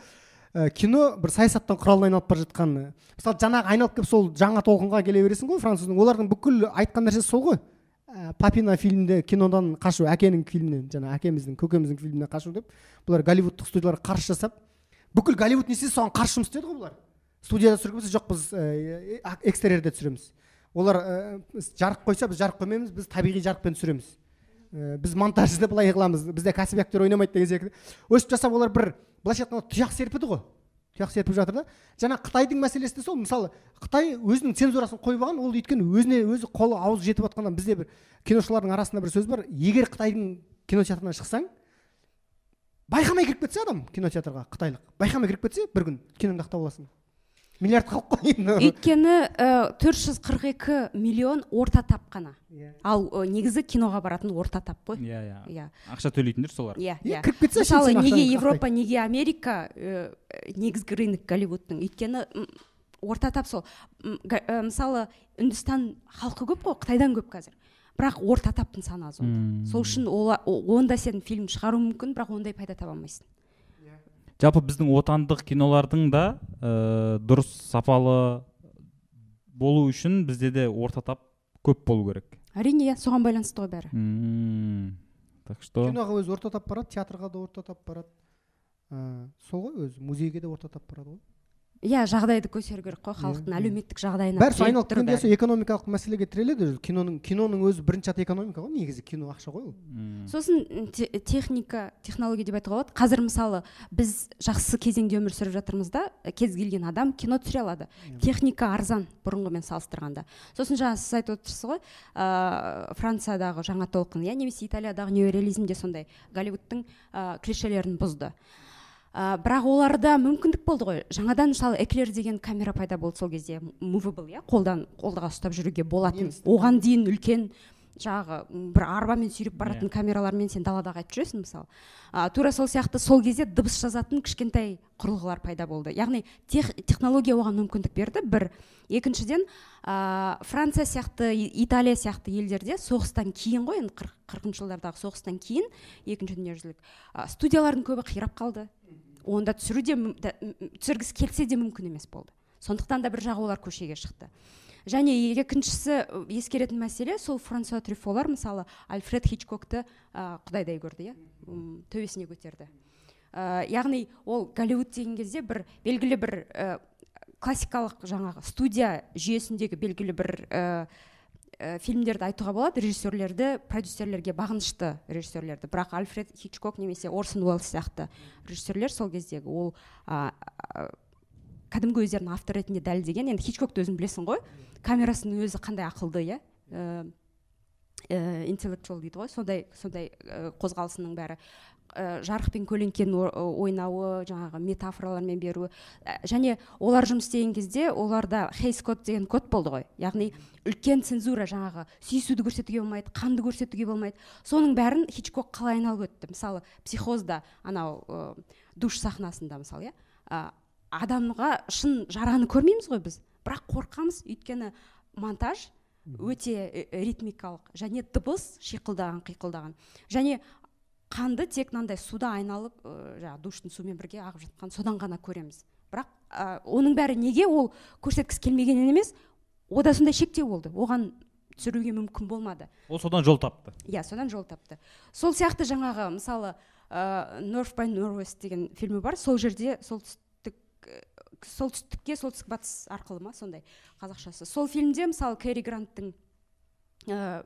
Ә, кино бір саясаттың құралына айналып бара жатқан мысалы жаңағы айналып келіп сол жаңа толқынға келе бересің ғой француздың. Олардың бүкіл айтқан нәрсесі сол ғой. Ә, папина фильмде кинодан қашу әкенің фильмінен жаңа әкеміздің көкеміздің фильмінен қашу деп бұлар голливудтық студияларға қарсы жасап бүкіл голливуд не істесе соған қарсы жұмыс істеді ғой бұлар? Студияда түсірген жоқ біз ә, экстерьерде түсіреміз. Олар ә, жарық қойса біз жарық қоймаймыз біз табиғи жарықпен түсіреміз. Ә, біз монтажды былай қыламыз бізде кәсіби актер ойнамайды деген секілді. Өстіп жасап олар бір былайша айтқанда тұяқ серпіді ғой. Тұяқ серпіп жатыр да. Жаңа қытайдың мәселесі де сол. Мысалы қытай өзінің цензурасын қойып алған ол өйткені өзіне өзі қолы аузы жетіп жатқаннан бізде бір киношылардың арасында бір сөз бар. Егер қытайдың кинотеатрынан шықсаң байқамай кіріп кетсе адам кинотеатрға қытайлық. Байқамай кіріп кетсе бір күн киноңды ақтап аласың. Миллиард халық қой енді өйткені төрт жүз қырық екі миллион орта тап қана. Иә. ал э, негізі киноға баратын орта тап қой. Иә иә. Иә. Ақша төлейтіндер солар. Иә Иә, кіріп кетсе мысалы неге европа неге америка ә, негізгі рынок голливудтың? Өйткені орта тап сол. Ә, мысалы үндістан халқы көп қой қытайдан көп қазір. Бірақ орта таптың саны аз онда сол үшін онда сен фильм шығару мүмкін бірақ ондай пайда таба алмайсың. Жалпы біздің отандық кинолардың да ә, дұрыс сапалы болу үшін бізде де орта тап көп болу керек. Әрине иә соған байланысты ғой бәрі. М, так что киноға өзі орта тап барады театрға да орта тап барады. Ә, сол ғой өзі музейге де орта тап барады ғой. Иә жағдайды көтеру керек қой халықтың әлеуметтік жағдайына бәрі айналып келгенде сол экономикалық мәселеге тіреледі өзі киноның киноның өзі бірінші аты экономика ғой негізі кино ақша ғой ол. Сосын те- техника технология деп айтуға болады. Қазір мысалы біз жақсы кезеңде өмір сүріп жатырмыз да кез келген адам кино түсіре алады. Техника арзан бұрынғымен салыстырғанда. Сосын жаңа сіз айтып отырсыз ғой ыыы франциядағы жаңа толқын иә немесе италиядағы неореализм де сондай. Голливудтың ә, клишелерін бұзды. Ә, бірақ оларда мүмкіндік болды ғой. Жаңадан мысалы эклер деген камера пайда болды сол кезде. Movable иә қолдан қолға ұстап жүруге болатын. Оған дейін үлкен жаңағы бір арбамен сүйреп баратын Иә. камералармен сен далада қайтып жүресің мысалы а, тура сол сияқты сол кезде дыбыс жазатын кішкентай құрылғылар пайда болды. Яғни тех, технология оған мүмкіндік берді. Бір. Екіншіден ә, франция сияқты италия сияқты елдерде соғыстан кейін ғой енді қырқыншы жылдардағы соғыстан кейін екінші дүниежүзілік ә, студиялардың көбі қирап қалды. Онда түсіру де түсіргісі келсе де мүмкін емес болды. Сондықтан да бір жағы олар көшеге шықты. Және екіншісі ескеретін мәселе сол франсуа трюфолар мысалы альфред хичкокты ә, құдайдай көрді иә? Төбесіне көтерді. Ә, яғни ол голливуд деген кезде бір белгілі бір ә, классикалық жаңағы студия жүйесіндегі белгілі бір ә, ә, фильмдерді айтуға болады. Режиссерлерді продюсерлерге бағынышты режиссерлерді. Бірақ альфред хичкок немесе орсон уэллс сияқты режиссерлер сол кездегі ол а, а, кәдімгі өздерін автор ретінде дәлелдеген. Енді хичкокты өзің білесің ғой. Камерасының өзі қандай ақылды иә? Интеллектуал дейді ғой. Сондай сондай ә, қозғалысының бәрі. Ә, жарық пен көлеңкенің ойнауы жаңағы метафоралармен беруі. Және олар жұмыс істеген кезде оларда хейс код деген код болды ғой. Яғни үлкен цензура жаңағы сүйісуді көрсетуге болмайды қанды көрсетуге болмайды. Соның бәрін хичкок қалай айналып өтті? Мысалы психозда анау душ сахнасында мысалы иә? Адамға шын жараны көрмейміз ғой біз? Бірақ қорқамыз өйткені монтаж өте э, ритмикалық және дыбыс шиқылдаған қиқылдаған. Және қанды тек мынандай суда айналып ә, жаңағы душтың суымен бірге ағып жатқан содан ғана көреміз. Бірақ ә, оның бәрі неге ол көрсеткісі келмегеннен емес ода сондай шектеу болды. Оған түсіруге мүмкін болмады. Ол содан жол тапты. Иә содан жол тапты. Сол сияқты жаңағы мысалы ә, North by Northwest деген фильмі бар. Сол жерде э, солтүстікке солтүстік батыс арқылы ма сондай қазақшасы. Сол фильмде мысалы кэрри гранттың ә,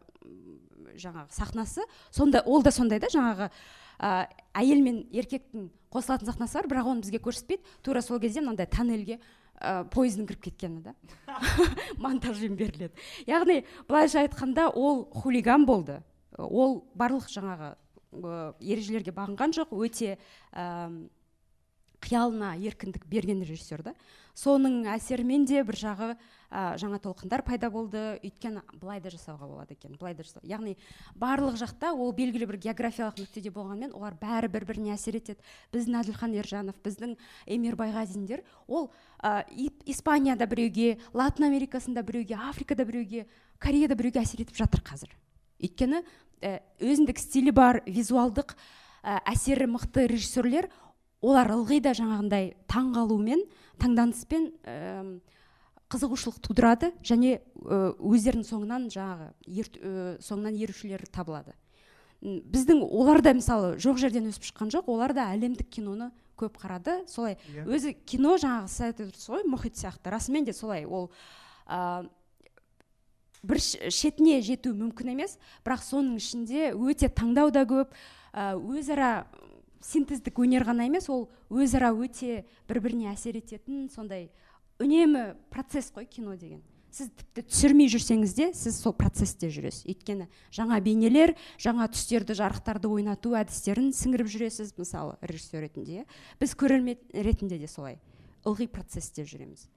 жаңағы сахнасы сонда ол да сондай да жаңағы ә, әйел мен еркектің қосылатын сахнасы бар бірақ оны бізге көрсетпейді. Тура сол кезде мынандай тоннельге ә, пойыздың кіріп кеткені да. Монтажбен беріледі. Яғни былайша айтқанда ол хулиган болды. Ол барлық жаңағы ережелерге бағынған жоқ. Өте қиялына еркіндік берген режиссер да. Соның әсерімен де бір жағы ә, жаңа толқындар пайда болды. Өйткені былай да жасауға болады екен былай да жасау яғни барлық жақта ол белгілі бір географиялық нүктеде болғанмен олар бәрі бір біріне әсер етеді. Біздің әділхан ержанов біздің эмир байғазиндер ол ә, испанияда біреуге латын америкасында біреуге африкада біреуге кореяда біреуге әсер етіп жатыр қазір. Өйткені ә, өзіндік стилі бар визуалдық әсері мықты режиссерлер олар ылғи да жаңағындай таңғалумен таңданыспен әм, қызығушылық тудырады және ә, өздерінің соңынан жаңағы ер, ә, соңынан ерушілер табылады. Біздің олар да мысалы жоқ жерден өсіп шыққан жоқ олар да әлемдік киноны көп қарады. Солай Иә. өзі кино жаңағы сіз айтып отырсыз ғой мұхит сияқты. Расымен де солай ол ә, бір шетіне жету мүмкін емес. Бірақ соның ішінде өте таңдау да көп ә, өзара синтездік өнер ғана емес ол өзара өте бір біріне әсер ететін сондай үнемі процесс қой кино деген. Сіз тіпті түсірмей жүрсеңіз де сіз сол процессте жүресіз. Өйткені жаңа бейнелер жаңа түстерді жарықтарды ойнату әдістерін сіңіріп жүресіз мысалы режиссер ретінде. Біз көрермен ретінде де солай ылғи процессте жүреміз.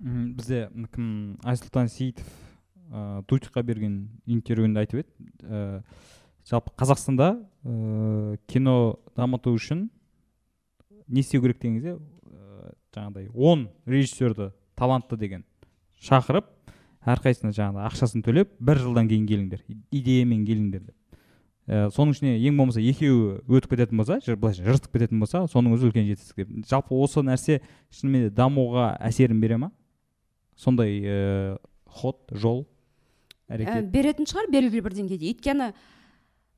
Бізде кім айсұлтан сейітов ыыы берген интервьюінде айтып еді. Ә, жалпы қазақстанда ә, кино дамыту үшін не істеу керек деген кезде ә, жаңағыдай он режиссерді талантты деген шақырып әрқайсысына жаңағыдай ақшасын төлеп бір жылдан кейін келіңдер идеямен келіңдер деп. Ә, соның ішіне ең болмаса екеуі өтіп кететін болса былайша жыртып кететін болса соның өзі үлкен жетістік деп. Жалпы осы нәрсе шынымен де дамуға әсерін бере ма? Сондай ә, ход жол Ә, әрекет? беретін шығар белгілі бір деңгейде. Өйткені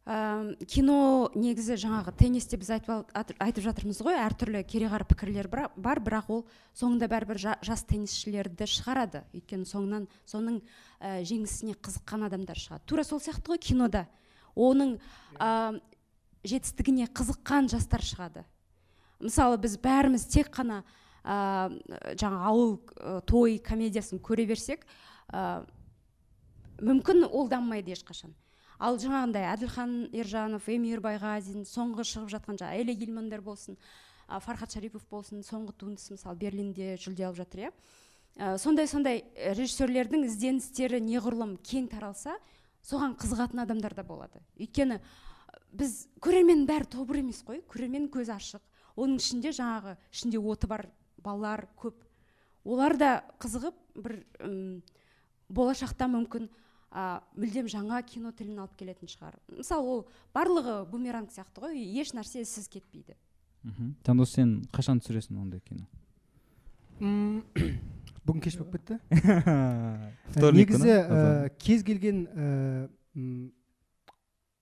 ә, кино негізі жаңағы теннисте біз айтып, айтып жатырмыз ғой әртүрлі кереғар пікірлер бар бірақ ол соңында бәрібір жа- жас теннисшілерді шығарады. Өйткені соңынан соның ә, жеңісіне қызыққан адамдар шығады. Тура сол сияқты ғой кинода. Оның ә, жетістігіне қызыққан жастар шығады. Мысалы біз бәріміз тек қана ә, жаңа ауыл ә, той комедиясын көре берсек ә, мүмкін ол дамымайды ешқашан. Ал жаңағындай әділхан ержанов эмир байғазин соңғы шығып жатқан жаңағы эле гилмандер болсын ә, фархат шарипов болсын соңғы туындысы мысалы берлинде жүлде алып жатыр иә? Ә, сондай сондай ә, режиссерлердің ізденістері неғұрлым кең таралса соған қызығатын адамдар да болады. Өйткені біз көрерменнің бәрі тобыр емес қой көрермен көзі ашық. Оның ішінде жаңағы ішінде оты бар балалар көп. Олар да қызығып бір болашақта мүмкін а, мүлдем жаңа кино тілін алып келетін шығар. Мысалы ол барлығы бумеранг сияқты ғой еш нәрсе сіз кетпейді. Мхм. Жандос сен қашан түсіресің ондай кино? Бүгін кеш болып кетті. Негізі ә, кез келген ә,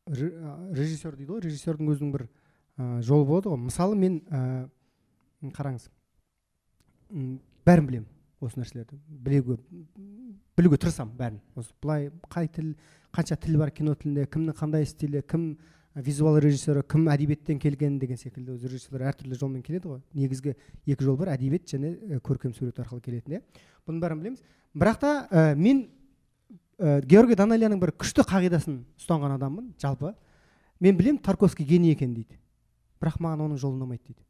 а, режиссер дейді ғой режиссердің өзінің бір ә, жолы болады ғой. Мысалы мен ә, қараңыз. Бәрін білемін. Осы нәрселерді білуге білуге тырысамын бәрін. Осы былай қай тіл қанша тіл бар кино тілінде кімнің қандай стилі кім визуал режиссері кім әдебиеттен келген деген секілді өзі режиссерлер әртүрлі жолмен келеді ғой. Негізгі екі жол бар әдебиет және көркем сурет арқылы келетін иә. Бұның бәрін білеміз. Бірақ та ә, мен ә, георгий данелияның бір күшті қағидасын ұстанған адаммын жалпы. Мен білемін тарковский гений екен дейді. Бірақ маған оның жолы ұнамайды дейді.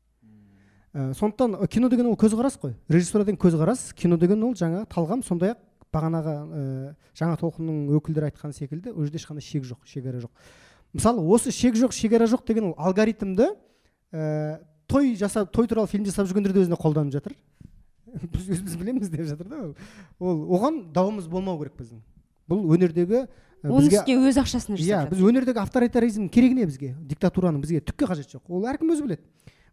Ә, сондықтан ә, кино деген ол көзқарас қой. Режиссура деген көзқарас. Кино деген ол жаңа талғам. Сондай ақ бағанағы ә, жаңа толқынның өкілдері айтқан секілді ол жерде ешқандай шек жоқ шекара жоқ. Мысалы осы шек жоқ шекара жоқ деген ол алгоритмді ә, той жасап той туралы фильм жасап жүргендер де өзіне қолданып жатыр. Біз өзіміз білеміз деп жатыр да ол. Оған дауымыз болмау керек біздің. Бұл өнердегі ә, оның үстіне өз ақшасына иә жасап біз жатыр. өнердегі авторитаризм керек не бізге? Диктатураның бізге түкке қажеті жоқ. Ол әркім өзі біледі.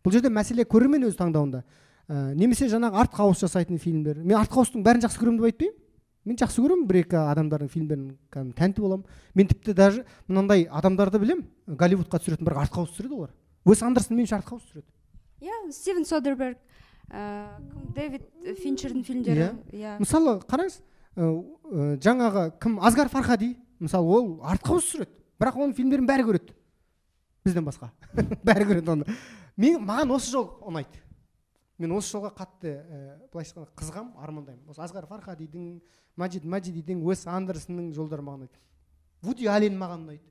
Бұл жерде мәселе көрермен өз таңдауында. Ә, немесе жаңағы артхаус жасайтын фильмдер. Мен артхаустың бәрін жақсы көремін деп айтпаймын. Мен жақсы көремін бір екі адамдардың фильмдерін кәдімгі тәнті боламын. Мен тіпті даже мынандай адамдарды білемін. Голливудқа түсіретін бірақ артхаус түсіреді олар. Уэс андерсон меніңше артхаус түсіреді. Иә стивен содерберг ә, дэвид финчердің фильмдері. Иә мысалы қараңыз ә, ә, жаңағы кім асгар фархади мысалы ол артхаус түсіреді. Бірақ оның фильмдерін бәрі көреді. Бізден басқа. Бәрі көреді оны. Мен маған осы жол ұнайды. Мен осы жолға қатты ә, былайша айтқанда қызығамын армандаймын. Осы асгар фархадидің маджид маджидидің уэс андерсонның жолдары маған ұнайды. Вуди аллен маған ұнайды.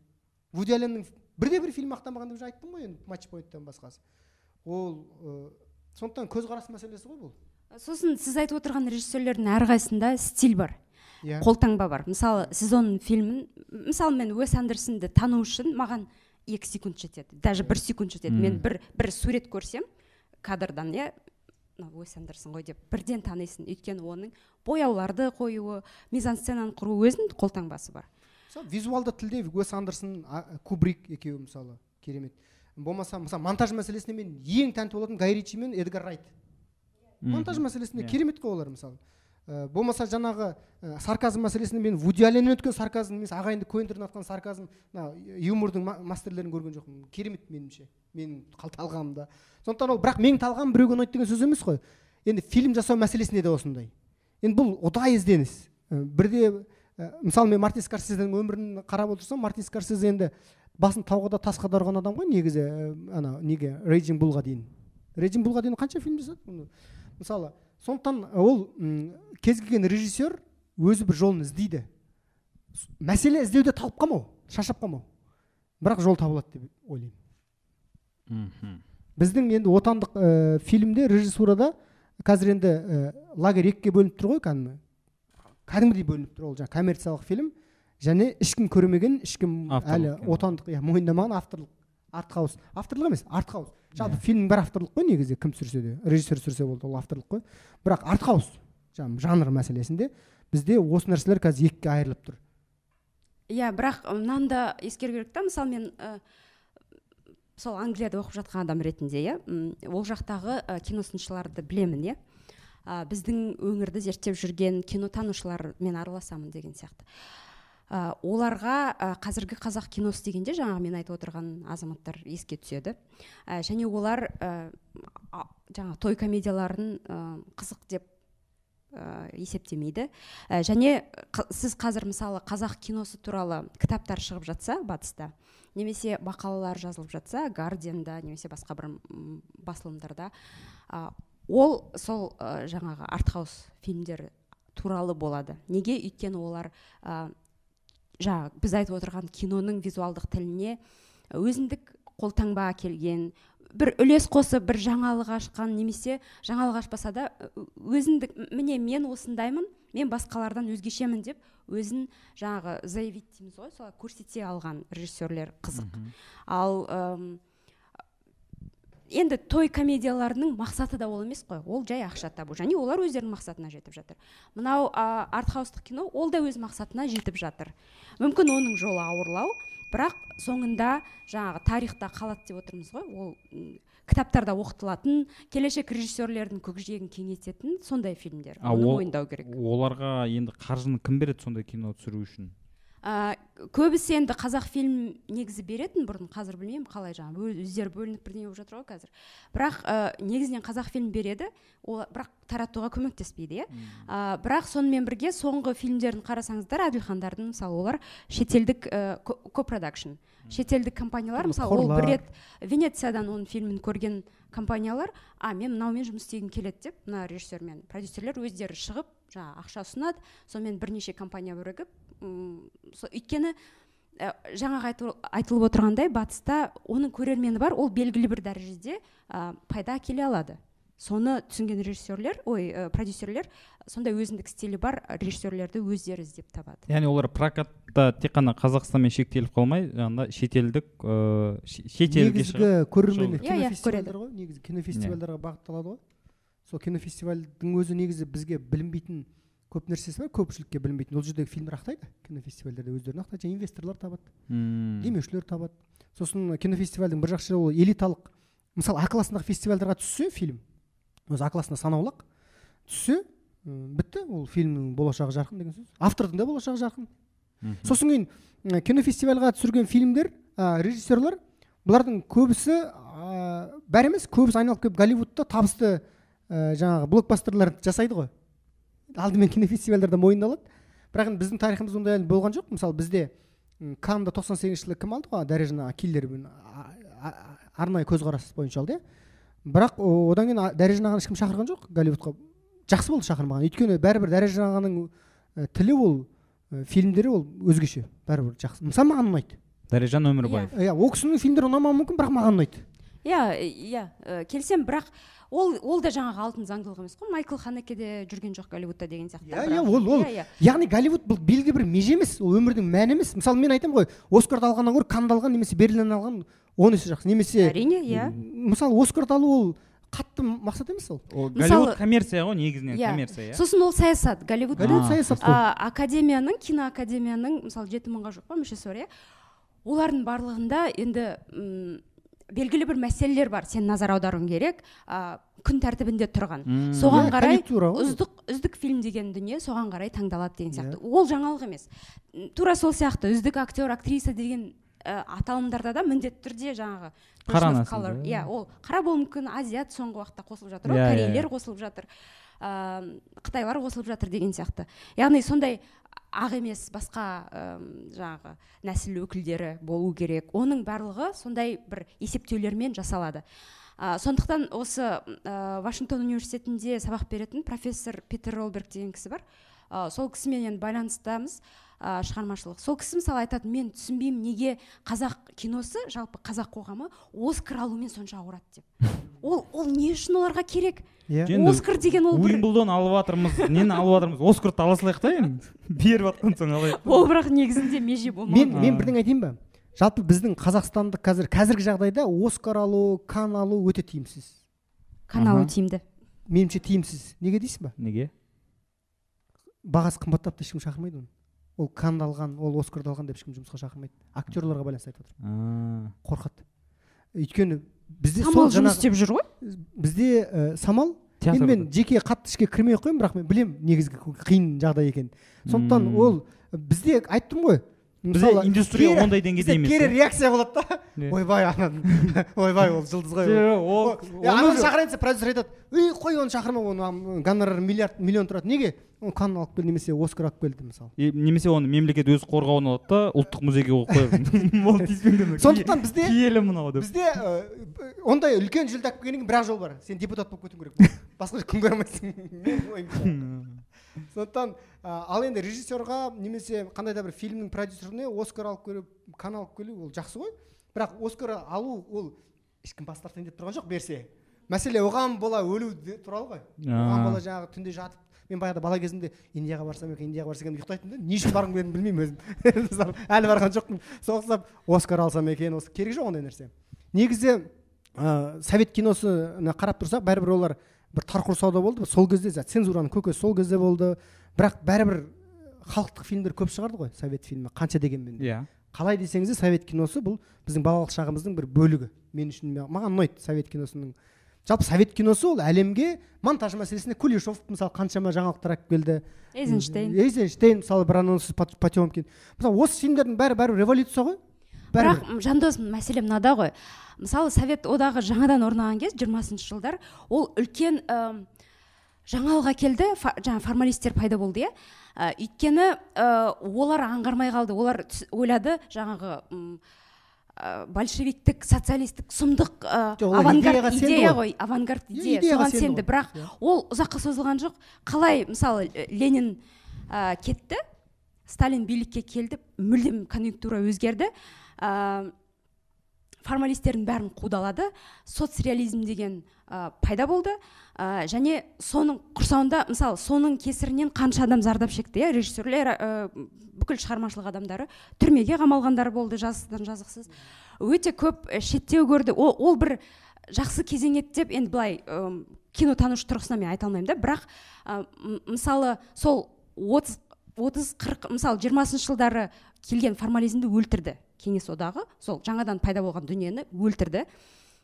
Вуди алленнің бірде бір фильм мақтамаған деп айттым ғой енді матч пойнттан басқасы. Ол ә, сондықтан көзқарас мәселесі ғой бұл. Сосын сіз айтып отырған режиссерлердің әрқайсысында стиль бар иә. қолтаңба бар. Мысалы сіз оның фильмін мысалы мен уэс андерсонды тану үшін маған екі секунд жетеді. Даже бір секунд жетеді. Мен бір бір сурет көрсем кадрдан иә мынау уэс андерсон ғой деп бірден танисың. Өйткені оның бояуларды қоюы мизансценаны құру өзінің қолтаңбасы бар. Мысалы визуалды тілде уэс андерсон кубрик екеуі мысалы керемет. Болмаса мысалы монтаж мәселесіне мен ең тәнті болатын гай ричи мен эдгар райт. Монтаж мәселесінде Иә. керемет қой олар мысалы. Ә, болмаса жаңағы ә, сарказм мәселесінде мен вуди алленнен өткен сарказм емес ағайынды коэнтерден атқан сарказм мына юмордың ма- мастерлерін көрген жоқпын. Керемет меніңше менің талғамымда сондықтан ол бірақ менің талғамым біреуге ұнайды деген сөз емес қой. Енді фильм жасау мәселесінде де осындай. Енді бұл ұдайы ізденіс. Ә, бірде ә, мысалы мен мартин скорсезенің өмірін қарап отырсам мартин скорсезе енді басын тауға да тасқа да ұрған адам ғой негізі ана неге? Рейджинг булға дейін. Рейджинг булға дейін қанша фильм жасады? Мысалы сондықтан ол кез келген режиссер өзі бір жолын іздейді. Мәселе іздеуде талып қалмау шаршап қалмау. Бірақ жол табылады деп ойлаймын. Біздің енді отандық ә, фильмде режиссурада қазір енді ә, лагерь екіге бөлініп тұр ғой кәдімгі. Кәдімгідей бөлініп тұр ол жаңағы коммерциялық фильм және ешкім көрмеген ешкім әлі кино. отандық иә мойындамаған авторлық. Артхаус авторлық емес артхаус жалпы Иә. фильмнің бәрі авторлық қой негізі кім түсірсе де режиссер түсірсе болды ол авторлық қой. Бірақ артхаус жаңағы жанр мәселесінде бізде осы нәрселер қазір екіге айырылып тұр. Иә бірақ мынаны да ескеру керек та мысалы мен ә, сол англияда оқып жатқан адам ретінде иә ол жақтағы ә, киносыншыларды білемін иә. Ә, біздің өңірді зерттеп жүрген кинотанушылармен араласамын деген сияқты. Ә, оларға ә, қазіргі қазақ киносы дегенде жаңағы мен айтып отырған азаматтар еске түседі. Ә, және олар ә, жаңағы той комедияларын ә, қызық деп ә, есептемейді. Ә, және сіз қазір мысалы қазақ киносы туралы кітаптар шығып жатса батыста немесе мақалалар жазылып жатса гардианда немесе басқа бір басылымдарда а, ол сол ә, жаңағы артхаус фильмдер туралы болады. Неге? Өйткені олар ә, жаңағы біз айтып отырған киноның визуалдық тіліне өзіндік қолтаңба әкелген бір үлес қосып бір жаңалық ашқан немесе жаңалық ашпаса да өзіндік міне мен осындаймын мен басқалардан өзгешемін деп өзін жаңағы заявить дейміз ғой солай көрсете алған режиссерлер қызық. Ал енді той комедияларының мақсаты да ол емес қой. Ол жай ақша табу. Және олар өздерінің мақсатына жетіп жатыр. Мынау а, артхаустық кино ол да өз мақсатына жетіп жатыр. Мүмкін оның жолы ауырлау бірақ соңында жаңағы тарихта қалады деп отырмыз ғой. Ол кітаптарда оқытылатын келешек режиссерлердің көкжиегін кеңейтетін сондай фильмдер. А оны мойындау керек. оларға енді қаржыны кім береді сондай кино түсіру үшін? Ә, көбісі енді қазақ фильм негізі беретін бұрын қазір білмеймін қалай жаңағы өздері бөлініп бірдеңе болып жатыр ғой қазір. Бірақ ә, негізінен қазақ фильм береді ол бірақ таратуға көмектеспейді иә. Ә, бірақ сонымен бірге соңғы фильмдерін қарасаңыздар әділхандардың мысалы олар шетелдік ә, копродакшн шетелдік компаниялар мысалы ол бір рет венециядан оның фильмін көрген компаниялар а мен мынаумен жұмыс істегім келеді деп мына режиссермен продюсерлер өздері шығып жаңағы ақша ұсынады сонымен бірнеше компания бірігіп өйткені ә, жаңағы айтыл- айтылып отырғандай батыста оның көрермені бар ол белгілі бір дәрежеде ә, пайда әкеле алады. Соны түсінген режиссерлер ой ә, продюсерлер сондай өзіндік стилі бар режиссерлерді өздері іздеп табады. Яғни олар прокатта тек қана қазақстанмен шектеліп қалмай жаңағыдай шетелдік ыыы ше- шетелге негізгі көрермені Иә, иә, кинофестивальдар ғой негізі кинофестивальдарға бағытталады ғой? Сол кинофестивальдің өзі негізі бізге білінбейтін көп нәрсесі бар көпшілікке білінбейтін ол жердегі фильмдер ақтайды кинофестивальдерде өздерін ақтайды және инвесторлар табады Мм. демеушілер табады сосын кинофестивальдің бір жақсы жері ол элиталық мысалы а классындағы фестивальдарға түссе фильм өзі а классына санаулы ақ түссе бітті ол фильмнің болашағы жарқын деген сөз автордың да болашағы жарқын Мгм. сосын кейін кинофестивальға түсірген фильмдер ә, режиссерлар бұлардың көбісі ә, бәрі емес көбісі айналып келіп голливудта табысты ә, жаңағы блокбастерлар жасайды ғой. Алдымен кинофестивальдарда мойындалады. Бірақ енді біздің тарихымызда ондай әлі болған жоқ. Мысалы бізде м, каннда тоқсан сегізінші жылы кім алды ғой? А- а- арнайы көзқарас бойынша алды иә. Бірақ одан кейін дәрежан ағаны ешкім шақырған жоқ голливудқа. Жақсы болды шақырмаған. Өйткені бәрібір дәрежан ағаның тілі ол фильмдері ол өзгеше. Бәрібір жақсы. Мысалы маған ұнайды. Дәрежан өмірбаев. Иә ол кісінің фильмдері ұнамауы мүмкін бірақ маған ұнайды. Иә иә келісемін бірақ ол ол да жаңағы алтын заңдылық емес қой. Майкл ханеке де жүрген жоқ голливудта деген сияқты Иә, иә, ол- ол- иә, иә. яғни голливуд бұл белгілі бір меже емес ол өмірдің мәні емес. Мысалы мен айтамын ғой оскарды алғаннан гөрі каннды алған немесе берлин алған он есе жақсы немесе әрине иә. мысалы оскарды алу ол қатты мақсат емес ол. Голливуд коммерция ғой негізінен Иә. коммерция иә. Сосын ол саясат. Голливуд голливуд саясат қой. а, академияның киноакадемияның мысалы жеті мыңға жоқ па мүшесі бар иә. Олардың барлығында енді м, белгілі бір мәселелер бар сен назар аударуың керек ә, күн тәртібінде тұрған. М, соған Иә, қарай үздік үздік фильм деген дүние соған қарай таңдалады деген сияқты. Иә. ол жаңалық емес. Тура сол сияқты үздік актер актриса деген ә, аталымдарда да міндетті түрде жаңағы иә. иә ол қара болуы мүмкін азиат соңғы уақытта қосылып жатыр ғой Иә, иә, корейлер иә. қосылып жатыр. Қытайлар қосылып жатыр деген сияқты. Яғни сондай ақ емес басқа әм, жаңағы нәсіл өкілдері болу керек. Оның барлығы сондай бір есептеулермен жасалады. Ә, сондықтан осы ә, вашингтон университетінде сабақ беретін профессор питер ролберг деген кісі бар. Ә, сол кісімен енді байланыстамыз. Ә, шығармашылық. Сол кісі мысалы айтады мен түсінбеймін неге қазақ киносы жалпы қазақ қоғамы оскар алумен сонша ауырады деп ол ол не үшін оларға керек? Иә. Оскар деген ол бір уимблдон алып жатырмыз нені алып жатырмыз оскарды ала салайық та енді? Беріп жатқан соң алайық ол бірақ негізінде меже болмау мен мен бірдеңе айтайын ба? Жалпы біздің қазақстандық қазір қазіргі жағдайда оскар алу кан алу өте тиімсіз. Каналы Аха. тиімді. Меніңше тиімсіз. Неге дейсің ба? Неге? Бағасы қымбаттап та ешкім шақырмайды оны. Ол канды алған ол оскарды алған деп ешкім жұмысқа шақырмайды. Актерларға байланысты айтып отырмын. Қорқады өйткені бізде самал сол жұмыс істеп жүр ғой? Бізде ә, самал енді мен жеке қатты ішке кірмей ақ қояйын бірақ мен білемін негізгі қиын жағдай екенін. Сондықтан ол бізде айттым ғой бізде индустрия ондай деңгейде емес кері реакция болады да. Ойбай ана ойбай ол жұлдыз ғой ол. Ананы шақырайын десе продюсер айтады ей қой оны шақырма оны гонорар миллиард миллион тұрады неге? Оны канн алып кел немесе оскар алып келді мысалы. Немесе оны мемлекет өз қорғауына алады да ұлттық музейге қойып қояды сондықтан бізде киелі мынау деп. бізде ондай үлкен жүлде алып келгеннен кейін бір ақ жол бар. Сен депутат болып кетуің керек. Басқа күн көре алмайсың менің ойымша. Сондықтан ал енді режиссерға немесе қандай да бір фильмнің продюсеріне оскар алып келу кан алып келу ол жақсы ғой. Бірақ оскар алу ол ешкім бас тартайын деп тұрған жоқ берсе. Мәселе оған бола өлу туралы ғой. Оған бола жаңағы түнде жатып мен баяғыда бала кезімде индияға барсам екен индияға барсам екен ұйықтайтынмын да не үшін барғым келетінін білмеймін өзім. Әлі барған жоқпын. Сол ұқсап оскар алсам екен осы керек жоқ ондай нәрсе. Негізі ә, совет киносына қарап тұрсақ бәрібір олар бір тар құрсауда болды сол кезде цензураның көкесі сол кезде болды. Бірақ бәрібір халықтық фильмдер көп шығарды ғой совет фильмі қанша дегенмен де. иә. Қалай десеңіз де совет киносы бұл біздің балалық шағымыздың бір бөлігі. Мен үшін ма- маған ұнайды совет киносының. Жалпы совет киносы ол әлемге монтаж мәселесінде кулешов мысалы қаншама жаңалықтар алып келді. Эйзенштейн. Эйзенштейн мысалы бір анонсыз Пот- потемкин. Мысалы осы фильмдердің бәрі бәрібір революция ғой. Бірақ жандос мәселе мынада ғой. Мысалы совет одағы жаңадан орнаған кез жиырмасыншы жылдар. Ол үлкен жаңалық әкелді фа, жаңа формалисттер пайда болды иә. Ә, өйткені ә, олар аңғармай қалды олар ойлады жаңағы ә, большевиктік социалистік сұмдық ә, авангард идея ғой. авангард идея соған сенді бірақ Иә. ол ұзаққа созылған жоқ. Қалай мысалы ленин ә, кетті. Сталин билікке келді мүлдем конъюнктура өзгерді. Ә, формалистердің бәрін қудалады. Соцреализм деген ә, пайда болды. Ә, және соның құрсауында мысалы соның кесірінен қанша адам зардап шекті иә? Режиссерлер ә, бүкіл шығармашылық адамдары түрмеге қамалғандар болды жазықсыздан жазықсыз. Өте көп ә, шеттеу көрді. Ол, ол бір жақсы кезең еді деп енді былай ым, кинотанушы тұрғысынан мен айта алмаймын да. Бірақ ә, мысалы сол отыз отыз қырық мысалы жиырмасыншы жылдары келген формализмді өлтірді. Кеңес одағы сол жаңадан пайда болған дүниені өлтірді.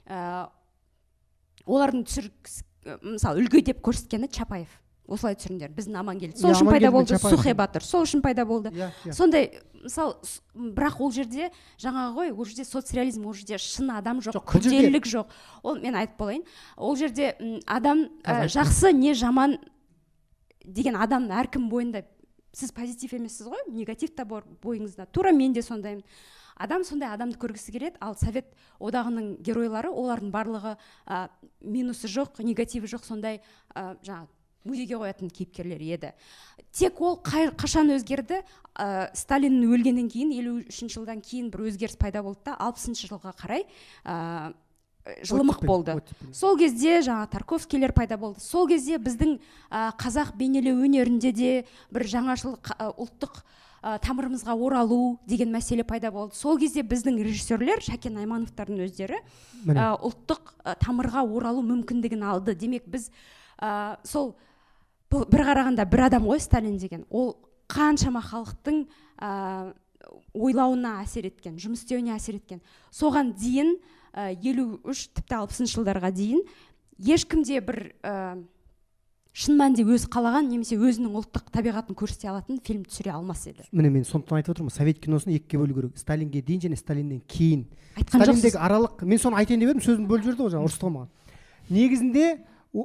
Ә, олардың түсір мысалы үлгі деп көрсеткені чапаев. Осылай түсіріңдер. Біздің амангелді сол Иә, үшін пайда болды. Сухой батыр. Сол үшін пайда болды. Иә иә. Сондай мысалы бірақ ол жерде жаңағы ғой ол жерде соцреализм ол жерде шын адам жоқ, күрделілік жоқ. Ол мен айтып болайын. Ол жерде адам ә, жақсы не жаман деген адам әркім бойында сіз позитив емессіз ғой негатив та бар бойыңызда. Тура мен де сондаймын. Адам сондай адамды көргісі келеді. Ал совет одағының геройлары олардың барлығы ә, минусы жоқ негативі жоқ сондай ә, жаңағы музейге қоятын кейіпкерлер еді. Тек ол қай, қашан өзгерді? Ә, сталин өлгеннен кейін елу үшінші жылдан кейін бір өзгеріс пайда болды да алпысыншы жылға қарай ә, жылымық болды. сол кезде жаңа тарковскийлер пайда болды. Сол кезде біздің ә, қазақ бейнелеу өнерінде де бір жаңашыл ұлттық ә, тамырымызға оралу деген мәселе пайда болды. Сол кезде біздің режиссерлер шәкен аймановтардың өздері ә, ұлттық ә, тамырға оралу мүмкіндігін алды. Демек біз ә, сол бір қарағанда бір адам ғой сталин деген. Ол қаншама халықтың ә, ойлауына әсер еткен жұмыс істеуіне әсер еткен. Соған дейін ә, елу үш тіпті алпысыншы жылдарға дейін ешкімде бір ә, шын мәнінде өзі қалаған немесе өзінің ұлттық табиғатын көрсете алатын фильм түсіре алмас еді. Міне мен сондықтан айтып отырмын совет киносын екіге бөлу керек. Сталинге дейін және сталиннен кейін. Айтқан сталиндегі аралық мен соны айтайын деп едім сөзімді бөліп жіберді ғой жаңа ұрысты ғой маған. Негізінде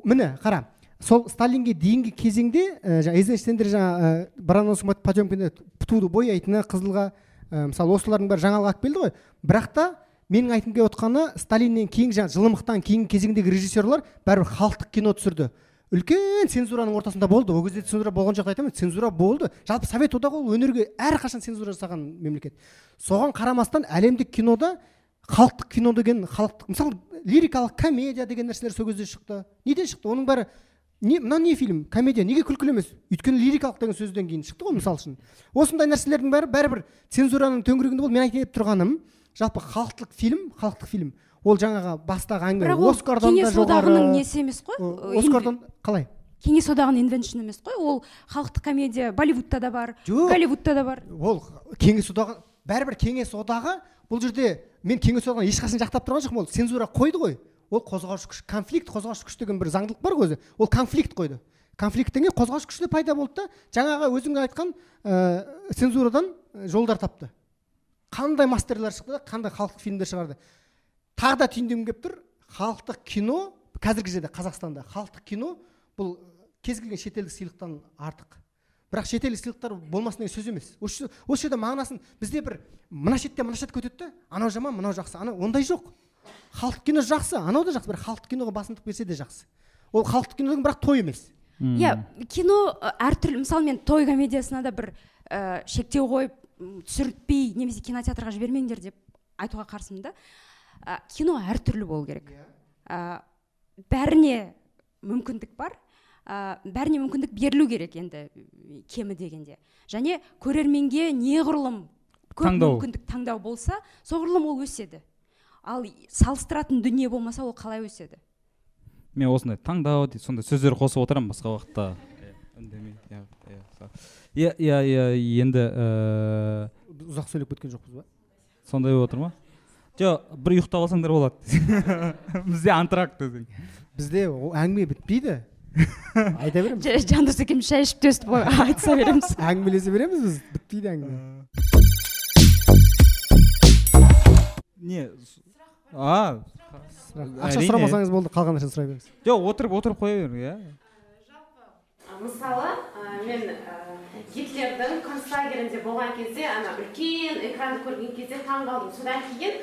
міне қара сол сталинге дейінгі кезеңде ә, жаңа эйзенштейндер жаңа ә, барановский потемкинді туды бояйтыны қызылға ә, мысалы осылардың бәрі жаңалық алып келді ғой. Бірақ та менің айтқым келіп отқаны сталиннен кейінгі жаңағы жылымықтан кейінгі кезеңдегі режиссерлар бәрібір халықтық кино түсірді. Үлкен цензураның ортасында болды. Ол кезде цензура болған жоқ айтамын. Цензура болды. Жалпы совет одағы ол өнерге әрқашан цензура жасаған мемлекет. Соған қарамастан әлемдік кинода халықтық кино деген халықтық мысалы лирикалық комедия деген нәрселер сол кезде шықты. Неден шықты? Оның бәрі не мынау не фильм? Комедия. Неге күлкілі емес? Өйткені лирикалық деген сөзден кейін шықты ғой мысалы үшін. Осындай нәрселердің бәрі бәрібір цензураның төңірегінде болды. Мен айтайын деп тұрғаным жалпы халықтық фильм халықтық фильм. Ол жаңағы бастағы әңгіме оскардан да жоғары одағының несі емес қой? Э, оскардан қалай? кеңес одағының инвеншн емес қой? Ол халықтық комедия болливудта да бар Жоқ. голливудта да бар. Ол кеңес одағы бәрібір кеңес одағы бұл жерде мен кеңес одағын ешқашан жақтап тұрған жоқпын. Ол цензура қойды ғой. Ол қозғаушы күш конфликт қозғаушы күш деген бір заңдылық бар ғой өзі. Ол конфликт қойды. Конфликттен кейін қозғаушы күш те пайда болды да жаңағы өзің айтқан ә, цензурадан ә, жолдар тапты. Қандай мастерлер шықты да қандай халықтық фильмдер шығарды. Тағы да түйіндегім келіп тұр. Халықтық кино қазіргі жерде қазақстанда халықтық кино бұл кез келген шетелдік сыйлықтан артық. Бірақ шетелдік сыйлықтар болмасын деген сөз емес. Осы жер- осы жерде мағынасын бізде бір мына шеттен мына шетке өтеді да анау жаман мынау жақсы. Анау ондай жоқ. Халықтық кино жақсы анау да жақсы. Бірақ халықтық киноға басымдық берсе де жақсы. Ол халықтық кино деген бірақ той емес. Иә кино әртүрлі. Мысалы мен той комедиясына да бір ә, шектеу қойып түсіртпей немесе кинотеатрға жібермеңдер деп айтуға қарсымын да. Ә, кино әртүрлі болу керек. Ә, бәріне мүмкіндік бар. Ә, бәріне мүмкіндік берілу керек енді кемі дегенде. Және көрерменге неғұрлым көп Таңдау. мүмкіндік таңдау болса соғұрлым ол өседі. Ал салыстыратын дүние болмаса ол қалай өседі? Мен осындай таңдау дейді сондай сөздер қосып отырамын басқа уақытта. Иә, үндемей. Иә иә иә иә енді ііі ұзақ сөйлеп кеткен жоқпыз ба? сондай болып отыр ма? Жоқ бір ұйықтап алсаңдар болады. Бізде антракт десең бізде ол әңгіме бітпейді. Айта береміз. Жандос екеуміз шай ішіп төстіп айтыса береміз. Әңгімелесе береміз біз бітпейді әңгіме. Не а ақша сұрамасаңыз болды қалған нәрсені сұрай беріңіз. Жоқ отырып отырып қоя бер иә. Мысалы ә, мен ә, гитлердің концлагерінде болған кезде ана үлкен экранды көрген кезде таң қалдым содан кейін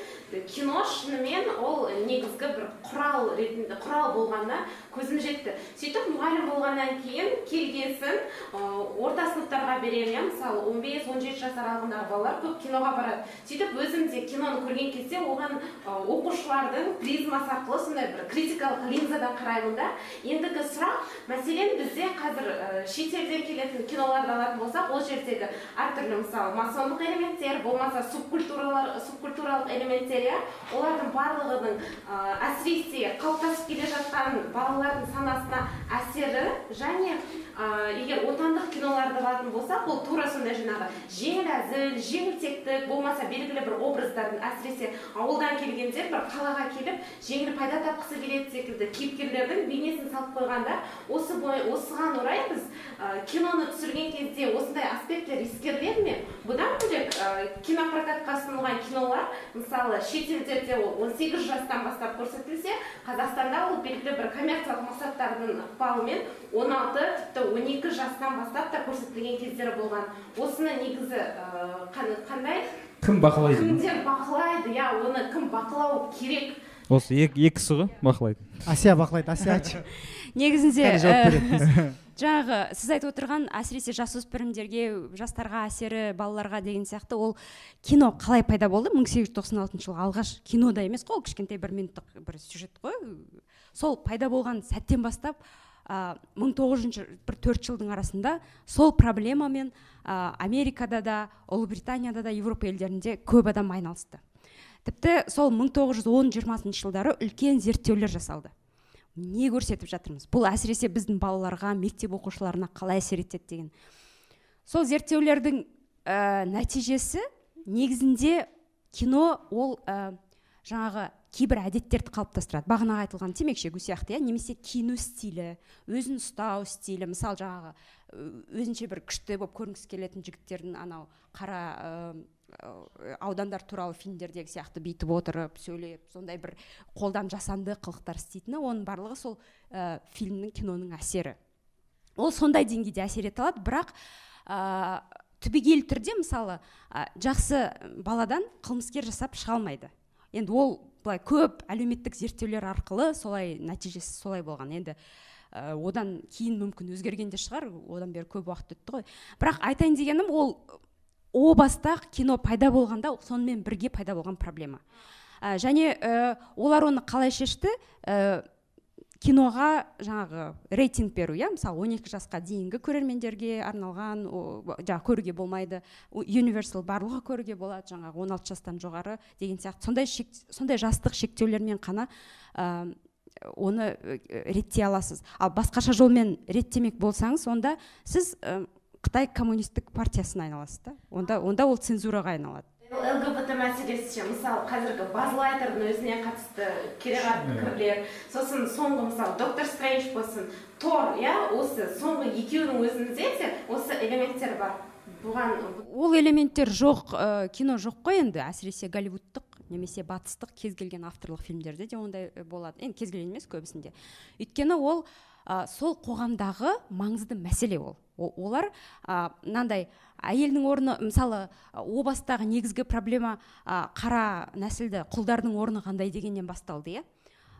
кино шынымен ол негізгі бір құрал ретінде құрал болғанына көзім жетті сөйтіп мұғалім болғаннан кейін келгесін орта сыныптарға беремін иә мысалы 15-17 жас аралығындағы балалар көп киноға барады сөйтіп өзім де киноны көрген кезде оған оқушылардың призмасы арқылы сондай бір критикалық линзадан қараймын да ендігі сұрақ мәселен бізде қазір шетелден келетін киноларды алатын болсақ ол жердегі әртүрлі мысалы масондық элементтер болмаса субкультуралар субкультуралық элементтер иә олардың барлығының ә, әсіресе қалыптасып келе жатқан балалардың санасына әсері және егер отандық киноларды алатын болсақ ол тура сондай жаңағы жеңіл әзіл жеңілтектік болмаса белгілі бір образдардың әсіресе ауылдан келгендер бір қалаға келіп жеңіл пайда тапқысы келеді секілді кейіпкерлердің бейнесін салып қойғанда осы бой осыған орай біз ә, киноны түсірген кезде осындай аспекттер ескеріледі ме? Бұдан бөлек ә, кинопрокатқа ұсынылған кинолар мысалы шетелдерде ол 18 жастан бастап көрсетілсе қазақстанда ол белгілі бір коммерциялық мақсаттардың ықпалымен 16 тіпті 12 жастан бастап та көрсетілген кездері болған. Осыны негізі ә, қан- қандай? Кім бақылайды? Кімдер бақылайды? Иә оны кім бақылау керек? Осы екі екі кісі ғой бақылайды. Әсия бақылайды әсия айтшы. Негізінде жаңағы сіз айтып отырған әсіресе жасөспірімдерге жастарға әсері балаларға деген сияқты ол кино қалай пайда болды? 1896 жылы алғаш кинода емес қой ол кішкентай бір минуттық бір сюжет қой. Сол пайда болған сәттен бастап а, 1900 бір төрт жылдың арасында сол проблемамен америкада да ұлыбританияда да еуропа елдерінде көп адам айналысты. Тіпті сол 1910-20 жылдары үлкен зерттеулер жасалды. Не көрсетіп жатырмыз? Бұл әсіресе біздің балаларға мектеп оқушыларына қалай әсер етеді деген. Сол зерттеулердің ә, нәтижесі негізінде кино ол ә, жаңағы кейбір әдеттерді қалыптастырады. Бағанағы айтылған темекі шегу сияқты иә немесе киіну стилі өзін ұстау стилі. Мысалы жаңағы өзінше бір күшті болып көрінгісі келетін жігіттердің анау қара ә, аудандар туралы фильмдердегі сияқты бүйтіп отырып сөйлеп сондай бір қолдан жасанды қылықтар істейтіні оның барлығы сол ә, фильмнің киноның әсері. Ол сондай деңгейде әсер ете алады бірақ ә, түбегейлі түрде мысалы ә, жақсы баладан қылмыскер жасап шыға алмайды. Енді ол былай көп әлеуметтік зерттеулер арқылы солай нәтижесі солай болған. Енді ә, одан кейін мүмкін өзгерген де шығар одан бері көп уақыт өтті ғой. Бірақ айтайын дегенім ол о баста кино пайда болғанда сонымен бірге пайда болған проблема. Ә, және ә, олар оны қалай шешті? Киноға жаңағы рейтинг беру иә? Мысалы 12 жасқа дейінгі көрермендерге арналған жаңағы көруге болмайды. Universal барлығы көруге болады жаңағы 16 жастан жоғары деген сияқты. Сондай шек, сондай жастық шектеулермен қана ә, оны ә, реттей аласыз. Ал басқаша жолмен реттемек болсаңыз онда сіз ә, қытай коммунистік партиясына айналасыз да? Онда онда ол цензураға айналады. Лгбт мәселесі ше мысалы қазіргі базлайтердің өзіне қатысты кереғар пікірлер. Сосын соңғы мысалы доктор стрэндж болсын тор иә осы соңғы екеуінің өзінде де осы элементтер бар. Бұған ол элементтер жоқ ә, кино жоқ қой енді. Әсіресе голливудтық немесе батыстық кез келген авторлық фильмдерде де ондай э, болады. Енді кез келген емес көбісінде. Өйткені ол ә, сол қоғамдағы маңызды мәселе ол. О- олар ә, мынандай әйелдің орны мысалы о бастағы негізгі проблема ә, қара нәсілді құлдардың орны қандай дегеннен басталды иә?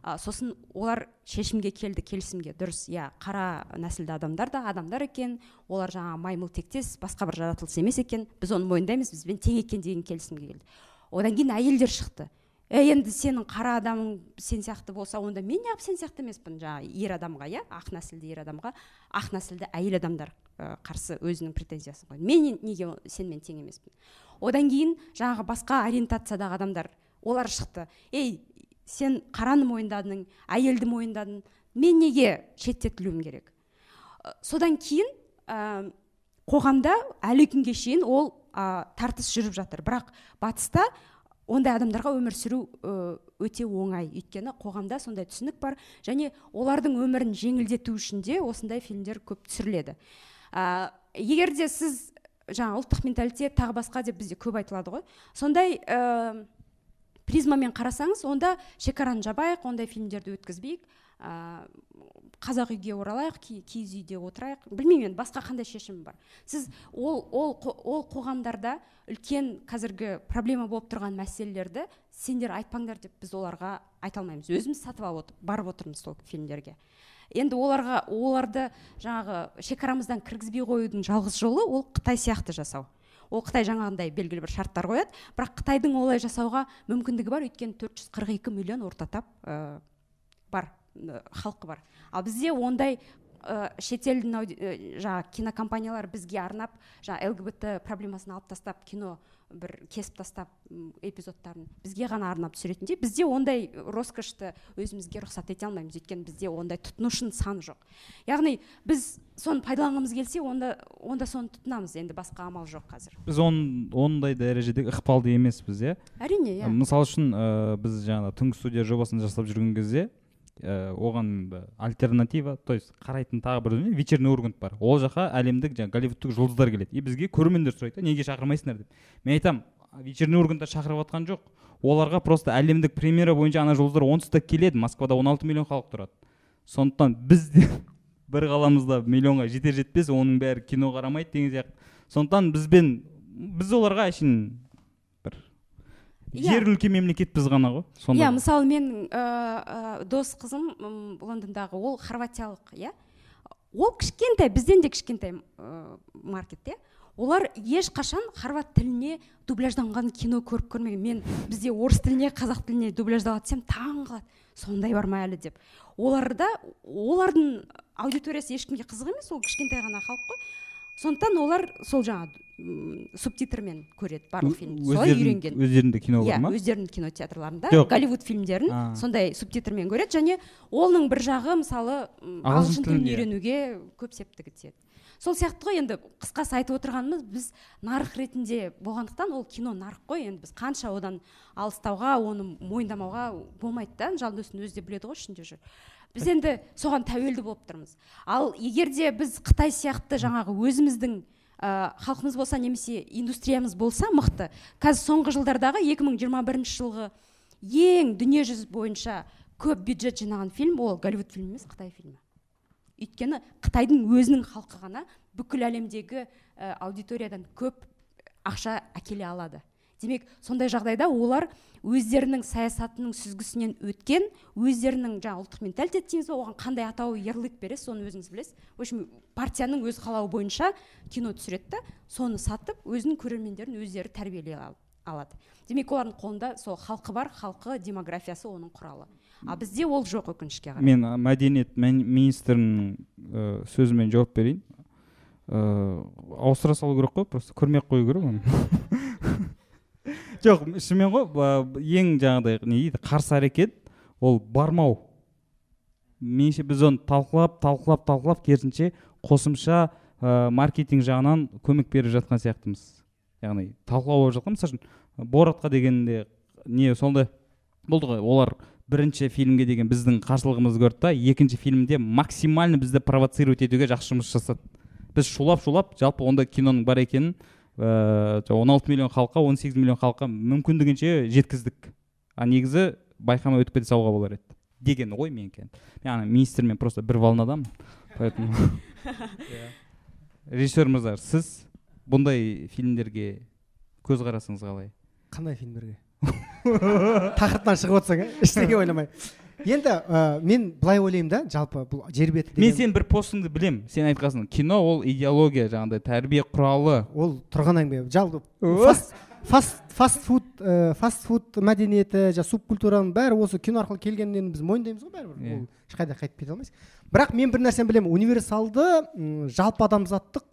А, сосын олар шешімге келді келісімге. Дұрыс иә қара нәсілді адамдар да адамдар екен олар жаңағы маймыл тектес басқа бір жаратылыс емес екен. Біз оны мойындаймыз бізбен тең екен деген келісімге келді. Одан кейін әйелдер шықты. Е енді сенің қара адамың сен сияқты болса онда мен неғып сен сияқты емеспін? Жаңағы ер адамға иә? Ақ нәсілді ер адамға ақ нәсілді әйел адамдар ә, қарсы өзінің претензиясын қойды. Мен не- неге сенімен тең емеспін? Одан кейін жаңағы басқа ориентациядағы адамдар олар шықты. Ей сен қараны мойындадың әйелді мойындадың мен неге шеттетілуім керек? Ә, содан кейін ә, қоғамда әлі күнге шейін ол ә, тартыс жүріп жатыр. Бірақ батыста ондай адамдарға өмір сүру өте оңай. Өйткені қоғамда сондай түсінік бар және олардың өмірін жеңілдету үшін де осындай фильмдер көп түсіріледі. Ә, егер де сіз жаңа ұлттық менталитет тағы басқа деп бізде көп айтылады ғой. Сондай ә, призмамен қарасаңыз онда шекараны жабайық ондай фильмдерді өткізбейік. Ә, қазақ үйге оралайық ки- киіз үйде отырайық. Білмеймін енді басқа қандай шешім бар. Сіз ол ол ол қоғамдарда үлкен қазіргі проблема болып тұрған мәселелерді сендер айтпаңдар деп біз оларға айта алмаймыз. Өзіміз сатып алып отыр, барып отырмыз сол фильмдерге. Енді оларға оларды жаңағы шекарамыздан кіргізбей қоюдың жалғыз жолы ол қытай сияқты жасау. Ол қытай жаңағындай белгілі бір шарттар қояды. Бірақ қытайдың олай жасауға мүмкіндігі бар. Өйткені 442 миллион орта тап ә, халқы бар. Ал бізде ондай ә, шетелдің ауди- жаңағы кинокомпаниялар бізге арнап жаңағы лгбт проблемасын алып тастап кино бір кесіп тастап эпизодтарын бізге ғана арнап түсіретіндей бізде ондай роскошты өзімізге рұқсат ете алмаймыз. Өйткені бізде ондай тұтынушының саны жоқ. Яғни біз соны пайдаланғымыз келсе онда онда соны тұтынамыз. Енді басқа амал жоқ қазір. Біз он ондай дәрежеде ықпалды емеспіз иә? Әрине иә. Мысалы үшін ә, біз жаңағы түнгі студия жобасын жасап жүрген кезде ә, оған альтернатива то есть қарайтын тағы бір дүние вечерний ургант бар. Ол жаққа әлемдік жаңағы голливудтық жұлдыздар келеді. И бізге көрермендер сұрайды «Да, неге шақырмайсыңдар деп. Мен айтамын вечерний ургантта шақырып жатқан жоқ. Оларға просто әлемдік премьера бойынша ана жұлдыздар оңтүстікте келеді. Москвада 16 миллион халық тұрады. Сондықтан біз де бір қаламызда миллионға жетер жетпес оның бәрі кино қарамайды деген сияқты. Сондықтан бізбен біз оларға әшейін Иә. жер үлкен мемлекетпіз ғана ғой сонда. Иә мысалы менің ә, ә, дос қызым лондондағы ол хорватиялық иә. Ол кішкентай бізден де кішкентай ә, маркет иә. Олар ешқашан хорват тіліне дубляжданған кино көріп көрмеген. Мен бізде орыс тіліне қазақ тіліне дубляждалады десем таң қалады. Сондай бар ма әлі деп. Оларда олардың аудиториясы ешкімге қызық емес ол кішкентай ғана халық қой. Сондықтан олар сол жаңағы субтитрмен көреді барлық фильмді солай үйренген. өздерінде кино иә бар ма? өздерінің кинотеатрларында Жоқ. голливуд фильмдерін А. сондай субтитрмен көреді және оның бір жағы мысалы Ағылшын тілін иә. үйренуге көп септігі тиеді. Сол сияқты ғой енді қысқасы айтып отырғанымыз біз нарық ретінде болғандықтан ол кино нарық қой. Енді біз қанша одан алыстауға оны мойындамауға болмайды да. Жандостың өзі де біледі ғой ішінде жүр. Біз енді соған тәуелді болып тұрмыз. Ал егер де біз қытай сияқты жаңағы өзіміздің халқымыз болса немесе индустриямыз болса мықты. Қазір соңғы жылдардағы 2021 жылғы ең дүниежүзі бойынша көп бюджет жинаған фильм ол голливуд фильмі емес қытай фильмі. Өйткені қытайдың өзінің халқы ғана бүкіл әлемдегі ә, аудиториядан көп ақша әкеле алады. Демек сондай жағдайда олар өздерінің саясатының сүзгісінен өткен өздерінің жаңағы ұлттық менталитет дейміз ба оған қандай атау ярлык бересіз соны өзіңіз білесіз. В общем партияның өз қалауы бойынша кино түсіреді да соны сатып өзінің көрермендерін өздері тәрбиелей алады. Демек олардың қолында сол халқы бар халқы демографиясы оның құралы. А бізде ол жоқ өкінішке қарай. Мен мәдениет министрінің ә, сөзімен жауап берейін. Ә, ауыстыра салу керек қой просто көрмей ақ қою керек оны. жоқ шынымен ғой ең жаңағыдай не дейді қарсы әрекет ол бармау. Меніңше біз оны талқылап талқылап талқылап керісінше қосымша ә, маркетинг жағынан көмек беріп жатқан сияқтымыз. Яғни талқылау болып жатқан мысалы үшін боратқа дегенде не сондай болды ғой олар бірінші фильмге деген біздің қарсылығымызды көрді да екінші фильмде максимально бізді провоцировать етуге жақсы жұмыс жасады. Біз шулап шулап жалпы ондай киноның бар екенін ыыы э, он алты миллион халыққа он сегіз миллион халыққа мүмкіндігінше жеткіздік. А негізі байқамай өтіп кете салуға болар еді. Деген ой менікі. Мен ана министрмен просто бір волнадамын поэтому режиссер мырза сіз бұндай фильмдерге көзқарасыңыз қалай? Қандай фильмдерге? Тақырыптан шығып отырсаң иә ештеңе ойламай. Енді ә, мен былай ойлаймын да жалпы бұл жер беті деген... мен сенің бір постыңды білем сен айтқансың кино ол идеология жаңағыдай тәрбие құралы. Ол тұрған әңгіме. Жалпы фаст фаст фаст фуд ә, фаст фуд мәдениеті жаңағы субкультураның бәрі осы кино арқылы келгенін біз мойындаймыз ғой бәрібір. Yeah. ол ешқайда қайтып кете алмайсың бірақ мен бір нәрсені білемін. Универсалды жалпы адамзаттық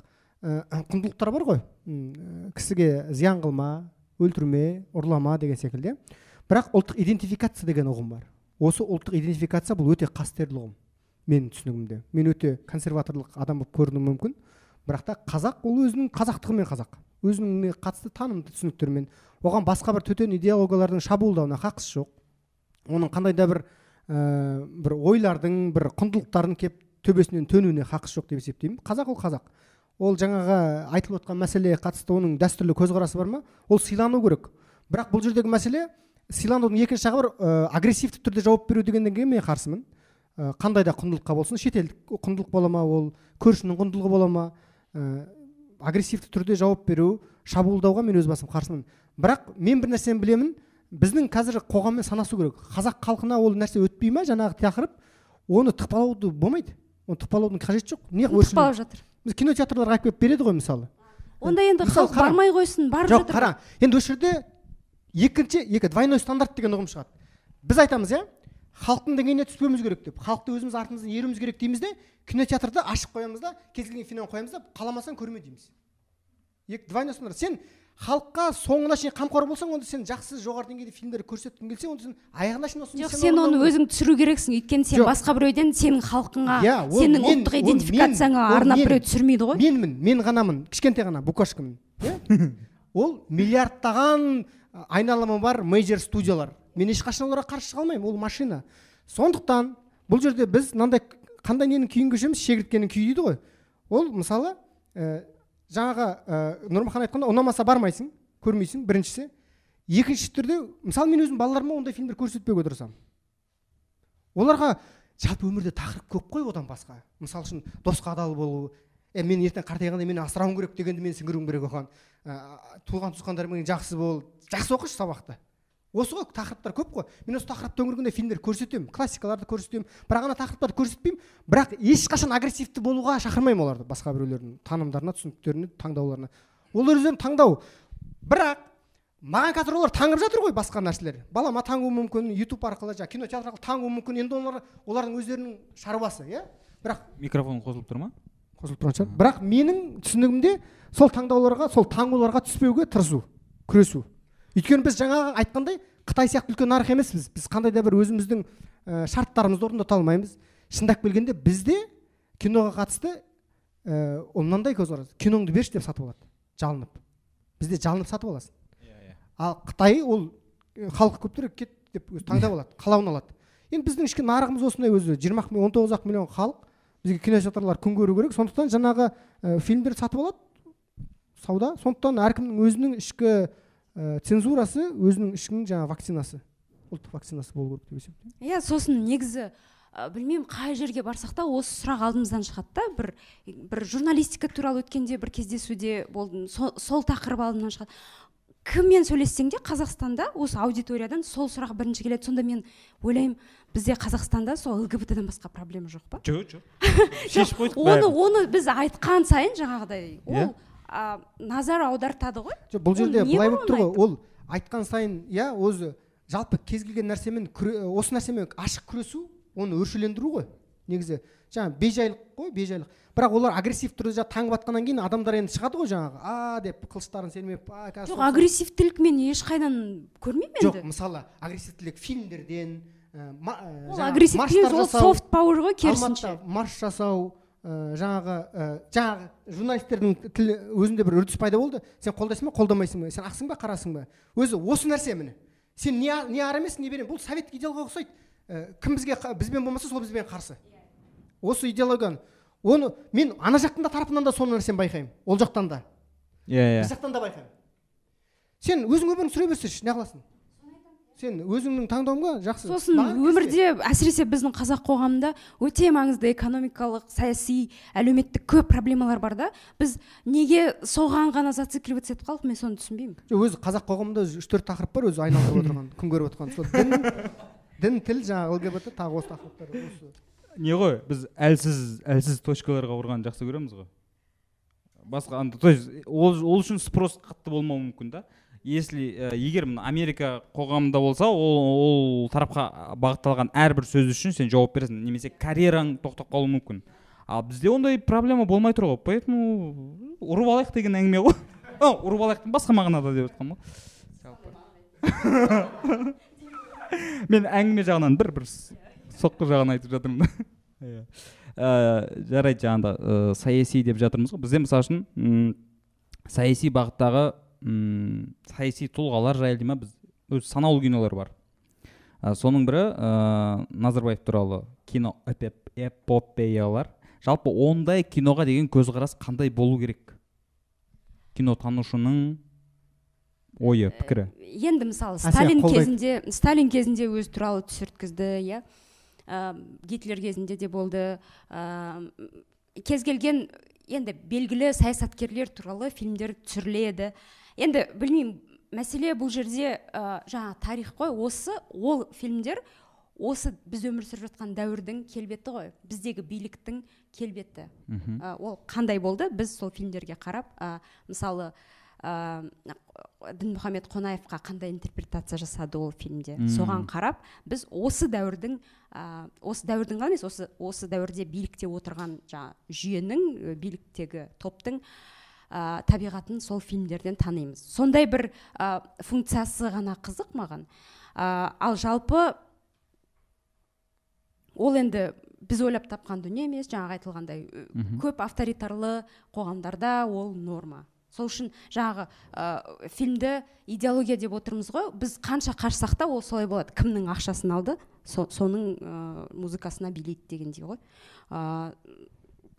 ә, құндылықтар бар ғой. Кісіге зиян қылма өлтірме ұрлама деген секілді. Бірақ ұлттық идентификация деген ұғым бар. Осы ұлттық идентификация бұл өте қастерлі ұғым менің түсінігімде. Мен өте консерваторлық адам болып көрінуім мүмкін. Бірақ та қазақ ол өзінің қазақтығымен қазақ. Өзіне қатысты танымды түсініктермен оған басқа бір төтен идеологиялардың шабуылдауына хақысы жоқ. Оның қандай да бір ә, бір ойлардың бір құндылықтардың кеп төбесінен төнуіне хақысы жоқ деп есептеймін. Қазақ ол қазақ. Ол жаңағы айтылып отқан мәселеге қатысты оның дәстүрлі көзқарасы бар ма? Ол сыйлану керек. Бірақ бұл жердегі мәселе сыйланудың екінші жағы бар ә, агрессивті түрде жауап беру дегенге мен қарсымын. Ә, қандай да құндылыққа болсын шетелдік құндылық бола ма ол көршінің құндылығы бола ма ә, агрессивті түрде жауап беру шабуылдауға мен өз басым қарсымын. Бірақ мен бір нәрсені білемін біздің қазір қоғаммен санасу керек. Қазақ халқына ол нәрсе өтпей ма жаңағы тақырып? Оны тықпалауды болмайды. Оны тықпалаудың қажеті жоқ. Неғып тықпалап жатыр. Біз кинотеатрларға алып келіп береді ғой мысалы. Онда енді халық бармай қойсын барып жоқ қара енді осы жерде екінші екі двойной стандарт деген ұғым шығады. Біз айтамыз иә халықтың деңгейіне түспеуіміз керек деп. Халықты өзіміз артымыздан еруіміз керек дейміз де кинотеатрды ашып қоямыз да кез келген фильмнен қоямыз да қаламасаң көрме дейміз. Екі двойной стандарт. Сен халыққа соңына шейін қамқор болсаң онда сен жақсы жоғары деңгейде фильмдер көрсеткің келсе онда сен аяғына шейін жоқ сен оны өзің түсіру керексің. Өйткені сен басқа біреуден сенің халқыңа иә сенің ұлттық идентификацияңа арнап біреу түсірмейді ғой. Менмін мен ғанамын. Кішкентай ғана букашкамын иә. Ол миллиардтаған айналымы бар мейджор студиялар. Мен ешқашан оларға қарсы шыға алмаймын ол машина. Сондықтан бұл жерде біз мынандай қандай ненің күйін кешеміз? Шегірткенің күйі дейді ғой. Ол мысалы ә, жаңағы ә, нұрмахан айтқандай ұнамаса бармайсың көрмейсің біріншісі. Екінші түрде мысалы мен өзім балаларыма ондай фильмдер көрсетпеуге тырысамын. Оларға жалпы өмірде тақырып көп қой одан басқа. Мысалы үшін досқа адал болу е мен ертең қартайғанда мені асырауым керек дегенді мен сіңіруім керек оған. Ә, туған туысқандарыңмен жақсы бол жақсы оқышы сабақты. Осы ғой тақырыптар көп қой. Мен осы тақырып төңірегінде фильмдер көрсетемін классикаларды көрсетемін. Бірақ ана тақырыптарды көрсетпеймін. Бірақ ешқашан агрессивті болуға шақырмаймын оларды басқа біреулердің танымдарына түсініктеріне таңдауларына. Ол өздерінің таңдау. Бірақ маған қазір олар таңып жатыр ғой басқа нәрселер. Балама таңуы мүмкін ютуб арқылы жаңағы кинотеатр арқылы таңуы мүмкін. Енді олар олардың өздерінің шаруасы иә? Бірақ микрофон қосылып тұр ма? Қосылып тұрған шығар. Бірақ менің түсінігімде сол таңдауларға сол таңуларға түспеуге тырысу күресу. Өйткені біз жаңағы айтқандай қытай сияқты үлкен нарық емеспіз. Біз қандай да бір өзіміздің ә, шарттарымызды орындата алмаймыз. Шындап келгенде бізде киноға қатысты ә, ол мынандай көзқарас. Киноңды берші деп сатып алады. Жалынып. Бізде жалынып сатып аласың. Ал қытай ол ә, халқы көптірек кет деп өзі таңдап алады қалауын алады. Енді біздің ішкі нарығымыз осындай өзі. жиырма ақ он тоғыз ақ миллион халық. Бізге кинотеатрлар күн көру керек. Сондықтан жаңағы ә, фильмдерді сатып алады. Сауда. Сондықтан әркімнің өзінің ішкі ә, цензурасы өзінің ішкі жаңағы вакцинасы. Ұлттық вакцинасы болу керек деп есептеймін. Иә сосын негізі ә, білмеймін қай жерге барсақ та осы сұрақ алдымыздан шығады да. Бір бір журналистика туралы өткенде бір кездесуде болдым. Сол, сол тақырып алдымнан шығады. Кіммен сөйлессең де қазақстанда осы аудиториядан сол сұрақ бірінші келеді. Сонда мен ойлаймын бізде қазақстанда сол лгбтдан басқа проблема жоқ па? Жоқ жоқ. Шешіп қойдық оны оны біз айтқан сайын жаңағыдай Иә. ол а, назар аудартады ғой. жоқ бұл жерде былай болып тұр ғой. ол айтқан сайын иә өзі жалпы кез келген нәрсемен осы нәрсемен ашық күресу оны өршелендіру ғой. Негізі жаңағы бейжайлық қой бейжайлық. Бірақ олар агрессив түрде жаңағы таңып жатқаннан кейін адамдар енді шығады ғой жаңағы. А деп қылыштарын сермеп а қазір жоқ соғысамыз». агрессивтілік мен ешқайдан көрмеймін жоқ енді. мысалы агрессивтілік фильмдерден ол агрессивтілік марштар ол жасау, софт пауэр ғой керісінше. марш жасау ә, жаңағы ә, жаңағы журналистердің тілі өзінде бір үрдіс пайда болды. Сен қолдайсың ба қолдамайсың ба? Сен ақсың ба қарасың ба? Өзі осы нәрсе міне. Сен не, не ары емессің не бері емессің. бұл советтік идеологияға ұқсайды. Ә, кім бізге бізбен болмаса сол бізбен қарсы. Осы идеологияны. Оны мен ана жақтың да тарапынан да сол нәрсені байқаймын. Ол жақтан да. Иә біз иә жақтан да байқаймын. Сен өзің өміріңді сүре берсейші неғыласың сен өзіңнің таңдауыңа жақсы. Сосын өмірде әсіресе біздің қазақ қоғамында өте маңызды экономикалық саяси әлеуметтік көп проблемалар бар да. Біз неге соған ғана зацикливаться етіп қалдық мен соны түсінбеймін. Жоқ өзі қазақ қоғамында үш төрт тақырып бар өзі айналдырып отырған күн көріп отырған. Сол дін дін тіл жаңағы лгбт тағы осы тақырыптар осы. Не ғой біз әлсіз әлсіз точкаларға ұрғанды жақсы көреміз ғой. Басқа то есть ол, ол үшін спрос қатты болмауы мүмкін да. Если ә, егер мына америка қоғамында болса ол, ол тарапқа бағытталған әрбір сөз үшін сен жауап бересің. Немесе карьераң тоқтап қалуы мүмкін. Ал бізде ондай проблема болмай тұр ғой. Поэтому ұрып алайық деген әңгіме ғой. Ұрып алайықтың басқа мағынада деп жатқанмын ғой мен әңгіме жағынан бір бір соққы жағын айтып жатырмын да. Иә. Ә, жарайды жаңағыда саяси деп жатырмыз ғой. Бізде мысалы үшін саяси бағыттағы м, саяси тұлғалар жайлы ма біз өз санаулы кинолар бар. Ә, соның бірі ә, назарбаев туралы кино эпопеялар. Жалпы ондай киноға деген көзқарас қандай болу керек? Кинотанушының ойы пікірі. енді мысалы сталин кезінде сталин кезінде өзі туралы түсірткізді иә. Ә, гитлер кезінде де болды. Ә, кез келген енді белгілі саясаткерлер туралы фильмдер түсіріледі. Енді білмеймін мәселе бұл жерде ә, жаңа тарих қой. Осы ол фильмдер осы біз өмір сүріп жатқан дәуірдің келбеті ғой. Біздегі биліктің келбеті. Ә, ол қандай болды? Біз сол фильмдерге қарап ә, мысалы ә, дінмұхаммед қонаевқа қандай интерпретация жасады ол фильмде? Мм. соған қарап біз осы дәуірдің ә, осы дәуірдің ғана емес осы осы дәуірде билікте отырған жаңа жүйенің биліктегі топтың ә, табиғатын сол фильмдерден танимыз. Сондай бір ә, функциясы ғана қызық маған. Ә, ал жалпы ол енді біз ойлап тапқан дүние емес жаңағы айтылғандай көп авторитарлы қоғамдарда ол норма. Сол үшін жаңағы ә, фильмді идеология деп отырмыз ғой біз қанша қашсақ та ол солай болады. Кімнің ақшасын алды? Со, соның ә, музыкасына билейді дегендей ғой. Ә,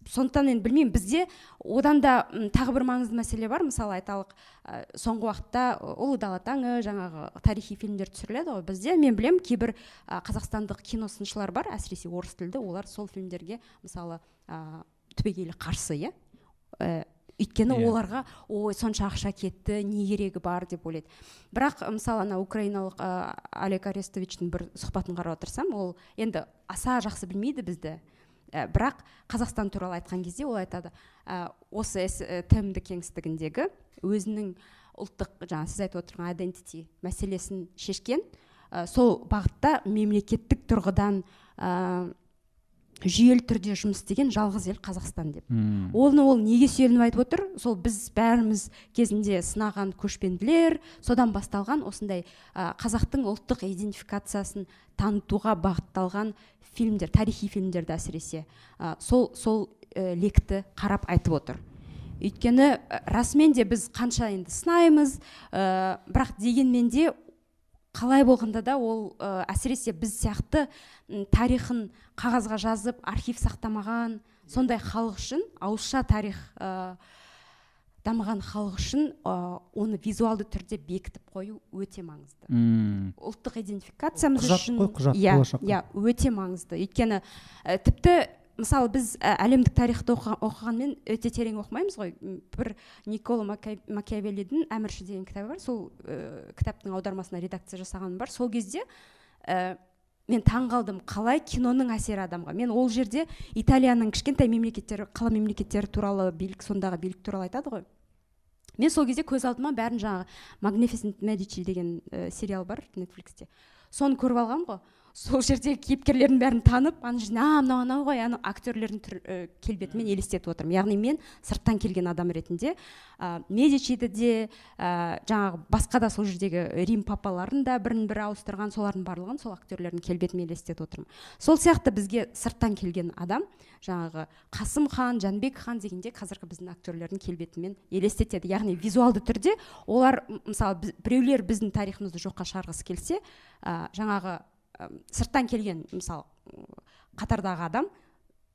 сондықтан енді білмеймін бізде одан да тағы бір маңызды мәселе бар. Мысалы айталық ә, соңғы уақытта ұлы дала таңы жаңағы тарихи фильмдер түсіріледі ғой бізде. Мен білемін кейбір ә, қазақстандық киносыншылар бар әсіресе орыс тілді олар сол фильмдерге мысалы ә, түбегейлі қарсы иә? Ә, өйткені Иә. оларға ой сонша ақша кетті не керегі бар? деп ойлайды. Бірақ мысалы ана украиналық ә, олег арестовичтің бір сұхбатын қарап отырсам ол енді аса жақсы білмейді бізді. Ә, бірақ қазақстан туралы айтқан кезде ол айтады ә, осы ә, тмд кеңістігіндегі өзінің ұлттық жаңа сіз айтып отырған identity мәселесін шешкен ә, сол бағытта мемлекеттік тұрғыдан жүйелі түрде жұмыс істеген жалғыз ел қазақстан деп. Оны ол неге сүйеніп айтып отыр? Сол біз бәріміз кезінде сынаған көшпенділер содан басталған осындай ә, қазақтың ұлттық идентификациясын танытуға бағытталған фильмдер тарихи фильмдерді әсіресе ә, сол сол ә, лекті қарап айтып отыр. Өйткені ә, расымен де біз қанша енді сынаймыз ә, бірақ дегенмен де қалай болғанда да ол ә, әсіресе біз сияқты тарихын қағазға жазып архив сақтамаған сондай халық үшін ауызша тарих ә, дамыған халық үшін ә, оны визуалды түрде бекітіп қою өте маңызды. Мм. ұлттық идентификациямыз Құжат үшін құжат, иә иә өте маңызды. Өйткені ә, тіпті мысалы біз ә, әлемдік тарихты оқы- оқығанмен өте терең оқымаймыз ғой. Бір никола макиавеллидің әмірші деген кітабы бар. Сол ә, кітаптың аудармасына редакция жасағаным бар. Сол кезде ә, мен таң қалдым. Қалай киноның әсері адамға? Мен ол жерде италияның кішкентай мемлекеттері қала мемлекеттері туралы билік сондағы билік туралы айтады ғой. Мен сол кезде көз алдыма бәрін жаңағы магнифисент медичи деген ә, сериал бар нетфликсте соны көріп алғанмын ғой. Сол жердегі кейіпкерлердің бәрін танып ана жерде а мынау анау ғой ана актерлердің түр, ә, келбетімен елестетіп отырмын. Яғни мен сырттан келген адам ретінде ә, медичиді де ә, жаңағы басқа да сол жердегі рим папаларын да бірін бірі ауыстырған солардың барлығын сол актерлердің келбетімен елестетіп отырмын. Сол сияқты бізге сырттан келген адам жаңағы қасым хан жәнібек хан дегенде қазіргі біздің актерлердің келбетімен елестетеді. Яғни визуалды түрде олар мысалы біз- біреулер біздің тарихымызды жоққа шығарғысы келсе ә, жаңағы сырттан келген мысалы қатардағы адам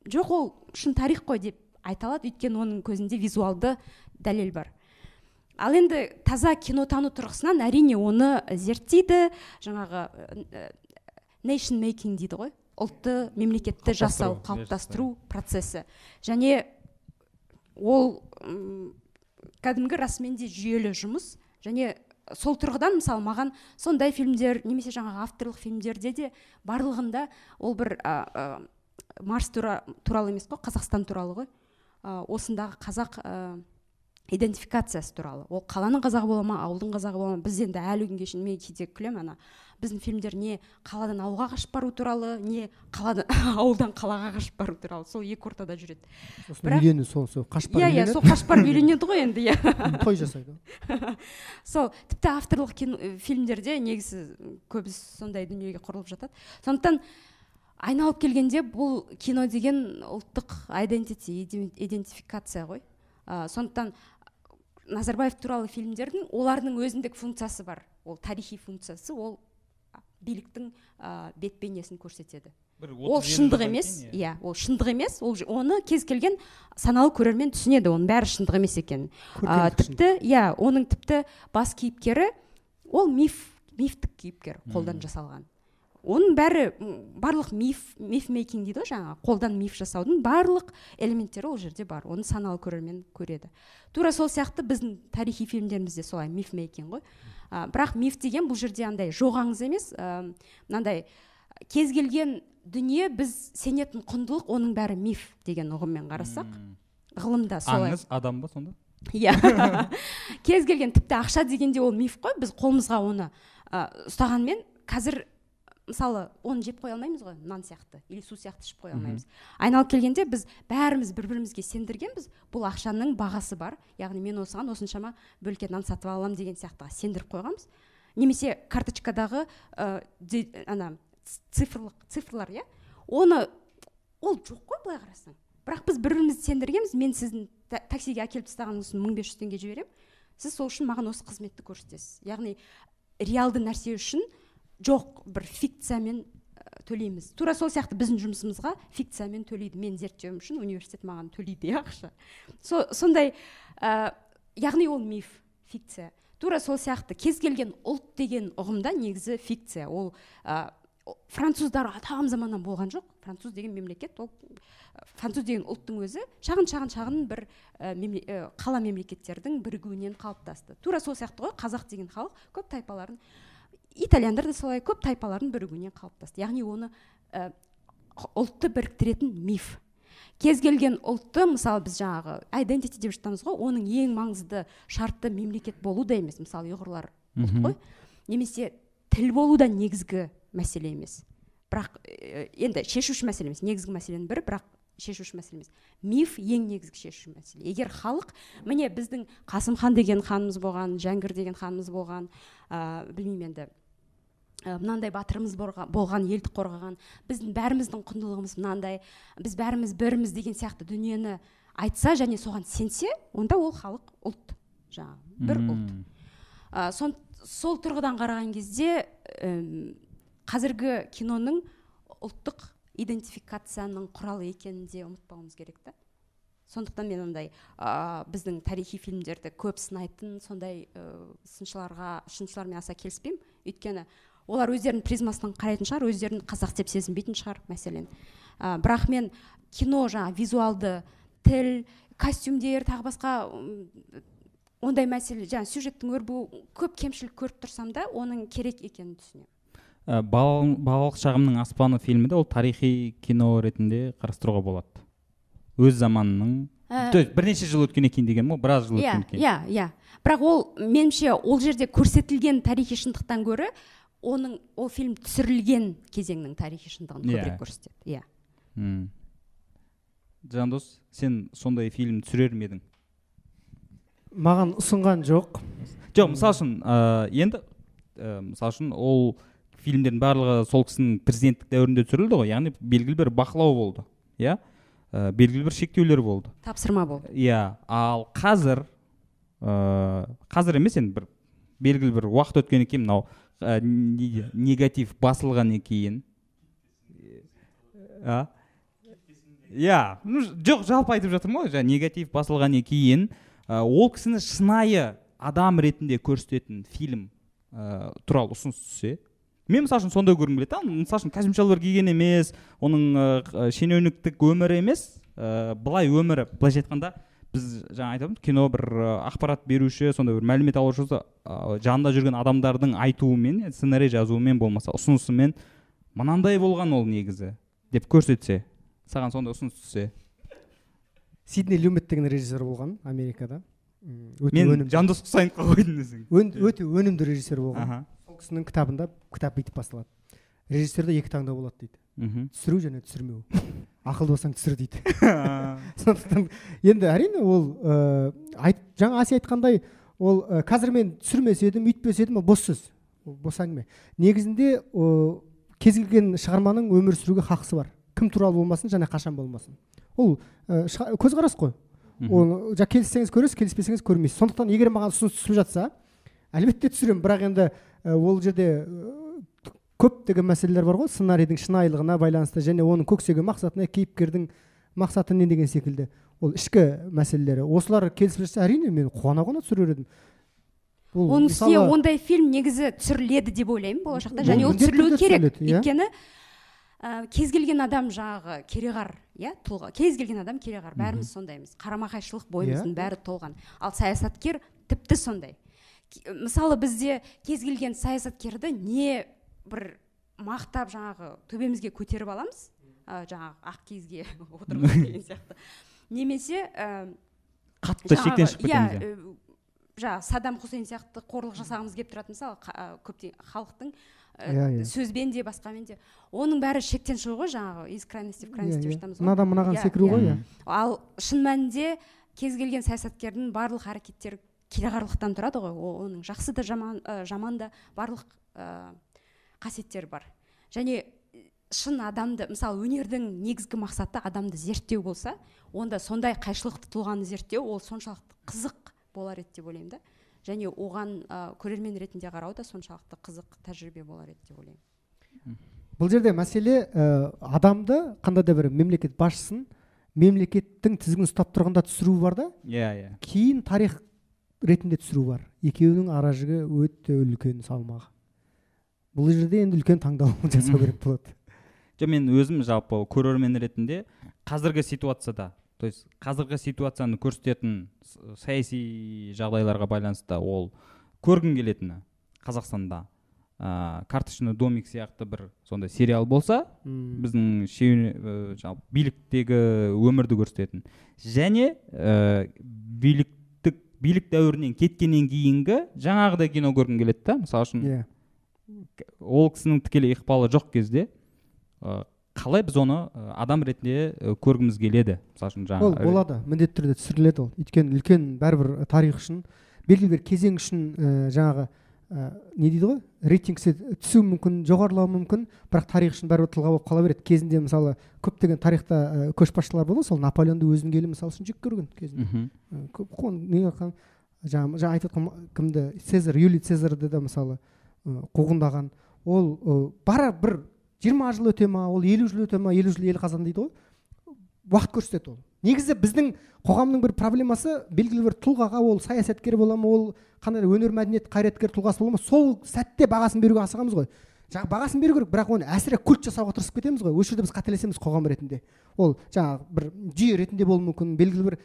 жоқ ол шын тарих қой деп айта алады. Өйткені оның көзінде визуалды дәлел бар. Ал енді таза кинотану тұрғысынан әрине оны зерттейді. Жаңағы нейшн мейкинг дейді ғой. Ұлтты мемлекетті жасау Қалыптастыру, процесі. Және ол кәдімгі расымен де жүйелі жұмыс. Және сол тұрғыдан мысалы маған сондай фильмдер немесе жаңағы авторлық фильмдерде де барлығында ол бір а, марс тура, туралы емес қой қазақстан туралы ғой. А, осындағы қазақ а, идентификациясы туралы. Ол қаланың қазағы бола ма ауылдың қазағы бола ма біз енді әлі күнге шейін мен кейде күлемін ана. Біздің фильмдер не қаладан ауылға қашып бару туралы не қаладан ауылдан қалаға қашып бару туралы. Сол екі ортада жүреді. Сосын бірақ- үйлену сол сол қашып иә иә сол қашып барып үйленеді ғой енді иә. Той жасайды сол тіпті авторлық кино, фильмдерде негізі көбісі сондай дүниеге құрылып жатады. Сондықтан айналып келгенде бұл кино деген ұлттық иде- идентификация ғой. Ә, сондықтан назарбаев туралы фильмдердің олардың өзіндік функциясы бар. Ол тарихи функциясы ол биліктің ә, бет бейнесін көрсетеді. Бір ол шындық емес иә. ол шындық емес ол оны кез келген саналы көрермен түсінеді оның бәрі шындық емес екенін. Шындық. тіпті иә оның тіпті бас кейіпкері ол миф мифтік кейіпкер қолдан жасалған. Оның бәрі барлық миф миф мейкинг дейді ғой жаңағы қолдан миф жасаудың барлық элементтері ол жерде бар оны саналы көрермен көреді. Тура сол сияқты біздің тарихи фильмдерімізде солай миф мейкинг ғой а, бірақ миф деген бұл жерде андай жоқ аңыз емес а, мынандай кез келген дүние біз сенетін құндылық оның бәрі миф деген ұғыммен қарасақ. Ғылымда солай. Аңыз адам ба сонда? Иә. Кез келген тіпті ақша дегенде ол миф қой. Біз қолымызға оны ә, ұстағанмен қазір мысалы оны жеп қоя алмаймыз ғой нан сияқты или су сияқты ішіп қоя алмаймыз. Айналып келгенде біз бәріміз бір бірімізге сендіргенбіз бұл ақшаның бағасы бар. Яғни мен осыған осыншама бөлке нан сатып ала аламын деген сияқтыға сендіріп қойғанбыз. Немесе карточкадағы ә, де- ана цифрлық цифрлар иә? Оны ол жоқ қой былай қарасаң. Бірақ біз бір бірімізді сендіргенбіз. Мен сіздің та- таксиге әкеліп тастаған мың бес жүз теңге жіберемін. Сіз сол үшін маған осы қызметті көрсетесіз. Яғни реалды нәрсе үшін жоқ бір фикциямен ә, төлейміз. Тура сол сияқты біздің жұмысымызға фикциямен төлейді. Мен зерттеуім үшін университет маған төлейді иә ақша Со- сондай ә, яғни ол миф фикция. Тура сол сияқты кез келген ұлт деген ұғымда негізі фикция. Ол ә, француздар атам заманнан болған жоқ. Француз деген мемлекет ол француз деген ұлттың өзі шағын шағын шағын бір ә, ә, қала мемлекеттердің бірігуінен қалыптасты. Тура сол сияқты ғой қазақ деген халық көп тайпалардың итальяндар да солай көп тайпалардың бірігуінен қалыптасты. Яғни оны ә, ұлтты біріктіретін миф. Кез келген ұлтты мысалы біз жаңағы identity деп жатамыз ғой оның ең маңызды шарты мемлекет болу да емес. Мысалы ұйғырлар ұлт қой немесе тіл болу да негізгі мәселе емес. Бірақ енді шешуші мәселе емес негізгі мәселенің бірі бірақ шешуші мәселе емес. Миф ең негізгі шешуші мәселе. Егер халық міне біздің қасым хан деген ханымыз болған жәңгір деген ханымыз болған ә, білмеймін енді мынандай батырымыз болған елді қорғаған біздің бәріміздің құндылығымыз мынандай біз бәріміз біріміз деген сияқты дүниені айтса және соған сенсе онда ол халық ұлт жаңағы бір ұлт. Ә, сон, сол тұрғыдан қараған кезде қазіргі киноның ұлттық идентификацияның құралы екенін де ұмытпауымыз керек та. Сондықтан мен андай ә, біздің тарихи фильмдерді көп сынайтын сондай ә, сыншыларға сыншылармен аса келіспеймін. Өйткені олар өздерінің призмасынан қарайтын шығар өздерін қазақ деп сезінбейтін шығар мәселен. Ә, бірақ мен кино жаңағы визуалды тіл костюмдер тағы басқа ондай мәселе жаңағы сюжеттің өрбуі көп кемшілік көріп тұрсам да оның керек екенін түсінемін. Ә, бала- балалық шағымның аспаны фильмі де ол тарихи кино ретінде қарастыруға болады. Өз заманының Ә, то есть бірнеше жыл өткеннен кейін деген ғой біраз жыл иә өткеннен кейін иә иә. Бірақ ол меніңше ол жерде көрсетілген тарихи шындықтан гөрі оның ол фильм түсірілген кезеңнің тарихи шындығын Иә. көбірек көрсетеді иә. Мм. жандос сен сондай фильм түсірер ме едің? Маған ұсынған жоқ. Жоқ мысалы үшін ә, енді ә, мысалы үшін ол фильмдердің барлығы сол кісінің президенттік дәуірінде түсірілді ғой яғни белгілі бір бақылау болды иә? Ә, белгілі бір шектеулер болды. Тапсырма болды. Иә ал қазір ә, қазір емес енді бір белгілі бір уақыт өткеннен кейін мынау ә, не- негатив басылғаннан кейін. А? Иә ну, жоқ жалпы айтып жатырмын ғой жаңағы негатив басылғаннан кейін ә, ол кісіні шынайы адам ретінде көрсететін фильм ә, туралы ұсыныс түссе. Мен мысалы үшін сондай көргім келеді да мысалы үшін костюм шалбар киген емес оның ә, шенеуніктік өмірі емес ә, былай өмірі былайша айтқанда біз жаңа айтамыз кино бір ақпарат беруші сондай бір мәлімет алушы болса, ә, жанында жүрген адамдардың айтуымен сценарий жазуымен болмаса ұсынысымен мынандай болған ол негізі деп көрсетсе саған сондай ұсыныс түссе. Сидней люмет деген режиссер болған америкада. Өте мен өнімді. жандос құсайыновқа қойдым десең. Өн- өте өнімді режиссер болған. Сол кісінің кітабында кітап бүйтіп басталады. Режиссерде екі таңдау болады дейді. Мхм түсіру және түсірмеу. Ақылды болсаң түсір дейді. Сондықтан енді әрине ол ә, айт, жаңа әсия айтқандай ол ә, қазір мен түсірмес едім үйтпес едім ол бос сөз. Ол бос әңгіме. Негізінде ә, кез келген шығарманың өмір сүруге хақысы бар. Кім туралы болмасын және қашан болмасын. Ол ә, көзқарас қой. Ол жа келіссеңіз көресіз келіспесеңіз көрмейсіз. Сондықтан егер маған ұсыныс түсіп жатса әлбетте түсіремін. Бірақ енді ол жерде көптеген мәселелер бар ғой сценарийдің шынайылығына байланысты және оның көксеген мақсатына кейіпкердің мақсаты не деген секілді. Ол ішкі мәселелері. Осылар келісіп жатса әрине мен қуана қуана түсірер едім. Оның үстіне ондай фильм негізі түсіріледі деп ойлаймын болашақта. Ол және ол түсірілуі керек. иә. өйткені ә, кез келген адам жаңағы кереғар иә тұлға. Кез келген адам кереғар. Бәріміз сондаймыз. Қарама қайшылық бойымыздың Иә. бәрі толған. Ал саясаткер тіпті сондай. Мысалы бізде кез келген саясаткерді не бір мақтап жаңағы төбемізге көтеріп аламыз ә, жаңағы ақ киізге отырғызып деген сияқты немесе ә, қатты шектен шығып иә иә. жаңағы саддам хусейн сияқты қорлық жасағымыз келіп тұрады мысалы ә, көптеген халықтың Иә, иә. сөзбен де басқамен де оның бәрі шектен шығу ғой жаңағы из крайности в крайность деп Иә, иә. жатамыз ғой мынадан мынаған Иә, секіру ғой иә. иә ал шын мәнінде кез келген саясаткердің барлық әрекеттері кереғарлықтан тұрады ғой оның жақсы да жаман ә, жаман да барлық ә, қасиеттері бар. Және шын адамды мысалы өнердің негізгі мақсаты адамды зерттеу болса онда сондай қайшылықты тұлғаны зерттеу ол соншалықты қызық болар еді деп ойлаймын да. Және оған ә, көрермен ретінде қарау да соншалықты қызық тәжірибе болар еді деп ойлаймын. Бұл жерде мәселе ә, адамды қандай да бір мемлекет басшысын мемлекеттің тізгінін ұстап тұрғанда түсіру бар да? Иә иә. Кейін тарих ретінде түсіру бар. Екеуінің ара жігі өте үлкен салмағы. Бұл жерде енді үлкен таңдау жасау керек болады. Жоқ мен өзім жалпы көрермен ретінде қазіргі ситуацияда то есть қазіргі ситуацияны көрсететін саяси жағдайларға байланысты ол көргім келетіні қазақстанда. Ә, карточный домик сияқты бір сондай сериал болса М, біздің шеу- ә, биліктегі өмірді көрсететін. Және ә, биліктік билік дәуірінен кеткеннен кейінгі жаңағыдай кино көргім келеді да мысалы үшін иә. Ол кісінің тікелей ықпалы жоқ кезде ә, қалай біз оны ә, адам ретінде ә, көргіміз келеді? Мысалы үшін ол жаңағы болады міндетті түрде түсіріледі ол. Өйткені үлкен бәрібір тарих үшін белгілі бір кезең үшін ә, жаңағы ә, не дейді ғой? Рейтингісі түсуі мүмкін жоғарылауы мүмкін бірақ тарих үшін бәрібір тұлға болып қала береді. Кезінде мысалы көптеген тарихта ә, көшбасшылар болды ғой сол наполеонды өзінің елі мысалы үшін жек көрген кезінде. Көп қылған жаңа айтып жатқан кімді? Цезарь юлий цезарды да мысалы қуғындаған. Ол бара бір жиырма жыл өте ма ол елу жыл өте ма елу жыл ел қазан дейді ғой. Уақыт көрсетеді ол. Негізі біздің қоғамның бір проблемасы белгілі бір тұлғаға ол саясаткер бола ма ол қандай да өнер мәдениет қайраткер тұлғасы бола ма сол сәтте бағасын беруге асығамыз ғой. Жаңағы бағасын беру керек бірақ оны әсіре культ жасауға тырысып кетеміз ғой. Осы жерде біз қателесеміз қоғам ретінде. Ол жаңағы бір жүйе ретінде болуы мүмкін белгілі бір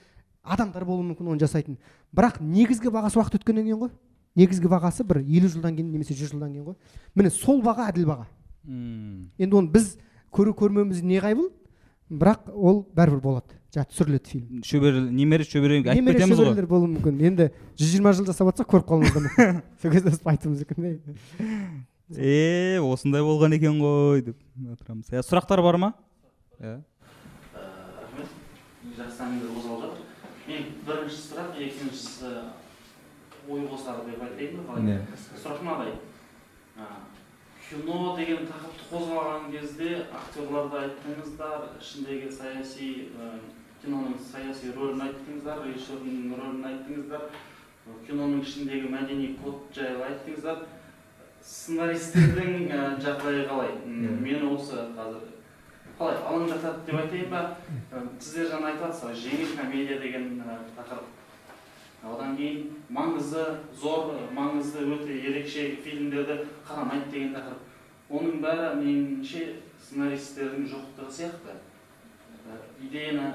адамдар болуы мүмкін оны жасайтын. Бірақ негізгі бағасы уақыт өткеннен кейін ғой. Негізгі бағасы бір елу жылдан кейін немесе жүз жылдан кейін ғой. Міне сол баға әділ баға. Енді оны біз көру көрмеуіміз неғайбыл бірақ ол бәрібір болады. Жаңағы түсіріледі фильм. Шөбере немере шөбереге айтып немере кетеміз ғой. шөберелер болуы мүмкін. Енді жүз жиырма жыл жасап жатсақ көріп қалуымыз да мүмкін. Сол кезде айтуымыз мүмкін е осындай болған екен ғой деп отырамыз. Иә сұрақтар бар ма? Иә. Рахмет жақсы әңгіме қозғалып жатыр мен бірінші сұрақ екіншісі ой қосар деп айтайын ба қалай? Сұрақ мынадай кино деген тақырыпты қозғалған кезде актерларды айттыңыздар ішіндегі саяси киноның саяси рөлін айттыңыздар режиссердің рөлін айттыңыздар киноның ішіндегі мәдени код жайлы айттыңыздар. Сценаристердің жағдайы қалай? М, мені осы қазір қалай алаңдатады деп айтайын ба? Сіздер жаңа айтып жатсыздар жеңіл комедия деген тақырып. Одан кейін маңызы зор маңызды өте ерекше фильмдерді қарамайды деген тақырып. Оның бәрі меніңше сценаристердің жоқтығы сияқты. Ә, идеяны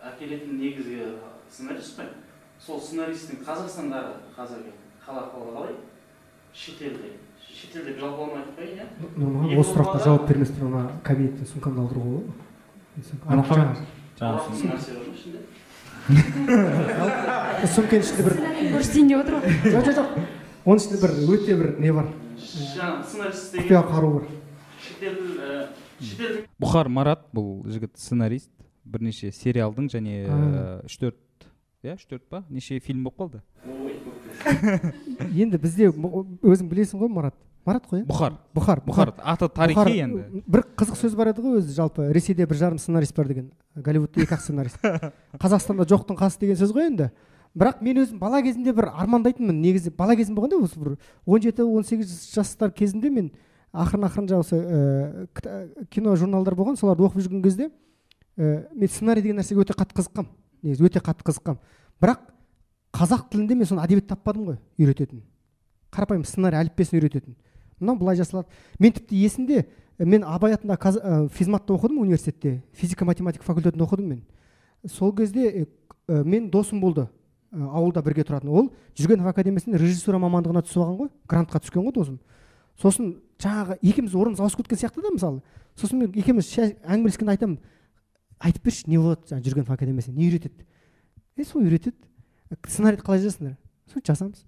әкелетін негізгі сценарист қой. Сол сценаристің қазақстандағы қазіргі қала ахуалы қалай шетелде. Шетелде жалпы алмай ақ қояйын иә. Осы сұраққа жауап бермес бұрын ана кабинеттен сумкамды алдыруға болады ма ма ішінде бір көрсетейін деп отыр ғой жоқ жоқ жоқ. Оның ішінде бір өте бір не бар. Жаңағы сценарист құпия қару бар. Шетелдік бұхар марат бұл жігіт сценарист бірнеше сериалдың және А. үш төрт иә үш төрт па? Неше фильм болып қалды? Енді бізде өзің білесің ғой марат. Марат қой иә? Бұхар. Бұхар бұхар. Аты тарихи енді. бір қызық сөз бар еді ғой өзі жалпы. Ресейде бір жарым сценарист бар деген голливудта екі ақ сценарист. Қазақстанда жоқтың қасы деген сөз ғой енді. Бірақ мен өзім бала кезімде бір армандайтынмын. Негізі бала кезім болғанда осы бір 17 18 жастар кезінде мен ақырын ақырын жаңағы осы ә, кино журналдар болған соларды оқып жүрген кезде ә, мен сценарий деген нәрсеге өте қатты қызыққанмын негізі өте қатты қызыққанмын бірақ қазақ тілінде мен соны әдебиет таппадым ғой үйрететін. Қарапайым сценарий әліппесін үйрететін. Мынау былай жасалады. Мен тіпті есімде ә, мен абай атындағы каз- ә, физматта оқыдым университетте. Физика математика факультетінде оқыдым мен. Сол кезде ә, мен досым болды ә, ауылда бірге тұратын. Ол жүргенов академиясында режиссура мамандығына түсіп алған ғой грантқа түскен ғой досым. Сосын жаңағы екеуміз орнымыз ауысып кеткен сияқты да мысалы. Сосын мен екеуміз әңгімелескенде айтамын. Айтып берші не болады жаңағы жүргенов академиясында не үйретеді? Е сол үйретеді. Сценарийді қалай жазасыңдар? Сол жазамыз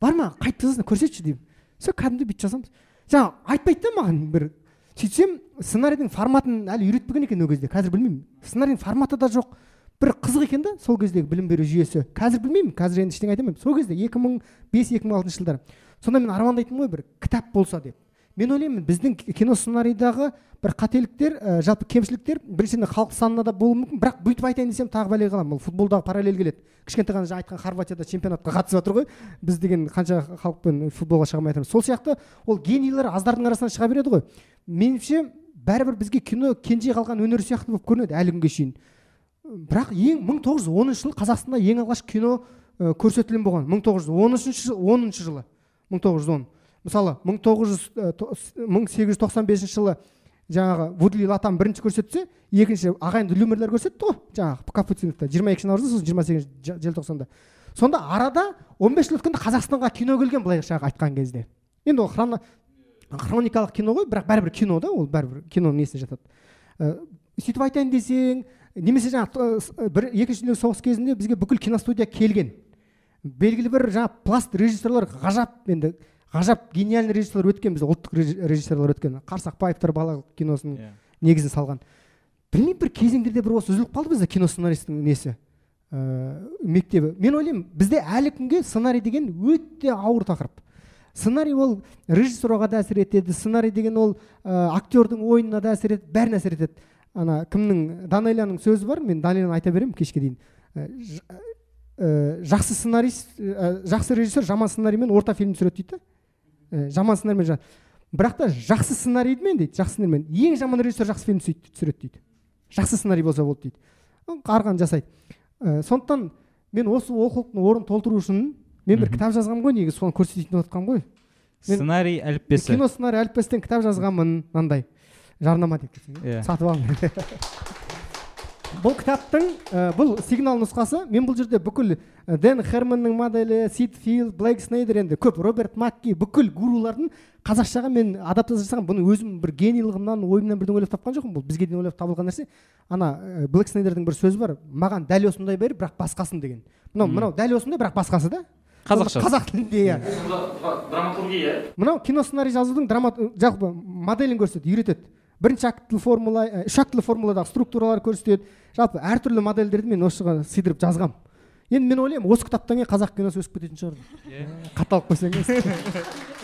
бар ма? Қайтып жазасыңдар көрсетші деймін. Сол кәдімгідей бүйтіп жазамыз жаңағы айтпайды да маған бір. Сөйтсем сценарийдің форматын әлі үйретпеген екен ол кезде қазір білмеймін. Сценарийдің форматы да жоқ. Бір қызық екен да сол кездегі білім беру жүйесі. Қазір білмеймін қазір енді ештеңе айта алмаймын. Сол кезде екі мың бес екі мың алтыншы жылдары. Сонда мен армандайтынмын ғой бір кітап болса деп. Мен ойлаймын біздің кино сценарийдағы бір қателіктер ә, жалпы кемшіліктер біріншіден халық санына да болуы мүмкін. Бірақ бүйтіп айтайын десем тағы бәлеге қаламын. Ол футболдағы параллель келеді. Кішкентай ғана жаңа айтқан хорватияда чемпионатқа қатысып жатыр ғой. Біз деген қанша халықпен футболға шыға алмай сол сияқты ол генийлер аздардың арасынан шыға береді ғой. Меніңше бәрібір бізге кино кенже қалған өнер сияқты болып көрінеді әлі күнге шейін. Бірақ ең 1910 жылы қазақстанда ең алғаш кино көрсетілім болған. 1913 жыл 10 жылы. 1910 мысалы 1900 ә, то- с- 1895 жылы жаңағы вудли латам бірінші көрсетсе екінші ағайынды люмерлер көрсетті ғой жаңағы капуциновта жиырма екінші наурызда сосын жиырма сегізінші желтоқсанда. Сонда арада 15 жыл өткенде қазақстанға кино келген былай жаңағы айтқан кезде. Енді ол хроно хроникалық кино ғой бірақ бәрібір кино да ол бәрібір киноның несіне жатады. Ә, сөйтіп айтайын десең немесе жаңағы т- бір екінші дүниежүзілік соғыс кезінде бізге бүкіл киностудия келген. Белгілі бір жаңағы пласт режиссерлар ғажап енді ғажап гениальный режиссерлар өткен бізде ұлттық реж- режиссерлар өткен. Қарсақбаевтар балалық киносының Иә. негізін салған. Білмеймін бір кезеңдерде бір осы үзіліп қалды бізде кино сценаристің несі ә, мектебі. Мен ойлаймын бізде әлі күнге сценарий деген өте ауыр тақырып. Сценарий ол режиссерға да әсер етеді сценарий деген ол ә, актердің ойынына да әсер етеді бәріне әсер етеді. Ана кімнің данелияның сөзі бар мен данелияны айта беремін кешке дейін. Ә, ә, жақсы сценарист ә, жақсы режиссер жаман сценариймен орта фильм түсіреді дейді Ә, жаман сценариймен жа- бірақ та жақсы сценариймен дейді жақсы сценариймен. Ең жаман режиссер жақсы фильм түсіреді дейді. Жақсы сценарий болса болды дейді. Арғаны жасайды. Ә, сондықтан мен осы олқылықтың орнын толтыру үшін мен бір кітап жазғанмын ғой негізі соны көрсетейін деп жатқанмын ғой сценарий әліппесі. Кино сценарий әліппесінен кітап жазғанмын мынандай. Жарнама деп иә. Иә. сатып алдым бұл кітаптың ә, бұл сигнал нұсқасы мен бұл жерде бүкіл дэн херманның моделі сид филд блейк снейдер енді көп роберт макки бүкіл гурулардың қазақшаға мен адаптация жасаған бұны өзім бір генийлығымнан ойымнан бірден ойлап тапқан жоқпын. Бұл бізге дейін ойлап табылған нәрсе. Ана ә, блейк снейдердің бір сөзі бар маған дәл осындай бер бірақ басқасын деген. Мынау мынау дәл осындай бірақ басқасы да? Қазақша. Қазақ тілінде иә. Драматургия мынау кино сценарий жазудың драма жалпы моделін көрсетеді үйретеді. Бірінші актілі формула үш актілі формуладағы структуралар көрсетеді. Жалпы әртүрлі модельдерді мен осыған сыйдырып жазғам. Енді мен ойлаймын осы кітаптан кейін қазақ киносы өсіп кететін шығар. Деп қаталып қойсаңыз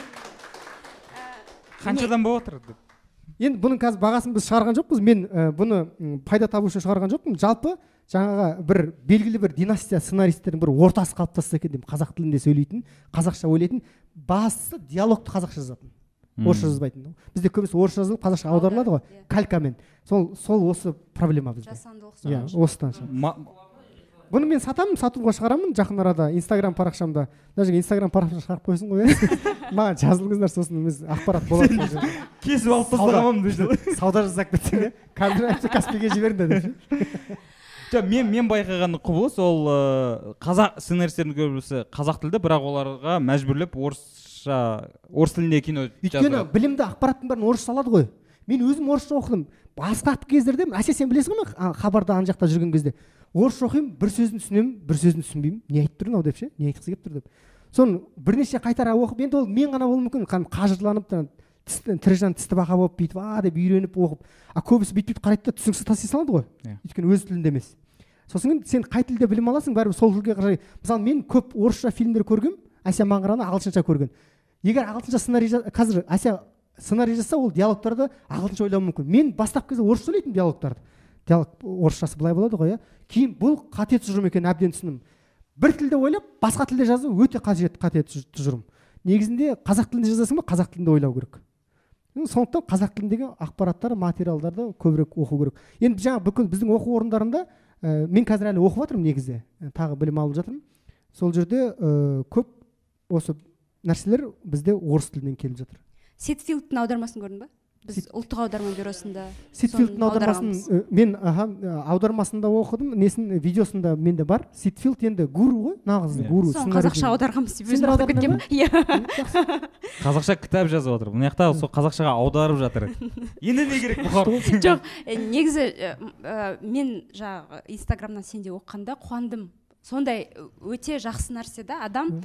қаншадан болып жатыр деп? Енді бұның қазір бағасын біз шығарған жоқпыз. Мен ә, бұны пайда табу үшін шығарған жоқпын. Жалпы жаңағы бір белгілі бір династия сценаристтердің бір ортасы қалыптасса екен деймін қазақ тілінде сөйлейтін қазақша ойлайтын бастысы диалогты қазақша жазатын. Орысша жазбайтын. Бізде көбісі орысша жазылып қазақша аударылады ғой. Иә. калькамен. Сол сол осы проблема бізде. Жасандылық иә осыдан бұны мен сатамын сатуға шығарамын. Жақын арада инстаграм парақшамда даже инстаграм парақшамда шығарып қойсын ғой иә. Маған жазылыңыздар сосын біз ақпарат болады кесіп алып Сауда. сауда жасап кетсең иә. Каспийге жіберіңдер деп жоқ мен мен байқаған құбылыс ол ыыы, қазақ сценаристердің көбісі қазақ тілді бірақ оларға мәжбүрлеп орысша орыс тілінде кино өйткені білімді ақпараттың бәрін орысша алады ғой. Мен өзім орысша оқыдым. Басқа кездерде әсел сен білесің ғой мен хабарда ана жақта жүрген кезде. Орысша оқимын бір сөзін түсінемін бір сөзін түсінбеймін. Не айтып тұр мынау деп ше? Не айтқысы келіп тұр деп. Соны бірнеше қайтара оқып енді ол мен ғана болуы мүмкін. Қажырланып тірі жан тісті бақа болып бүйтіп а деп үйреніп оқып. А көбісі бүйтіп бүйтіп қарайды да түсініксіз тастай салады ғой. Иә. өйткені өз тілінде емес. Сосын сен қай тілде білім аласың? Бәрібір сол тілге қарай. Мысалы мен көп орысша фильмдер көргем әсия маңғыраны ағылшынша көрген. Егер ағылшынша сценарий қазір әсия сценарий жазса ол диалогтарды ағылшынша ойлауы мүмкін. Мен бастапқы кезде орысша ойлайтынмын диалогтарды. Диалог орысшасы былай болады ғой иә. Кейін бұл қате тұжырым екенін әбден түсіндім. Бір тілде ойлап басқа тілде жазу өте қажет қате тұж- тұжырым. Негізінде қазақ тілінде жазасың ба? Қазақ тілінде ойлау керек. Сондықтан қазақ тіліндегі ақпараттар материалдарды көбірек оқу керек. Енді жаңа бүкіл біздің оқу орындарында ә, мен қазір әлі оқып жатырмын негізі тағы білім алып жатырмын. Сол жерде ә, көп осы нәрселер бізде орыс тілінен келіп жатыр. Сетфилдтың аудармасын көрдің ба? Біз ұлттық аударма бюросында ситфилдтың соны аудармасын ә, мен аха ә, аудармасында оқыдым несін видеосында менде бар. Ситфилд енді гуру ғой нағыз Иә. гуру соны қазақша аударғанбыз өзім аударып аудардыңдар кеткенмін иә. қазақша кітап жазып жатыр мына жақта сол қазақшаға аударып жатыр. Енді не керек жоқ негізі мен жаңағы инстаграмнан сенде оқығанда қуандым. Сондай өте жақсы нәрсе да адам.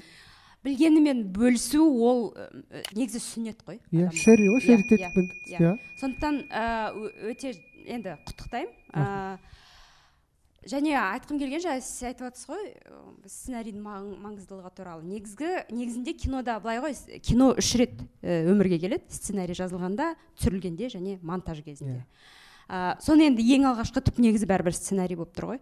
Білгенімен бөлісу ол ә, негізі сүннет қой иә шерри ғой Иә, шерри иә, тетпен- иә. иә. Сондықтан ә, өте енді құттықтаймын. Ә, және айтқым келген жаңа сіз айтып жатсыз ғой сценарийдің маң- маңыздылығы туралы. Негізгі негізінде кинода былай ғой кино үш рет өмірге келеді. Сценарий жазылғанда түсірілгенде және монтаж кезінде. Ә, соны енді ең алғашқы түп негізі бәрібір сценарий болып тұр ғой.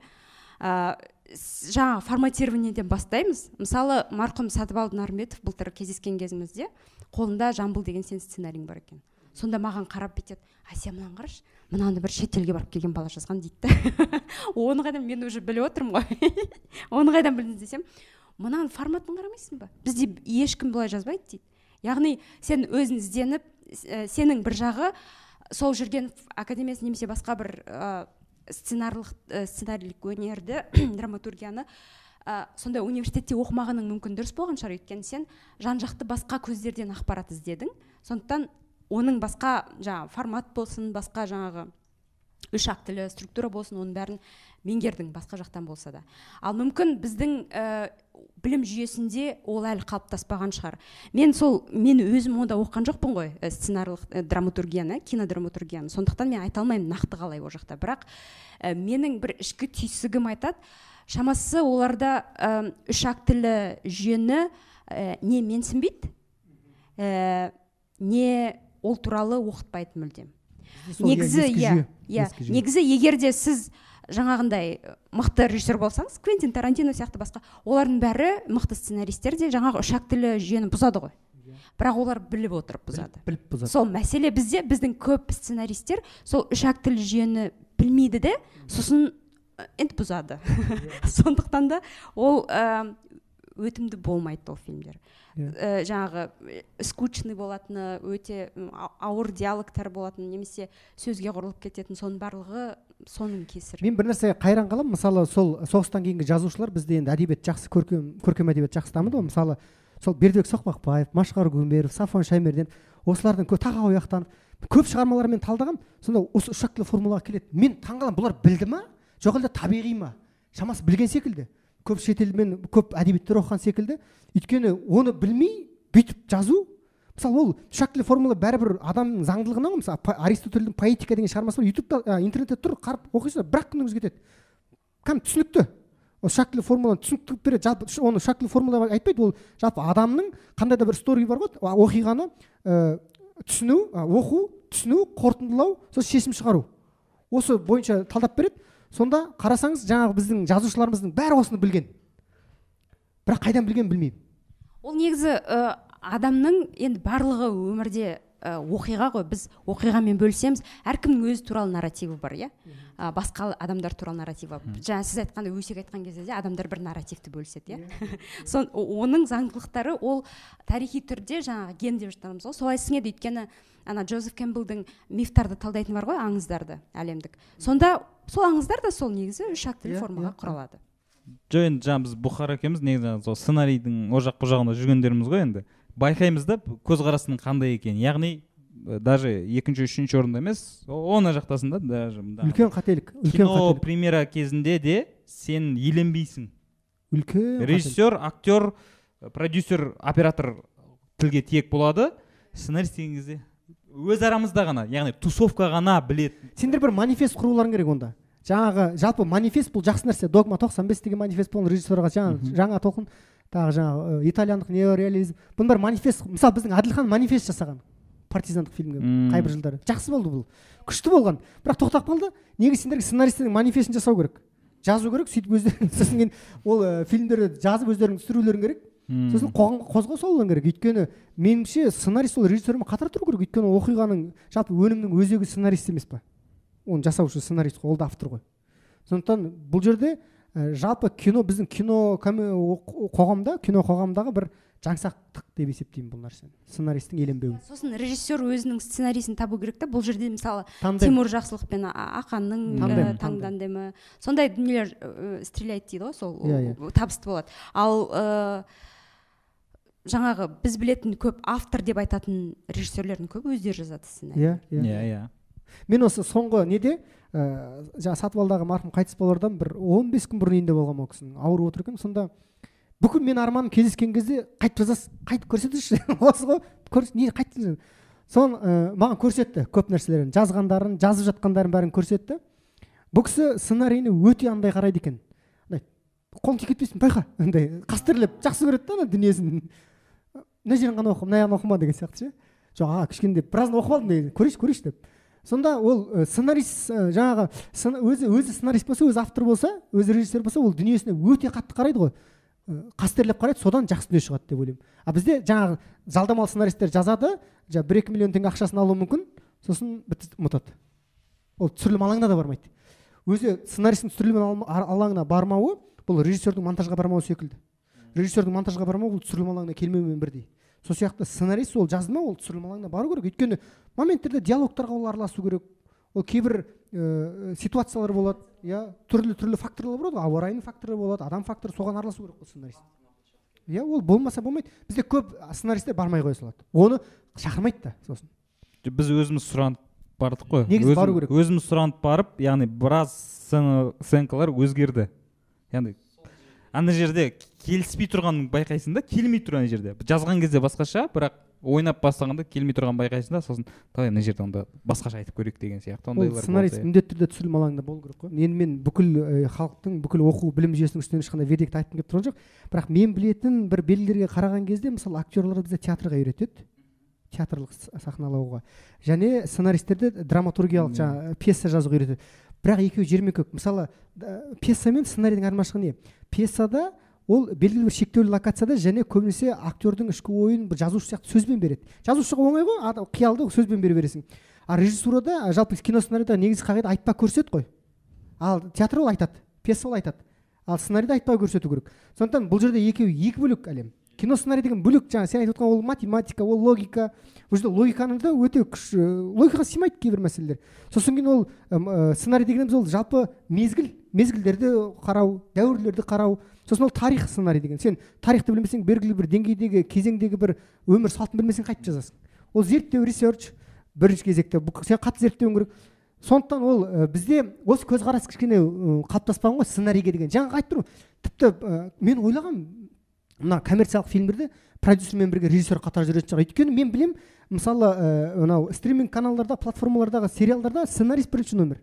Ә, жаңағы форматированиеден бастаймыз. Мысалы марқұм сатыбалды нарымбетов былтыр кездескен кезімізде қолында жамбыл деген сен сценарийің бар екен. Сонда маған қарап бүйтеді әсия мынаны қарашы. Мынаны бір шетелге барып келген бала жазған дейді оны қайдан мен уже біліп отырмын ғой. Оны қайдан білдіңіз десем мынаның форматын қарамайсың ба? Бізде ешкім бұлай жазбайды дейді. Яғни сен өзің ізденіп ә, сенің бір жағы сол жүрген академиясы немесе басқа бір сценарлық ә, сценарийлік өнерді драматургияны ә, сондай университетте оқымағаның мүмкін дұрыс болған шығар. Өйткені сен жан жақты басқа көздерден ақпарат іздедің. Сондықтан оның басқа жаңағы формат болсын басқа жаңағы үш актілі структура болсын оның бәрін меңгердің басқа жақтан болса да. Ал мүмкін біздің ә, білім жүйесінде ол әлі қалыптаспаған шығар. Мен сол мен өзім онда оқыған жоқпын ғой ә, сценарлық ә, драматургияны кинодраматургияны. Сондықтан мен айта алмаймын нақты қалай ол жақта. Бірақ ә, менің бір ішкі түйсігім айтады шамасы оларда ә, үш актілі жүйені ә, не менсінбейді ә, не ол туралы оқытпайды мүлдем. Негізі иә иә. Негізі егер де сіз жаңағындай мықты режиссер болсаңыз квентин тарантино сияқты басқа. Олардың бәрі мықты сценаристер де жаңағы үш актілі жүйені бұзады ғой. Бірақ олар біліп отырып бұзады. біліп бұзады. Сол мәселе бізде біздің көп сценаристер сол үш актілі жүйені білмейді де сосын енді бұзады. Сондықтан да ол ә, өтімді болмайды ол фильмдер. Иә. Ә, жаңағы скучный болатыны өте ауыр диалогтар болатын немесе сөзге құрылып кететін соның барлығы соның кесірі. Мен бір нәрсеге қайран қаламын мысалы сол соғыстан кейінгі жазушылар бізде енді әдебиет жақсы көркем көркем әдебиет жақсы дамыды ғой. Мысалы сол бердібек соқпақбаев машқар гумеров сафон шаймерден осылардың кө- тағау ақтанов көп шығармаларын мен талдағанмын сонда осы үш актілі формулаға келеді. Мен таңқаламын бұлар білді ма? Жоқ әлде табиғи ма? Шамасы білген секілді. Көп шетелмен көп әдебиеттер оқыған секілді. Өйткені оны білмей бүйтіп жазу мысалы ол үш актілі формула бәрібір адамның заңдылығына ғой мысалы аристотельдің поэтика деген шығармасы бар. Ютубта ә, интернетте тұр қарап оқисыздар бір ақ күніңіз кетеді кәдімгі түсінікті. Ол үш актілі формуланы түсінікті қылып береді. Жалпы оны үш актілі формула айтпайды. Ол жалпы адамның қандай да бір стори бар ғой. Оқиғаны ә, түсіну а, оқу түсіну қорытындылау сосын шешім шығару. Осы бойынша талдап береді. Сонда қарасаңыз жаңағы біздің жазушыларымыздың бәрі осыны білген. Бірақ қайдан білгенін білмеймін. Ол негізі ә, адамның енді барлығы өмірде ә, оқиға ғой. Біз оқиғамен бөлісеміз. Әркімнің өзі туралы нарративі бар иә. Ә, басқа адамдар туралы нарративі бар. Жаңа сіз айтқандай өсек айтқан кезде де адамдар бір нарративті бөліседі иә. Сон оның заңдылықтары ол тарихи түрде жаңағы ген деп жатамыз ғой. Солай сіңеді. Өйткені ана джозеф кэмпбеллдің мифтарды талдайтыны бар ғой аңыздарды әлемдік. Сонда сол аңыздар да сол негізі үш актілі Иә, формаға иә. құралады. Жоқ енді жаңағы біз бұхар екеуміз негізі сол сценарийдің ол жақ бұл жағында жүргендеріміз ғой енді. Байқаймыз да көзқарасының қандай екенін. Яғни даже екінші үшінші орында емес оны жақтасың да даже үлкен қателік үлкен кино қателік. премьера кезінде де сен еленбейсің үлкен режиссер актер продюсер оператор тілге тиек болады. Сценарист деген кезде өз арамызда ғана яғни тусовка ғана білетін сендер бір манифест құруларың керек онда. Жаңағы жалпы манифест бұл жақсы нәрсе. Догма 95 деген манифест болған режиссерға жаңа жаңа толқын. Тағы жаңағы итальяндық неореализм. Бұның бәрі манифест мысалы біздің әділхан манифест жасаған партизандық фильмге қайбір жылдары. Жақсы болды бұл. Күшті болған. Бірақ тоқтап қалды. Неге сендерге сценаристердің манифестін жасау керек? Жазу керек сөйтіп өздерің сосын кейін ол ә, фильмдерді жазып өздерің түсірулерің керек. Сосын қоғам қозғау салуларың керек. Өйткені меніңше сценарист ол режиссермен қатар тұру керек. Өйткені оқиғаның жалпы өнімнің өзегі сценарист емес па оны жасаушы сценарист қой ол да автор ғой. Сондықтан бұл жерде жалпы кино біздің кино қоғамда кино қоғамдағы бір жаңсақтық деп есептеймін бұл нәрсені сценаристің еленбеуін. Сосын режиссер өзінің сценарийін табу керек та бұл жерде мысалы тандем. Тимур жақсылық пен ақанның Тандем, ә, таң тандемі. Сондай дүниелер ә, стреляйды дейді ғой сол Иә, ол табысты болады. Ал ә, жаңағы біз білетін көп автор деп айтатын режиссерлердің көбі өздері жазады сценарий иә иә. Иә иә. Мен осы соңғы неде ә, жаңағы сатыбалдағы марқұм қайтыс болардан бір 15 күн бұрын үйінде болғанмын ол кісінің ауырып отыр екен. Сонда бүкіл мен арманым кездескен кезде қайтып жазасыз қайтып көрсетіңізші осы ғой. Көрс не қайтып соны ә, маған көрсетті көп нәрселерін жазғандарын жазып жатқандарын бәрін көрсетті. Бұл кісі сценарийіне өте андай қарайды екен. Андай қолың тиіп кетпесін байқа. Андай қастерлеп жақсы көреді да ана дүниесін. Мына жерін ғана оқы мына жағын оқыма деген сияқты ше. Жоқ аға кішкене деп біразын оқып алдым көрейінші көрейінші деп. Сонда ол ә, сценарист ә, жаңағы сцена- өзі өзі сценарист болса өзі автор болса өзі режиссер болса ол дүниесіне өте қатты қарайды ғой. Ә, қастерлеп қарайды содан жақсы дүние шығады деп ойлаймын. А бізде жаңағы жалдамалы сценаристер жазады жаңағы бір екі миллион теңге ақшасын алуы мүмкін сосын бітті ұмытады. Ол түсірілім алаңына да бармайды. Өзі сценаристің түсірілім алаңына бармауы бұл режиссердің монтажға бармауы секілді. Режиссердің монтажға бармауы бұл түсірілім алаңына келмеумен бірдей. Сол сияқты сценарист ол жазды ма ол түсірілім алаңына бару керек. Өйткені моменттерде диалогтарға ол араласу керек. Ол кейбір ә, ситуациялар болады иә. Түрлі түрлі факторлар болады. Ғой ауа райының факторы болады адам факторы соған араласу керек қой сценарист. Иә ол болмаса болмайды. Бізде көп сценаристер бармай қоя салады. Оны шақырмайды да сосын. Біз өзіміз сұранып бардық қой. Негізі бару керек. өзіміз сұранып барып яғни біраз сценкалар өзгерді. Яғни ана жерде келіспей тұрғанын байқайсың да келмей тұр ана жерде. Жазған кезде басқаша бірақ ойнап бастағанда келмей тұрғанын байқайсың да сосын давай мына жерде онда басқаша айтып көрейік деген сияқты ондайлар сценарист міндетті түрде түсірілім алаңында болу керек қой. Енді мен бүкіл ә, халықтың бүкіл оқу білім жүйесінің үстінен ешқандай вердикт айтқым келіп тұрған жоқ. Бірақ мен білетін бір белгілерге қараған кезде мысалы актерлар бізде театрға үйретеді. Театрлық сахналауға. Және сценаристерді драматургиялық жаңағы пьеса жазуға үйретеді. Бірақ екеуі жермен көк мысалы да, пьеса мен сценарийдің айырмашылығы не? Пьесада ол белгілі бір шектеулі локацияда және көбінесе актердің ішкі ойын бір жазушы сияқты сөзбен береді. Жазушыға оңай ғой қиялды сөзбен бере бересің. А режиссурада жалпы кино сценарийда негізгі қағида айтпа көрсет қой. Ал театр ол айтады пьеса ол айтады. Ал сценарийді айтпай көрсету керек. Сондықтан бұл жерде екеуі екі бөлек әлем. Кино сценарий деген бөлек жаңа сен айтып отқан ол математика ол логика. Бұл жерде логиканы да өте күш логикаға сыймайды кейбір мәселелер. Сосын кейін ол сценарий дегеніміз ол жалпы мезгіл мезгілдерді қарау дәуірлерді қарау. Сосын ол тарих сценарий деген. Сен тарихты білмесең белгілі бір деңгейдегі кезеңдегі бір өмір салтын білмесең қайтып жазасың. Ол зерттеу ресерч бірінші кезекте. Сен қатты зерттеуің керек. Сондықтан ол ә, бізде осы көзқарас кішкене қалыптаспаған ғой сценарийге деген. Жаңа айтып тұрмын. Тіпті ә, мен ойлағанмын мына коммерциялық фильмдерде продюсермен бірге режиссер қатар жүретін шығар. Өйткені мен білем мысалы ә, мынау стриминг каналдарда платформалардағы сериалдарда сценарист бірінші номер.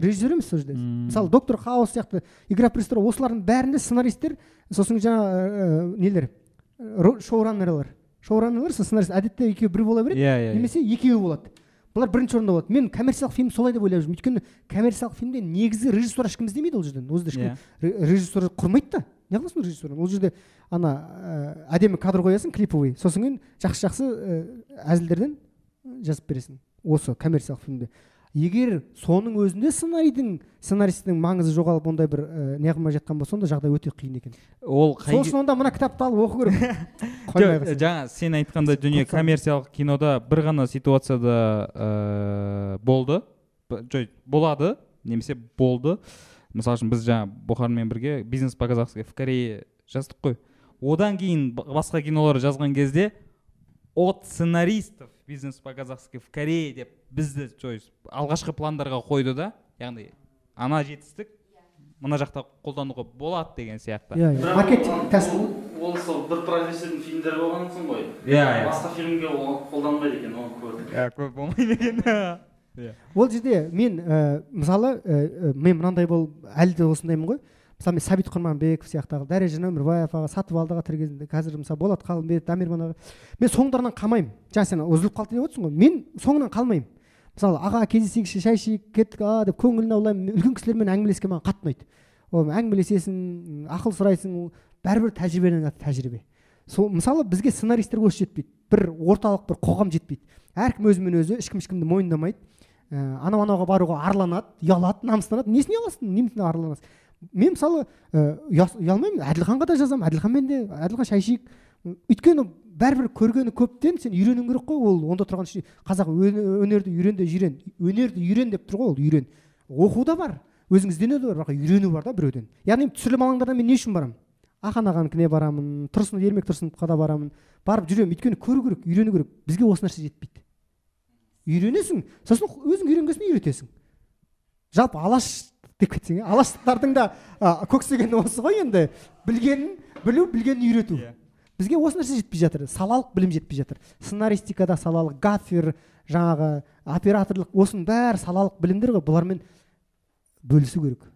Режиссер емес сол жерде мысалы доктор хаус сияқты игра престолов осылардың бәрінде сценаристер сосын жаңа ә, нелер ро- шоураннерлер шоураннерлер со сценарист. Әдетте екеуі бір бола береді иә иә немесе екеуі болады. Бұлар бірінші орында болады. Мен коммерциялық фильм солай деп ойлап жүрмін өйткені коммерциялық фильмде негізі режиссер ешкім іздемейді ол жерден. Ол жерде ешкім Иә. ре- режиссер құрмайды да. Неғыласың режиссерін ол жерде ана ә, әдемі кадр қоясың клиповый сосын кейін жақсы жақсы ә, әзілдерден жазып бересің. Осы коммерциялық фильмде. Егер соның өзінде сценарийдің сценаристің маңызы жоғалып ондай бір ә, неғылмай жатқан болса онда жағдай өте қиын екен. Ол қай сол үшін онда мына кітапты алып оқу керек. Жаңа сен айтқандай дүние коммерциялық кинода бір ғана ситуацияда ә, болды. Болады немесе болды. Мысалы үшін біз жаңа бұхармен бірге бизнес по казахски в корее жаздық қой. Одан кейін басқа кинолар жазған кезде от сценаристов бизнес по казахски в корее деп бізді то есть алғашқы пландарға қойды да яғни ана жетістік мына жақта қолдануға болады деген сияқты. Иә иә. Маркетинг ол- тәсіл ол сол бір продюсердің фильмдері болған соң ғой. Иә иә. Басқа фильмге ол қолданбайды екен оны көрдік. Иә көп болмайды екен. Ол жерде мен ә, мысалы ә, мен мынандай болып әлі де осындаймын ғой. Мысалы мен сәбит құрманбеков сияқтағы дәрежан өмірбаев аға сатыбалдыға кезінде қазір мысалы болат қалымбек дамирман аға мен соңдарынан қалмаймын. Жаңа сен үзіліп қалды деп отырсың ғой. Мен соңынан қалмаймын. Мысалы аға кездесейікші шай ішейік кеттік а деп көңілін аулаймын үлкен кісілермен әңгімелескен маған қатты ұнайды. Ол әңгімелесесің ақыл сұрайсың бәрібір тәжірибенің аты тәжірибе. Сол мысалы бізге сценаристерге осы жетпейді. Бір орталық бір қоғам жетпейді. Әркім өзімен өзі ешкім ешкімді мойындамайды. Ә, анау анауға баруға арланады ұялады намыстанады. Несіне ұяласың? Немене арланасың. Мен мысалы ә, әділханға да жазамын әділханмен де әділхан шай ішейік өйткені бәрібір көргені көптен сен үйренуің керек қой. Ол онда тұрған қазақ өне- өнерді үйрен де жирен. Өнерді үйрен деп тұр ғой ол үйрен. Оқу да бар өзің іздену де бар бірақ үйрену бар да біреуден. Яғни түсірілім алаңдарына мен не үшін барамын? Ақан ағанікіне барамын тұрсын ермек тұрсыновқа да барамын. Барып жүремін. Өйткені көру керек үйрену керек. Бізге осы нәрсе жетпейді. Үйренесің. Сосын өзің үйренген соң үйретесің. Жалпы алаш деп кетсең иә? Алаштықтардың да а, көксегені осы ғой енді. Білгенін білу білгенін үйрету. Бізге осы нәрсе жетпей жатыр. Салалық білім жетпей жатыр. Сценаристикада салалық гафер жаңағы операторлық осының бәрі салалық білімдер ғой. Бұлармен бөлісу керек.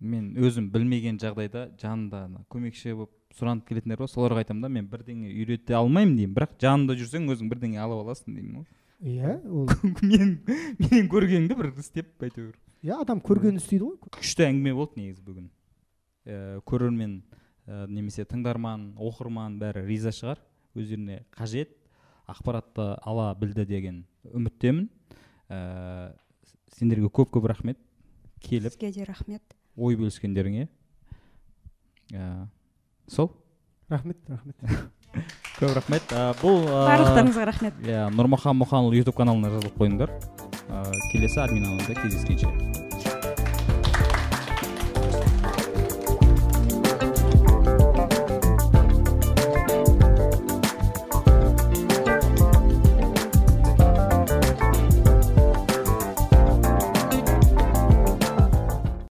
Мен өзім білмеген жағдайда жанында көмекші болып сұранып келетіндер бар. Соларға айтамын да мен бірдеңе үйрете алмаймын деймін. Бірақ жанында жүрсең өзің бірдеңе алып аласың деймін ғой. Иә ол мен менен көргеніңді бір істеп әйтеуір. Иә адам көргенін істейді ғой. Күшті әңгіме болды негізі бүгін. Ә, көрермен ә, немесе тыңдарман оқырман бәрі риза шығар. Өздеріне қажет. Ақпаратты ала білді деген үміттемін. Ә, сендерге көп көп рахмет. Келіп. Сізге де рахмет. Ой бөліскендеріңе. Ә, сол. Рахмет рахмет. көп рахмет. Ә, бұл ә, барлықтарыңызға рахмет. иә нұрмахан мұханұлы ютуб каналына жазылып қойыңдар. Ә, келесі админ алаңда кездескенше.